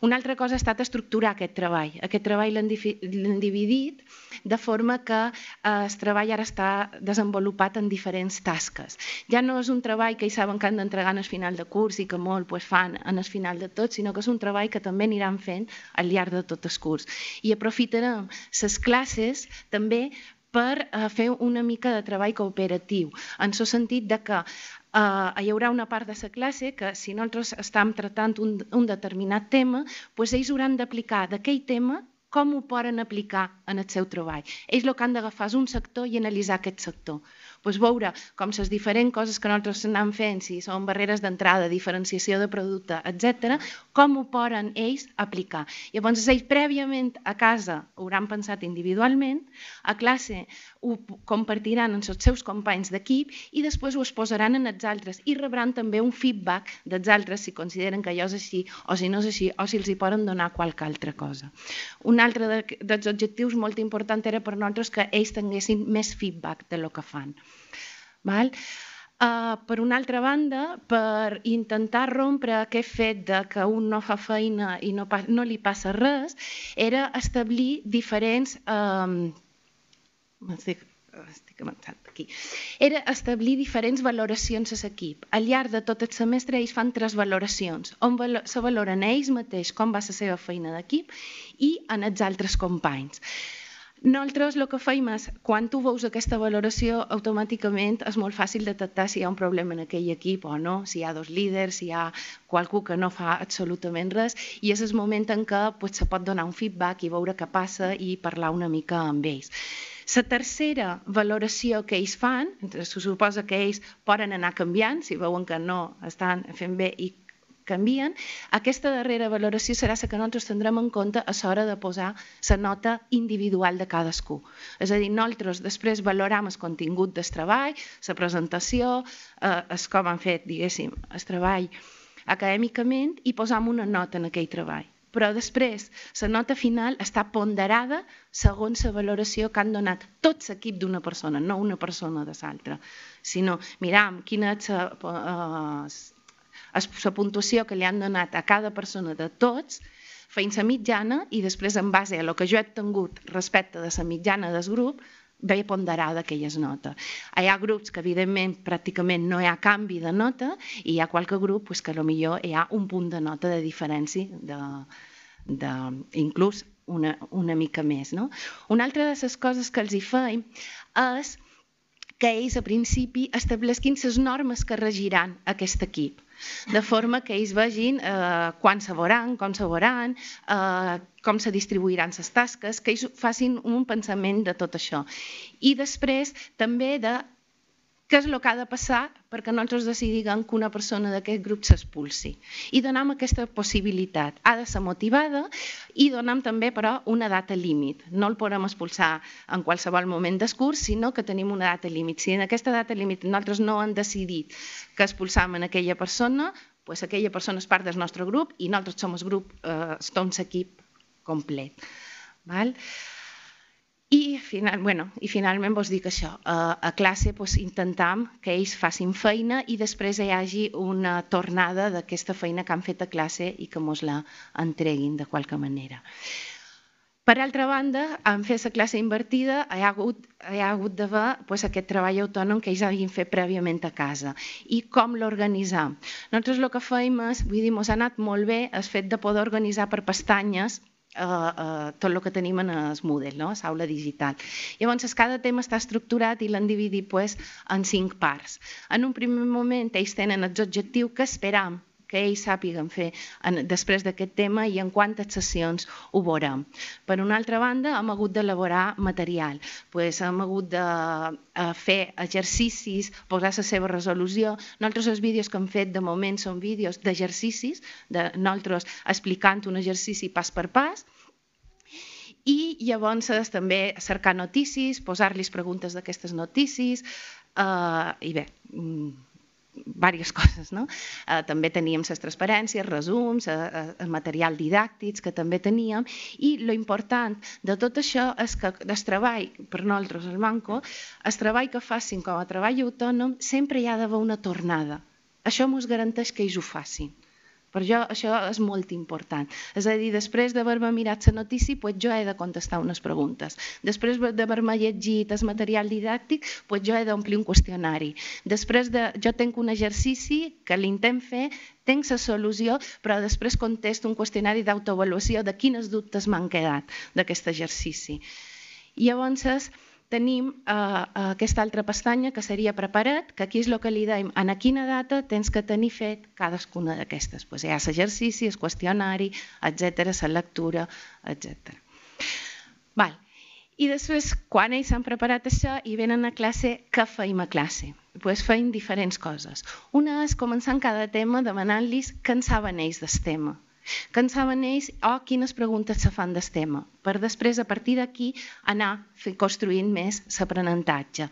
Speaker 9: Una altra cosa ha estat estructurar aquest treball. Aquest treball l'hem dividit de forma que eh, el treball ara està desenvolupat en diferents tasques. Ja no és un treball que hi saben que han d'entregar en el final de curs i que molt pues, fan en el final de tot, sinó que és un treball que també aniran fent al llarg de tot el curs. I aprofitarem les classes també per uh, fer una mica de treball cooperatiu, en el sentit de que Uh, hi haurà una part de la classe que si nosaltres estem tratant un, un determinat tema, doncs ells hauran d'aplicar d'aquell tema com ho poden aplicar en el seu treball. Ells el que han d'agafar és un sector i analitzar aquest sector doncs veure com les diferents coses que nosaltres anem fent, si són barreres d'entrada, diferenciació de producte, etc, com ho poden ells aplicar. Llavors, ells prèviament a casa hauran pensat individualment, a classe ho compartiran amb els seus companys d'equip i després ho exposaran en els altres i rebran també un feedback dels altres si consideren que allò és així o si no és així o si els hi poden donar qualque altra cosa. Un altre de, dels objectius molt important era per nosaltres que ells tinguessin més feedback de lo que fan. Val? Uh, per una altra banda, per intentar rompre aquest fet de que un no fa feina i no, no li passa res, era establir diferents... Um, estic, estic avançant aquí. Era establir diferents valoracions a l'equip. Al llarg de tot el semestre ells fan tres valoracions, on se valoren ells mateix com va la seva feina d'equip i en els altres companys. Nosaltres el que feim és, quan tu veus aquesta valoració, automàticament és molt fàcil detectar si hi ha un problema en aquell equip o no, si hi ha dos líders, si hi ha qualcú que no fa absolutament res, i és el moment en què pues, se pot donar un feedback i veure què passa i parlar una mica amb ells. La tercera valoració que ells fan, se suposa que ells poden anar canviant, si veuen que no estan fent bé i canvien, aquesta darrera valoració serà la que nosaltres tindrem en compte a l'hora de posar la nota individual de cadascú. És a dir, nosaltres després valoram el contingut del treball, la presentació, eh, es com han fet, diguéssim, el treball acadèmicament i posam una nota en aquell treball. Però després, la nota final està ponderada segons la valoració que han donat tot l'equip d'una persona, no una persona de l'altra, sinó miram quina és eh, la puntuació que li han donat a cada persona de tots, feim la mitjana i després en base a el que jo he tingut respecte de la mitjana del grup, ve ponderada aquelles notes. Hi ha grups que evidentment pràcticament no hi ha canvi de nota i hi ha qualque grup pues, que millor hi ha un punt de nota de diferència, de, de, inclús una, una mica més. No? Una altra de les coses que els hi feim és que ells a principi establesquin les normes que regiran aquest equip de forma que ells vegin eh, quan se veuran, com se veuran, eh, com se distribuiran les tasques, que ells facin un pensament de tot això. I després també de què és el que ha de passar perquè nosaltres decidim que una persona d'aquest grup s'expulsi. I donem aquesta possibilitat. Ha de ser motivada i donem també, però, una data límit. No el podem expulsar en qualsevol moment del curs, sinó que tenim una data límit. Si en aquesta data límit nosaltres no hem decidit que expulsam en aquella persona, pues aquella persona és part del nostre grup i nosaltres som el grup, eh, som l'equip complet. Val? I, final, bueno, i finalment vos dic això, a, a classe pues, intentam que ells facin feina i després hi hagi una tornada d'aquesta feina que han fet a classe i que mos la entreguin de qualque manera. Per altra banda, en fer la classe invertida hi ha hagut, hi ha hagut d'haver pues, aquest treball autònom que ells havien fet prèviament a casa. I com l'organitzar? Nosaltres el que feim és, vull dir, ens ha anat molt bé el fet de poder organitzar per pestanyes eh, eh, tot el que tenim en el Moodle, no? l'aula digital. Llavors, cada tema està estructurat i l'han dividit pues, en cinc parts. En un primer moment, ells tenen els objectius que esperam que ells sàpiguen fer en, després d'aquest tema i en quantes sessions ho veurem. Per una altra banda, hem hagut d'elaborar material. Pues, hem hagut de eh, fer exercicis, posar la seva resolució. Nosaltres els vídeos que hem fet de moment són vídeos d'exercicis, de nosaltres explicant un exercici pas per pas, i llavors també cercar notícies, posar-los preguntes d'aquestes notícies, eh, i bé, mm, diverses [LAUGHS] coses. No? Eh, també teníem les transparències, resums, eh, eh, el material didàctics que també teníem i lo important de tot això és que el treball, per nosaltres el Banco, el treball que facin com a treball autònom sempre hi ha d'haver una tornada. Això ens garanteix que ells ho facin. Per jo això és molt important. És a dir, després d'haver-me mirat la notícia, pues jo he de contestar unes preguntes. Després d'haver-me llegit el material didàctic, pues jo he d'omplir un qüestionari. Després de, jo tinc un exercici que l'intent fer, tinc la solució, però després contesto un qüestionari d'autoavaluació de quines dubtes m'han quedat d'aquest exercici. I llavors, tenim eh, eh, aquesta altra pestanya que seria preparat, que aquí és el que li deim en quina data tens que tenir fet cadascuna d'aquestes. Pues hi ha l'exercici, el qüestionari, etc, la lectura, etc. Val. I després, quan ells han preparat això i venen a classe, què feim a classe? Pues feim diferents coses. Una és començar en cada tema demanant-los què en saben ells del tema que en saben ells o oh, quines preguntes se fan del tema, per després, a partir d'aquí, anar construint més l'aprenentatge.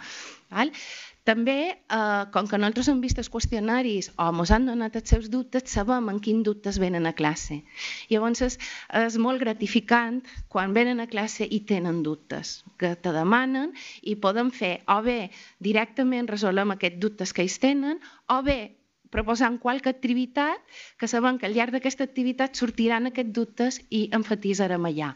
Speaker 9: També, eh, com que nosaltres hem vist els qüestionaris o ens han donat els seus dubtes, sabem en quins dubtes venen a classe. Llavors, és, és molt gratificant quan venen a classe i tenen dubtes, que te demanen i poden fer o bé directament resolem aquests dubtes que ells tenen o bé proposant qualque activitat que sabem que al llarg d'aquesta activitat sortiran aquests dubtes i enfatitzarem allà.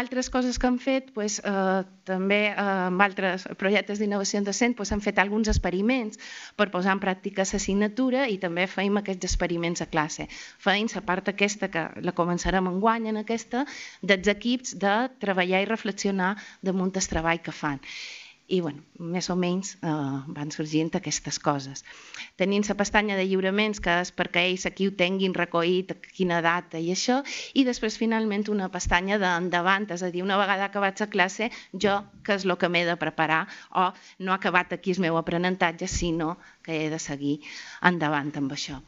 Speaker 9: Altres coses que han fet, doncs, eh, també eh, amb altres projectes d'innovació docent, doncs, han fet alguns experiments per posar en pràctica l'assignatura i també feim aquests experiments a classe. Feim la part aquesta, que la començarem en guany en aquesta, dels equips de treballar i reflexionar damunt el treball que fan i bueno, més o menys eh, van sorgint aquestes coses. Tenim la pestanya de lliuraments, que és perquè ells aquí ho tinguin recollit, quina data i això, i després finalment una pestanya d'endavant, és a dir, una vegada acabat la classe, jo que és el que m'he de preparar, o no ha acabat aquí el meu aprenentatge, sinó que he de seguir endavant amb això.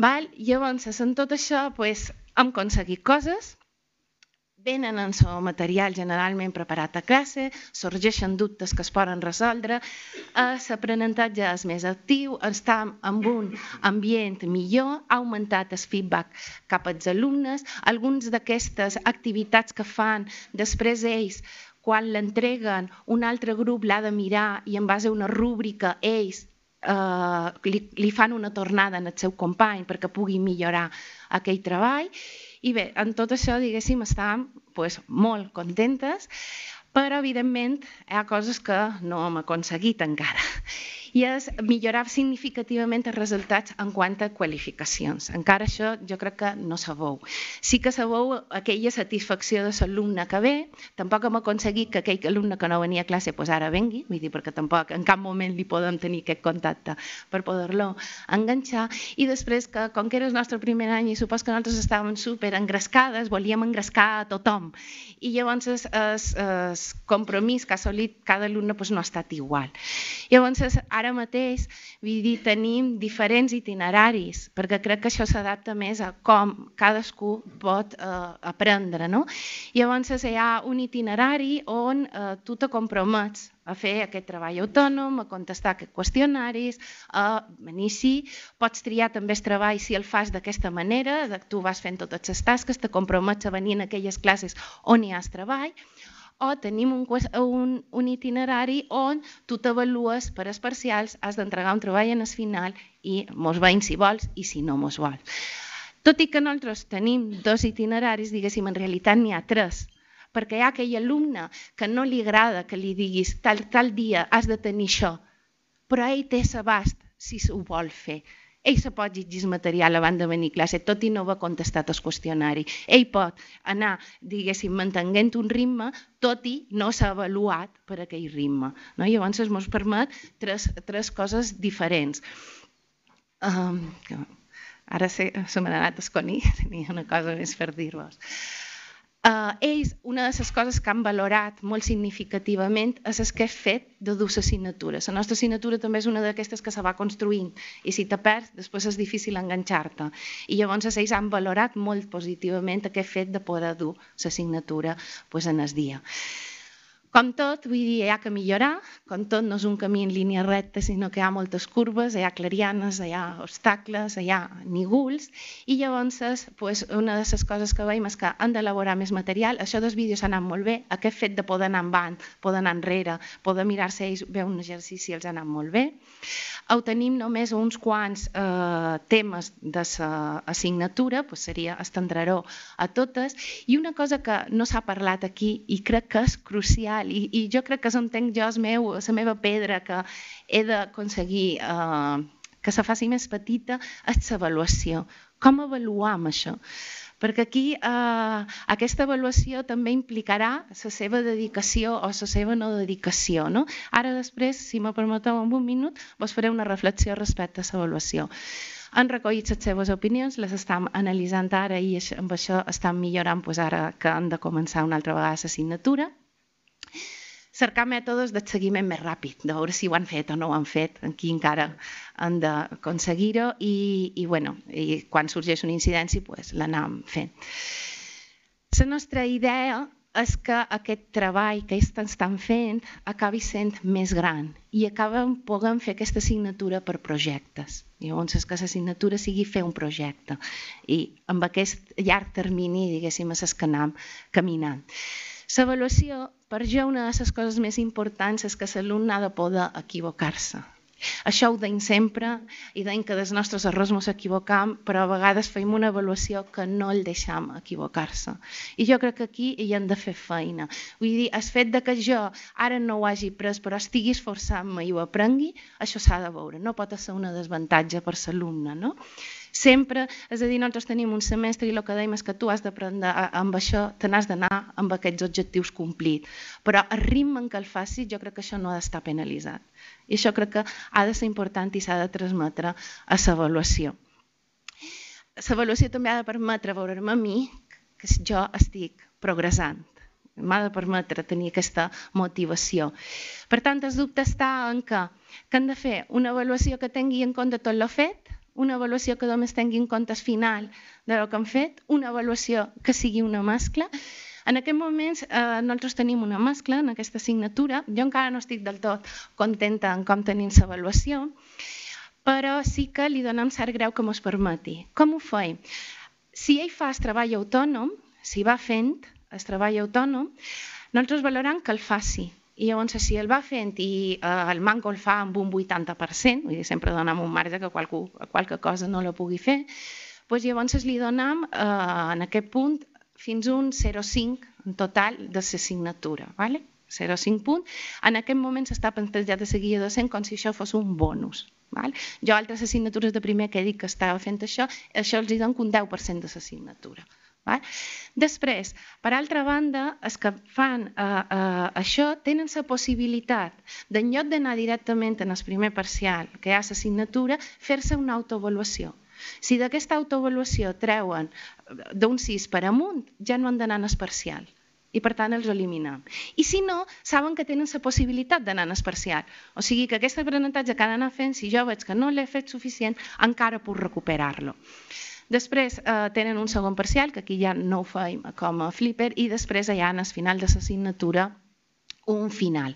Speaker 9: Val? Llavors, en tot això, pues, hem aconseguit coses, venen en el material generalment preparat a classe, sorgeixen dubtes que es poden resoldre, l'aprenentatge és més actiu, està en un ambient millor, ha augmentat el feedback cap als alumnes, alguns d'aquestes activitats que fan després ells quan l'entreguen, un altre grup l'ha de mirar i en base a una rúbrica ells eh, li, li fan una tornada en el seu company perquè pugui millorar aquell treball i bé, en tot això, diguéssim, estàvem pues, molt contentes, però evidentment hi ha coses que no hem aconseguit encara i és millorar significativament els resultats en quant a qualificacions. Encara això jo crec que no sabeu. Sí que sabeu aquella satisfacció de l'alumne que ve, tampoc hem aconseguit que aquell alumne que no venia a classe pues ara vengui, vull dir, perquè tampoc en cap moment li podem tenir aquest contacte per poder-lo enganxar, i després que com que era el nostre primer any i supos que nosaltres estàvem super engrescades, volíem engrescar a tothom, i llavors el compromís que ha assolit cada alumne pues, no ha estat igual. Llavors, ara mateix vull dir, tenim diferents itineraris, perquè crec que això s'adapta més a com cadascú pot eh, aprendre. No? Llavors hi ha un itinerari on eh, tu te compromets a fer aquest treball autònom, a contestar aquests qüestionaris, a venir sí, pots triar també el treball si el fas d'aquesta manera, tu vas fent totes les tasques, te compromets a venir en aquelles classes on hi has treball, o tenim un, un, un itinerari on tu t'avalues per als parcials, has d'entregar un treball en el final i mos veïn si vols i si no mos vols. Tot i que nosaltres tenim dos itineraris, diguéssim, en realitat n'hi ha tres, perquè hi ha aquell alumne que no li agrada que li diguis tal, tal dia has de tenir això, però ell té l'abast si ho vol fer ell se pot llegir material abans de venir a classe, tot i no haver contestat el qüestionari. Ell pot anar, diguéssim, mantenint un ritme, tot i no s'ha avaluat per aquell ritme. No? Llavors ens permet tres, tres coses diferents. Um, ara se, se m'ha anat a esconir, [LAUGHS] tenia una cosa més per dir-vos. Uh, ells, una de les coses que han valorat molt significativament és el que és fet de dur assignatura. La nostra assignatura també és una d'aquestes que se va construint i si te perds, després és difícil enganxar-te. I llavors ells han valorat molt positivament aquest fet de poder dur l'assignatura pues, en el dia. Com tot, vull dir, hi ha que millorar, com tot no és un camí en línia recta, sinó que hi ha moltes curves, hi ha clarianes, hi ha obstacles, hi ha nígols, i llavors pues, una de les coses que veiem és que han d'elaborar més material, això dels vídeos ha anat molt bé, aquest fet de poder anar avant, poder anar enrere, poder mirar-se ells, veure un exercici els ha anat molt bé. Ho tenim només uns quants eh, temes de l'assignatura, pues seria estendreró a totes, i una cosa que no s'ha parlat aquí i crec que és crucial tal. I, i jo crec que s'entenc jo, el meu, la meva pedra, que he d'aconseguir eh, que se faci més petita, és l'avaluació. Com avaluam això? Perquè aquí eh, aquesta avaluació també implicarà la seva dedicació o la seva no dedicació. No? Ara després, si me permeteu en un minut, vos faré una reflexió respecte a l'avaluació. Han recollit les seves opinions, les estem analitzant ara i amb això estan millorant pues, ara que han de començar una altra vegada l'assignatura. Cercar mètodes de seguiment més ràpid, de veure si ho han fet o no ho han fet, aquí encara han d'aconseguir-ho i, i, bueno, i quan sorgeix una incidència pues, l'anam fent. La nostra idea és que aquest treball que ells estan fent acabi sent més gran i acaben podem fer aquesta assignatura per projectes. Llavors, és que l'assignatura sigui fer un projecte i amb aquest llarg termini, diguéssim, és que anem caminant. L'avaluació, per jo, una de les coses més importants és que l'alumne ha de poder equivocar-se. Això ho deim sempre i deim que dels nostres errors ens equivocam, però a vegades feim una avaluació que no el deixam equivocar-se. I jo crec que aquí hi hem de fer feina. Vull dir, el fet de que jo ara no ho hagi pres però estigui esforçant-me i ho aprengui, això s'ha de veure. No pot ser una desavantatge per l'alumne, no? Sempre, és a dir, nosaltres tenim un semestre i el que dèiem és que tu has d'aprendre amb això, te n'has d'anar amb aquests objectius complits. Però el ritme en què el facis, jo crec que això no ha d'estar penalitzat. I això crec que ha de ser important i s'ha de transmetre a l'avaluació. L'avaluació també ha de permetre veure'm a mi que jo estic progressant m'ha de permetre tenir aquesta motivació. Per tant, el dubte està en que, que hem de fer una avaluació que tingui en compte tot l'ho fet, una avaluació que només tingui en compte el final de lo que han fet, una avaluació que sigui una mescla. En aquest moment eh, nosaltres tenim una mescla en aquesta assignatura. Jo encara no estic del tot contenta en com tenim l'avaluació, però sí que li donem cert greu que ens permeti. Com ho feim? Si ell fa el treball autònom, si va fent el treball autònom, nosaltres valorem que el faci, i llavors, si el va fent i eh, el manco el fa amb un 80%, vull dir, sempre donem un marge que qualque, qualque cosa no la pugui fer, doncs llavors li donem eh, en aquest punt fins un 0,5 en total de l'assignatura. ¿vale? 0,5 punt. En aquest moment s'està plantejat de seguir a docent com si això fos un bonus. Val? Jo altres assignatures de primer que he dit que estava fent això, això els hi dono un 10% de l'assignatura. Val? Després, per altra banda, els que fan eh, eh, això tenen la possibilitat d'en lloc d'anar directament en el primer parcial, que hi ha l'assignatura, fer-se una autoavaluació. Si d'aquesta autoavaluació treuen d'un 6 per amunt, ja no han d'anar en el parcial i per tant els eliminem. I si no, saben que tenen la possibilitat d'anar en el parcial. O sigui que aquest aprenentatge que han d'anar fent, si jo veig que no l'he fet suficient, encara puc recuperar-lo. Després eh, tenen un segon parcial, que aquí ja no ho feim com a flipper, i després hi ha al final de l'assignatura un final.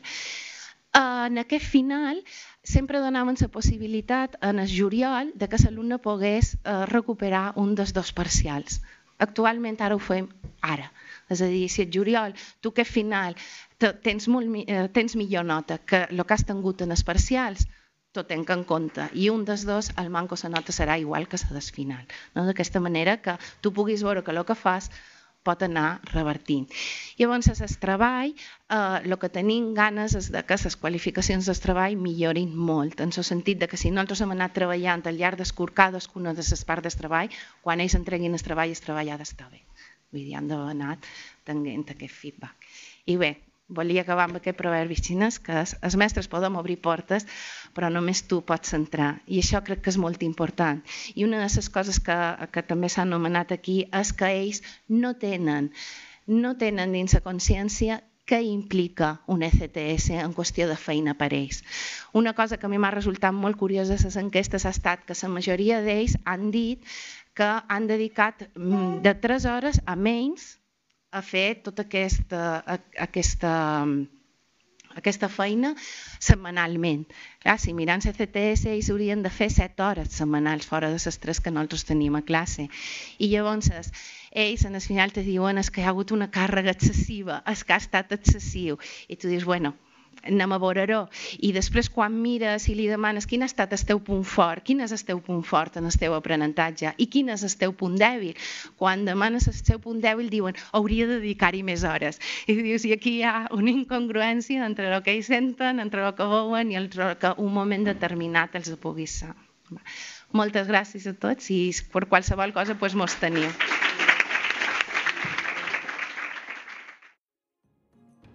Speaker 9: En aquest final sempre donaven la possibilitat en el juliol de que l'alumne pogués eh, recuperar un dels dos parcials. Actualment ara ho fem ara. És a dir, si el juliol tu que final tens, molt, eh, tens millor nota que el que has tingut en els parcials, tot tenc en compte. I un dels dos, el manco se nota serà igual que la final. No? D'aquesta manera que tu puguis veure que el que fas pot anar revertint. Llavors, el treball, eh, el que tenim ganes és de que les qualificacions del treball millorin molt, en el sentit de que si nosaltres hem anat treballant al llarg d'escorcar cadascuna de les parts del treball, quan ells entreguin el treball, el treball ha d'estar bé. Vull dir, han d'haver anat tenint aquest feedback. I bé, volia acabar amb aquest proverbi xinès que els mestres podem obrir portes però només tu pots entrar i això crec que és molt important i una de les coses que, que també s'ha anomenat aquí és que ells no tenen no tenen dins la consciència què implica un ECTS en qüestió de feina per ells. Una cosa que a mi m'ha resultat molt curiosa de les enquestes ha estat que la majoria d'ells han dit que han dedicat mm, de 3 hores a menys a fer tota aquesta, aquesta, aquesta feina setmanalment. Clar, si mirant CCTS ells haurien de fer 7 hores setmanals fora de les 3 que nosaltres tenim a classe. I llavors ells en el final te diuen que hi ha hagut una càrrega excessiva, és que ha estat excessiu. I tu dius, bueno, anem a veure-ho. I després quan mires i li demanes quin ha estat el teu punt fort, quin és el teu punt fort en el teu aprenentatge i quin és el teu punt dèbil. Quan demanes el teu punt dèbil diuen hauria de dedicar-hi més hores. I dius, i aquí hi ha una incongruència entre el que ells senten, entre el que veuen i el que un moment determinat els pugui ser. Moltes gràcies a tots i per qualsevol cosa doncs, mos teniu.